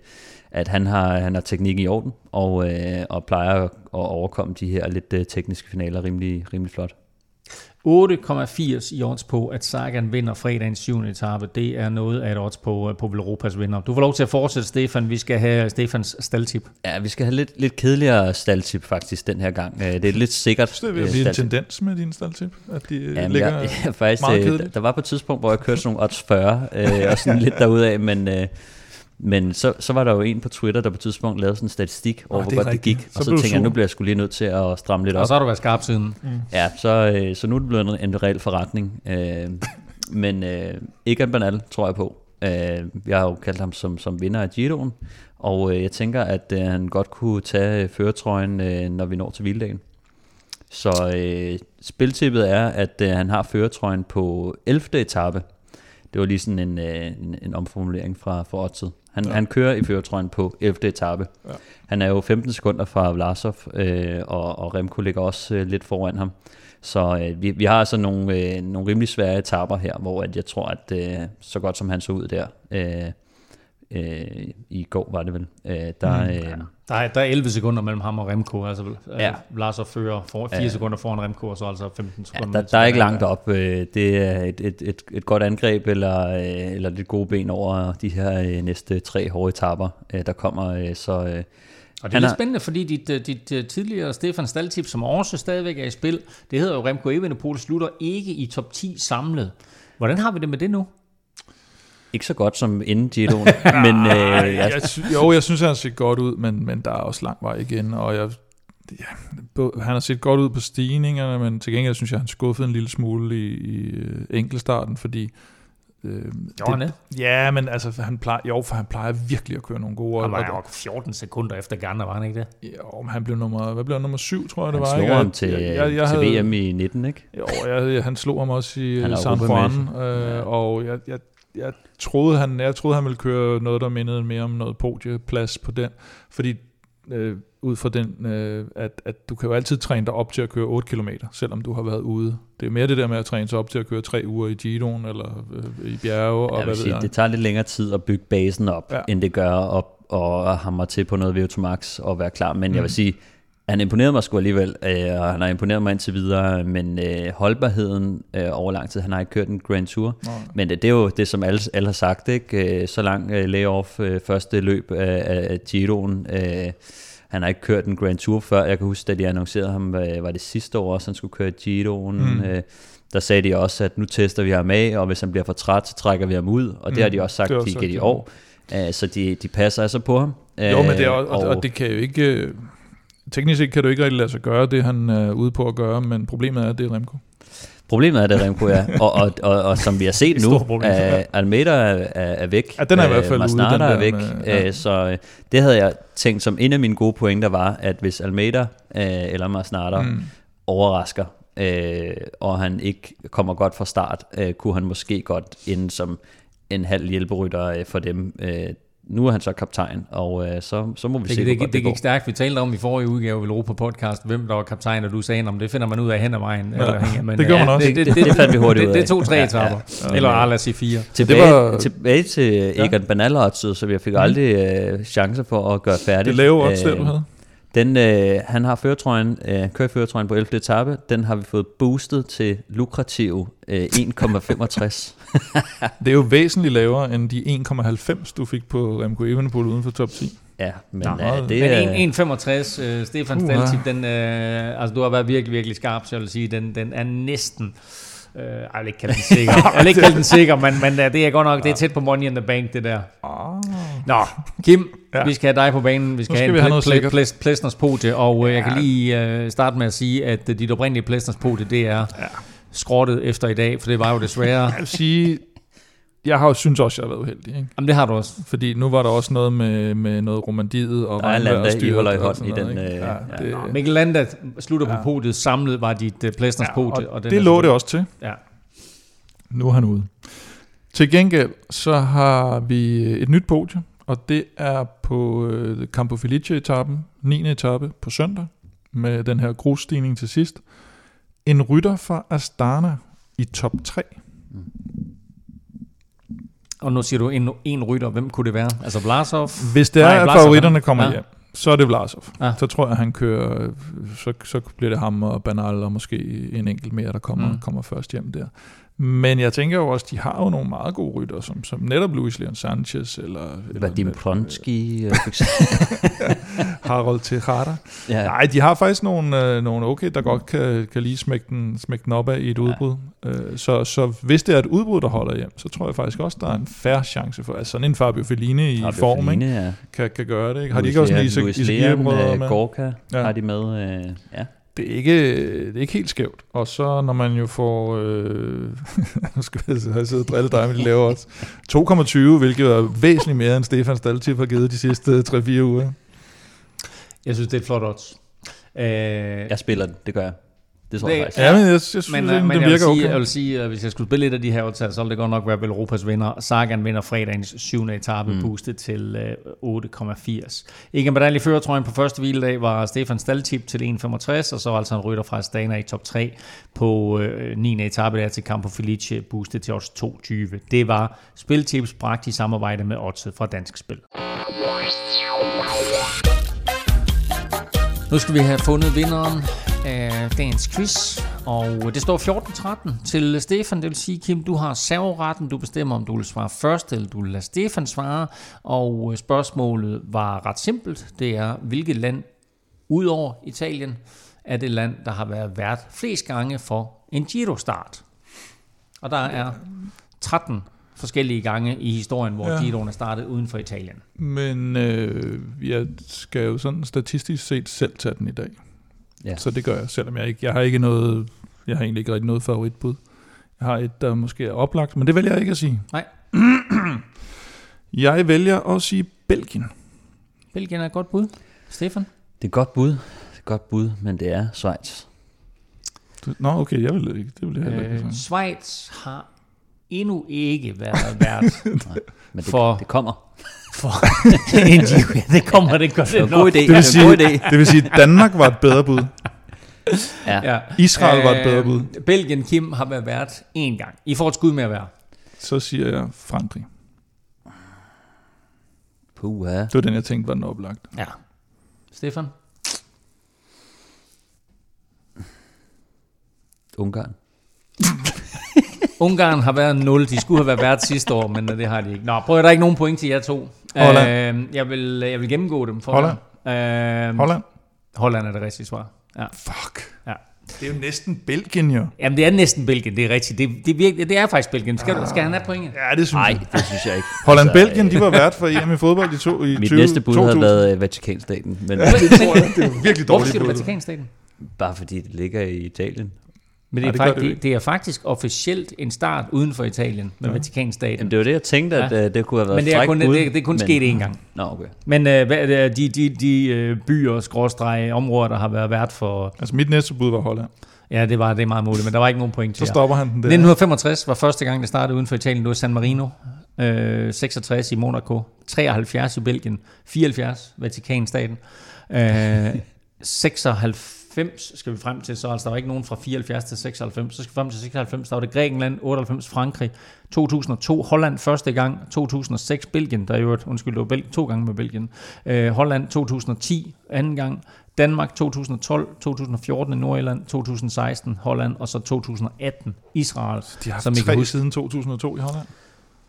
[SPEAKER 3] at han har, han har teknik i orden, og, øh, og plejer at overkomme de her lidt øh, tekniske finaler rimelig, rimelig flot.
[SPEAKER 2] 8,80 i odds på, at Sagan vinder fredagens 7. etape. Det er noget af et odds på, øh, på Europas vinder. Du får lov til at fortsætte, Stefan. Vi skal have Stefans staldtip.
[SPEAKER 3] Ja, vi skal have lidt, lidt kedeligere staldtip faktisk den her gang. Øh, det er lidt sikkert.
[SPEAKER 4] Det er en tendens med din staldtip, at de Jamen, ligger jeg, [laughs] jeg, faktisk, meget kedeligt.
[SPEAKER 3] Der var på et tidspunkt, hvor jeg kørte sådan nogle odds 40, øh, og sådan lidt derudaf, men... Øh, men så, så var der jo en på Twitter, der på et tidspunkt lavede sådan en statistik over, oh, hvor godt rigtigt. det gik. Og så, så tænkte jeg, nu bliver jeg skulle lige nødt til at stramme lidt op.
[SPEAKER 2] Og så har du været skarp siden. Mm.
[SPEAKER 3] Ja, så, øh, så nu er det blevet en, en reel forretning. Øh, men øh, Egan Bernal tror jeg på. Øh, jeg har jo kaldt ham som, som vinder af Giroen. Og øh, jeg tænker, at øh, han godt kunne tage føretrøjen, øh, når vi når til Vilddagen. Så øh, spiltippet er, at øh, han har føretrøjen på 11. etape. Det var lige sådan en, øh, en, en omformulering fra, fra Otzed. Han, ja. han kører i føretrøjen på 11. etape. Ja. Han er jo 15 sekunder fra Vlasov, øh, og, og Remco ligger også øh, lidt foran ham. Så øh, vi, vi har altså nogle, øh, nogle rimelig svære etaper her, hvor at jeg tror, at øh, så godt som han så ud der, øh, øh, i går var det vel, øh, der, mm. øh,
[SPEAKER 2] der, er, der er 11 sekunder mellem ham og Remco, altså ja. Vlasov fører for, 4 ja. sekunder foran Remco, og så altså 15 sekunder.
[SPEAKER 3] Ja, der, der er ikke langt op. Øh, det er et, et, et, et godt angreb, eller, øh, eller lidt gode ben over de her øh, næste tre hårde etapper, der kommer. Så,
[SPEAKER 2] og det er lidt spændende, fordi dit, dit tidligere Stefan Staltip, som også stadigvæk er i spil, det hedder jo Remco Evenepoel, slutter ikke i top 10 samlet. Hvordan har vi det med det nu?
[SPEAKER 3] Ikke så godt som inden Giroen. [laughs] men,
[SPEAKER 4] øh, jeg, jeg, jo, jeg synes, han har set godt ud, men, men der er også lang vej igen, og jeg, ja, han har set godt ud på stigningerne, men til gengæld synes jeg, han skuffede en lille smule i, i øh, enkeltstarten, fordi
[SPEAKER 2] Øh, det,
[SPEAKER 4] ja, men altså, han plejer, jo, for han plejer virkelig at køre nogle gode.
[SPEAKER 2] Han var jo 14 sekunder efter Garner, var han ikke det?
[SPEAKER 4] Jo, men han blev nummer, hvad blev han, nummer 7, tror jeg,
[SPEAKER 3] han
[SPEAKER 4] det var.
[SPEAKER 3] Han slog ham til, jeg, jeg, jeg til havde, VM i 19, ikke?
[SPEAKER 4] Jo, jeg, han slog ham også i San Juan, øh, og jeg, jeg, jeg troede, han, jeg troede, han ville køre noget, der mindede mere om noget podieplads på den, fordi øh, ud fra den, øh, at, at du kan jo altid træne dig op til at køre 8 km, selvom du har været ude. Det er mere det der med at træne sig op til at køre 3 uger i Giroen eller øh, i bjerge. Og hvad sige, ved
[SPEAKER 3] jeg. Det tager lidt længere tid at bygge basen op, ja. end det gør op og hamre til på noget VO2 Max og være klar. Men mm. jeg vil sige, han imponerede mig sgu alligevel, øh, og han har imponeret mig indtil videre, men øh, holdbarheden øh, over lang tid, han har ikke kørt en Grand Tour, Nej. men det, det er jo det, som alle, alle har sagt, ikke? Øh, så lang øh, layoff øh, første løb af, af Giroen, øh, han har ikke kørt en Grand Tour før, jeg kan huske, da de annoncerede ham, øh, var det sidste år, så han skulle køre Giroen, mm. øh, der sagde de også, at nu tester vi ham af, og hvis han bliver for træt, så trækker vi ham ud, og det mm. har de også sagt, de sagt, i år, uh, så de, de passer altså på ham.
[SPEAKER 4] Jo, men det er, og, og, og det kan jo ikke teknisk set kan du ikke rigtig lade sig gøre det, han er ude på at gøre, men problemet er, at det er Remco.
[SPEAKER 3] Problemet er det, Remco, ja. Og, og, og, og som vi har set [laughs] nu, problem, er, Almeida er, er væk.
[SPEAKER 4] Ja, den er i hvert fald
[SPEAKER 3] ude. Den er væk. Med, ja. Så øh, det havde jeg tænkt som en af mine gode pointer var, at hvis Almeida øh, eller Masnada mm. overrasker, øh, og han ikke kommer godt fra start, øh, kunne han måske godt ende som en halv hjælperytter øh, for dem. Øh, nu er han så kaptajn, og øh, så, så må vi
[SPEAKER 2] det,
[SPEAKER 3] se,
[SPEAKER 2] det, det, det gik stærkt. Vi talte om i forrige udgave af Europa Podcast, hvem der var kaptajn, og du sagde, om det finder man ud af hen ad vejen.
[SPEAKER 4] Ja, eller, men, det gør man også.
[SPEAKER 3] Det, det, det, det fandt vi hurtigt ud af.
[SPEAKER 2] Det, det tog tre etapper, ja, ja. eller ja. lad os sige fire.
[SPEAKER 3] Tilbage, det var, tilbage til Egan ja. Banalotset, så vi fik mm. aldrig øh, chancer for at gøre færdigt.
[SPEAKER 4] Det lave også, øh, du havde.
[SPEAKER 3] Den, øh, han har føretrøjen, øh, kører føretrøjen på 11. etape. Den har vi fået boostet til lukrativ øh, 1,65. [laughs]
[SPEAKER 4] det er jo væsentligt lavere end de 1,90 du fik på Remco Evenepoel uden for top 10.
[SPEAKER 3] Ja, men
[SPEAKER 2] Nå, øh, det er... Men 1,65, øh, Stefan uh, Staltip, den, øh, altså du har været virkelig, virkelig skarp, så jeg vil sige, den, den er næsten... Øh, jeg vil ikke kalde den sikker. [laughs] jeg vil ikke kalde den sikker, men, men øh, det er godt nok, det er tæt på Money in the Bank, det der. Oh. Nå, Kim, ja. vi skal have dig på banen. Vi skal, skal have en pl- pl- pl- Plæstners podie, og ja. jeg kan lige uh, starte med at sige, at dit oprindelige Plæstners podie, det er ja. skrottet efter i dag, for det var jo desværre...
[SPEAKER 4] jeg vil sige, jeg har jo synes også, jeg har været uheldig. Ikke?
[SPEAKER 2] Jamen det har du også.
[SPEAKER 4] Fordi nu var der også noget med, med noget romandiet og
[SPEAKER 3] regnvejr og styr. holder i hånden i den. Øh, ja,
[SPEAKER 2] ja. Det, Nå, Mikkel Landa slutter ja. på podiet. Samlet var dit uh, Plæstners ja, podie.
[SPEAKER 4] Og, og den det lå det også til.
[SPEAKER 2] Ja.
[SPEAKER 4] Nu er han ude. Til gengæld så har vi et nyt podie, og det er på øh, Campo Felice-etappen, 9. etape på søndag, med den her grusstigning til sidst. En rytter fra Astana i top 3.
[SPEAKER 2] Og nu siger du en, en rytter. Hvem kunne det være? Altså Vlasov?
[SPEAKER 4] Hvis det er,
[SPEAKER 2] Nej,
[SPEAKER 4] at
[SPEAKER 2] Vlasov,
[SPEAKER 4] favoritterne kommer
[SPEAKER 2] ja.
[SPEAKER 4] hjem, så er det Vlasov.
[SPEAKER 2] Ja.
[SPEAKER 4] Så tror jeg, han kører, så, så bliver det ham og Banal og måske en enkelt mere, der kommer,
[SPEAKER 2] Mm.
[SPEAKER 4] mm. kommer først hjem der. Men jeg tænker jo også, de har jo nogle meget gode rytter, som, som netop Luis Leon Sanchez, eller,
[SPEAKER 3] Vadim Plonsky, øh, eksempel. [laughs]
[SPEAKER 4] Harold Tejada.
[SPEAKER 3] ja.
[SPEAKER 4] Nej, de har faktisk nogle, øh, nogle okay, der godt kan, kan lige smække den, smække den op af i et udbrud. Øh, så, så hvis det er et udbrud, der holder hjem, så tror jeg faktisk også, der er en færre chance for, altså sådan en Fabio Fellini i
[SPEAKER 3] Fabio
[SPEAKER 4] form,
[SPEAKER 3] Fellini,
[SPEAKER 4] ikke?
[SPEAKER 3] ja.
[SPEAKER 4] Kan, kan gøre det. Ikke? Har de ikke også en brødre
[SPEAKER 3] øh,
[SPEAKER 4] med?
[SPEAKER 3] Gorka
[SPEAKER 4] Ja.
[SPEAKER 3] har de med. Øh, ja.
[SPEAKER 4] Det er, ikke, det er ikke helt skævt. Og så når man jo får... Øh, [laughs] nu skal jeg have siddet og drillet dig med de lave odds. 2,20, hvilket er væsentligt mere end Stefan Staltip har givet de sidste 3-4 uger.
[SPEAKER 2] Jeg synes, det er et flot odds. Øh,
[SPEAKER 3] Jeg spiller den, det gør jeg. Det tror
[SPEAKER 2] Det-
[SPEAKER 3] jeg faktisk.
[SPEAKER 4] Ja, men jeg, jeg synes,
[SPEAKER 2] men, øh, men
[SPEAKER 4] det
[SPEAKER 2] jeg, vil
[SPEAKER 4] virker
[SPEAKER 2] sige,
[SPEAKER 4] okay.
[SPEAKER 2] jeg vil sige, at hvis jeg skulle spille lidt af de her odds, så ville det godt nok være Velropas vinder. Sagan vinder fredagens syvende etape, mm. Boostet til øh, 8,80. Ikke en medalje i førertrøjen på første hviledag var Stefan Staltip til 1,65, og så var altså en rytter fra Astana i top 3 på øh, 9. etape der til Campo Felice, boostet til odds 2,20. Det var Spiltips bragt i samarbejde med oddset fra Dansk Spil. Nu skal vi have fundet vinderen af dagens quiz, og det står 14-13 til Stefan. Det vil sige, Kim, du har serveretten. Du bestemmer, om du vil svare først, eller du vil lade Stefan svare. Og øh, spørgsmålet var ret simpelt. Det er, hvilket land udover Italien er det land, der har været vært flest gange for en Giro-start. Og der er 13 forskellige gange i historien, hvor
[SPEAKER 4] Ja.
[SPEAKER 2] ja. Giroen er startet uden for Italien.
[SPEAKER 4] Men øh, jeg skal jo sådan statistisk set selv tage den i dag.
[SPEAKER 3] Ja.
[SPEAKER 4] Så det gør jeg, selvom jeg ikke, jeg har ikke noget, jeg har egentlig ikke rigtig noget favoritbud. Jeg har et, der måske er oplagt, men det vælger jeg ikke at sige.
[SPEAKER 2] Nej.
[SPEAKER 4] jeg vælger at sige Belgien.
[SPEAKER 2] Belgien er et godt bud. Stefan?
[SPEAKER 3] Det er et godt bud. Det er et godt bud, men det er Schweiz.
[SPEAKER 4] Du- Nå, okay, jeg vil ikke. Det vil jeg heller ikke.
[SPEAKER 2] Øh. Schweiz har endnu ikke været [laughs] vært
[SPEAKER 3] Men det,
[SPEAKER 2] For-
[SPEAKER 3] det kommer.
[SPEAKER 2] For. [laughs] Ja, det kommer, det gør
[SPEAKER 3] Det er
[SPEAKER 2] det
[SPEAKER 3] en god idé.
[SPEAKER 4] Det vil, sige, det vil sige, at Danmark var et bedre bud.
[SPEAKER 3] Ja.
[SPEAKER 2] Ja.
[SPEAKER 4] Israel var et bedre bud.
[SPEAKER 2] Øh, Belgien, Kim, har været vært én gang. I får et skud med at være.
[SPEAKER 4] Så siger jeg Frankrig.
[SPEAKER 3] Puha.
[SPEAKER 4] Det var den, jeg tænkte var den oplagt.
[SPEAKER 2] Ja. Stefan?
[SPEAKER 3] Ungarn.
[SPEAKER 2] Ungarn har været 0. De skulle have været vært sidste år, men det har de ikke. Nå, prøv at der er ikke nogen point til jer to.
[SPEAKER 4] Holland.
[SPEAKER 2] Øh, jeg, vil, jeg vil gennemgå dem for
[SPEAKER 4] Holland.
[SPEAKER 2] Øh,
[SPEAKER 4] Holland.
[SPEAKER 2] Holland er det rigtige svar. Ja.
[SPEAKER 4] Fuck.
[SPEAKER 2] Ja.
[SPEAKER 4] Det er jo næsten Belgien, jo.
[SPEAKER 2] Jamen, det er næsten Belgien, det er rigtigt. Det, det, er virkelig, det er faktisk Belgien. Skal, skal han have pointet?
[SPEAKER 4] Ja, det synes
[SPEAKER 3] Nej,
[SPEAKER 4] jeg.
[SPEAKER 3] det synes jeg ikke. [laughs]
[SPEAKER 4] Holland-Belgien, de var vært for EM i fodbold i, to, i
[SPEAKER 3] Mit
[SPEAKER 4] 20,
[SPEAKER 3] næste bud
[SPEAKER 4] 2000.
[SPEAKER 3] havde været øh, Vatikanstaten, men
[SPEAKER 4] Det tror jeg, det er virkelig
[SPEAKER 2] Hvorfor
[SPEAKER 4] dårligt
[SPEAKER 2] siger du. Vatikanstaten?
[SPEAKER 3] bare fordi det ligger i Italien.
[SPEAKER 2] Men det
[SPEAKER 4] Nej,
[SPEAKER 2] er,
[SPEAKER 4] det gør
[SPEAKER 2] faktisk,
[SPEAKER 4] det
[SPEAKER 2] det, det er faktisk officielt en start uden for Italien med
[SPEAKER 4] Ja.
[SPEAKER 2] Vatikanstaten.
[SPEAKER 3] Jamen det var det, jeg tænkte, at
[SPEAKER 2] Ja.
[SPEAKER 3] ja. det kunne have været
[SPEAKER 2] Men det er kun, det,
[SPEAKER 3] bud,
[SPEAKER 2] det er kun
[SPEAKER 3] men-
[SPEAKER 2] sket én gang.
[SPEAKER 3] Nå, okay.
[SPEAKER 2] Men øh, hvad, det, de, de, de øh, byer, skråstrege, områder, der har været vært for...
[SPEAKER 4] Altså, mit næste bud var Holland.
[SPEAKER 2] Ja, det var det meget muligt, men der var ikke nogen point
[SPEAKER 4] Så
[SPEAKER 2] til jer.
[SPEAKER 4] stopper han den der.
[SPEAKER 2] 1965 var første gang, det startede uden for Italien. Det var San Marino. Øh, 66 i Monaco. 73 i Belgien. 74 Vatikanstaten. Øh, [laughs] 96 skal vi frem til, så altså der var ikke nogen fra 74 til 96. Så skal vi frem til 96, der var det Grækenland, 98 Frankrig, 2002 Holland første gang, 2006 Belgien, der er jo et, undskyld, det var Bel- to gange med Belgien, øh, Holland 2010 anden gang, Danmark 2012, 2014 i Nordjylland, 2016 Holland, og så 2018 Israel.
[SPEAKER 4] De har
[SPEAKER 2] som I
[SPEAKER 4] haft tre
[SPEAKER 2] huske.
[SPEAKER 4] siden 2002 i Holland.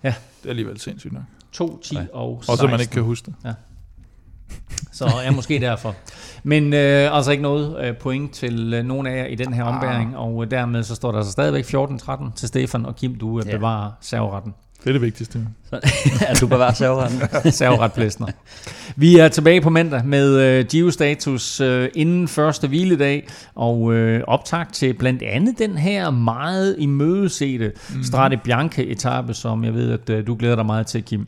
[SPEAKER 2] Ja.
[SPEAKER 4] Det er alligevel sindssygt nok.
[SPEAKER 2] 2, 10
[SPEAKER 3] Nej.
[SPEAKER 2] og 16.
[SPEAKER 4] Også at man ikke kan huske det.
[SPEAKER 2] Så er måske derfor. Men øh, altså ikke noget øh, point til øh, nogen af jer i den her ombæring, og øh, dermed så står der altså stadigvæk 14-13 til Stefan og Kim, du øh,
[SPEAKER 3] Ja.
[SPEAKER 2] bevarer serveretten.
[SPEAKER 4] Det er det vigtigste. [laughs]
[SPEAKER 3] Ja, du bevarer serveretten. [laughs]
[SPEAKER 2] serveret plæsner. Vi er tilbage på mandag med øh, Geo-status øh, inden første hviledag, og øh, optag til blandt andet den her meget imødesete
[SPEAKER 4] Mhm.
[SPEAKER 2] Strade Bianche-etappe, som jeg ved, at øh, du glæder dig meget til, Kim.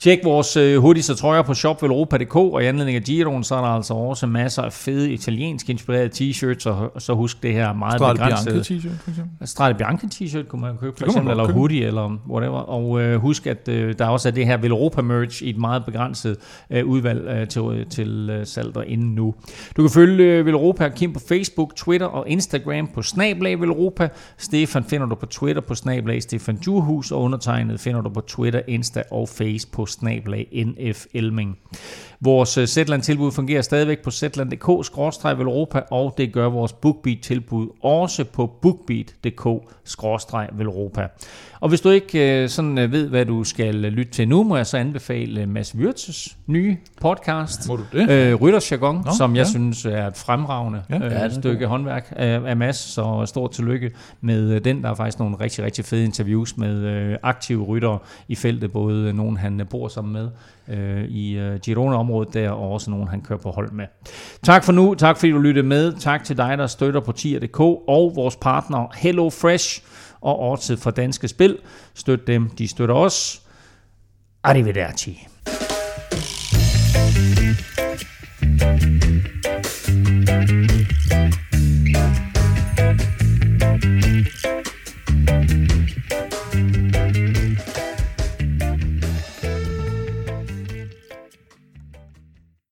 [SPEAKER 2] Tjek vores øh, hoodies og trøjer på shopvelropa.dk, og i anledning af Giroen, så er der altså også masser af fede italiensk inspirerede t-shirts, og, så husk det her meget
[SPEAKER 4] Strade
[SPEAKER 2] begrænsede...
[SPEAKER 4] Bianca t-shirt, for eksempel.
[SPEAKER 2] Strade Bianca t-shirt kunne man købe, for eksempel, eller
[SPEAKER 4] købe.
[SPEAKER 2] hoodie, eller whatever. Og øh, husk, at øh, der også er det her Velropa merch i et meget begrænset øh, udvalg øh, til, til øh, salg derinde nu. Du kan følge øh, Velropa og Kim på Facebook, Twitter og Instagram på Snablag Velropa. Stefan finder du på Twitter på Snablag Stefan Djurhus, og undertegnet finder du på Twitter, Insta og Face på Snablag NF Elming. Vores øh, Zetland-tilbud fungerer stadigvæk på zetland.dk-velropa, og det gør vores BookBeat-tilbud også på bookbeat.dk-velropa. Og hvis du ikke øh, sådan øh, ved, hvad du skal lytte til nu, må jeg så anbefale Mads Wirtzes nye podcast,
[SPEAKER 4] Må du det?
[SPEAKER 2] øh, Ryttersjargon,
[SPEAKER 4] Nå,
[SPEAKER 2] som jeg
[SPEAKER 4] ja.
[SPEAKER 2] synes er et fremragende
[SPEAKER 4] Ja.
[SPEAKER 2] ja, stykke håndværk af, Mads, så stort tillykke med den. Der er faktisk nogle rigtig, rigtig fede interviews med øh, aktive ryttere i feltet, både nogen han bor sammen med øh, i øh, Girona-området der, og også nogen han kører på hold med. Tak for nu, tak fordi du lyttede med, tak til dig, der støtter på tier.dk og vores partner Hello Fresh og Årtid for Danske Spil. Støt dem, de støtter os. Arrivederci.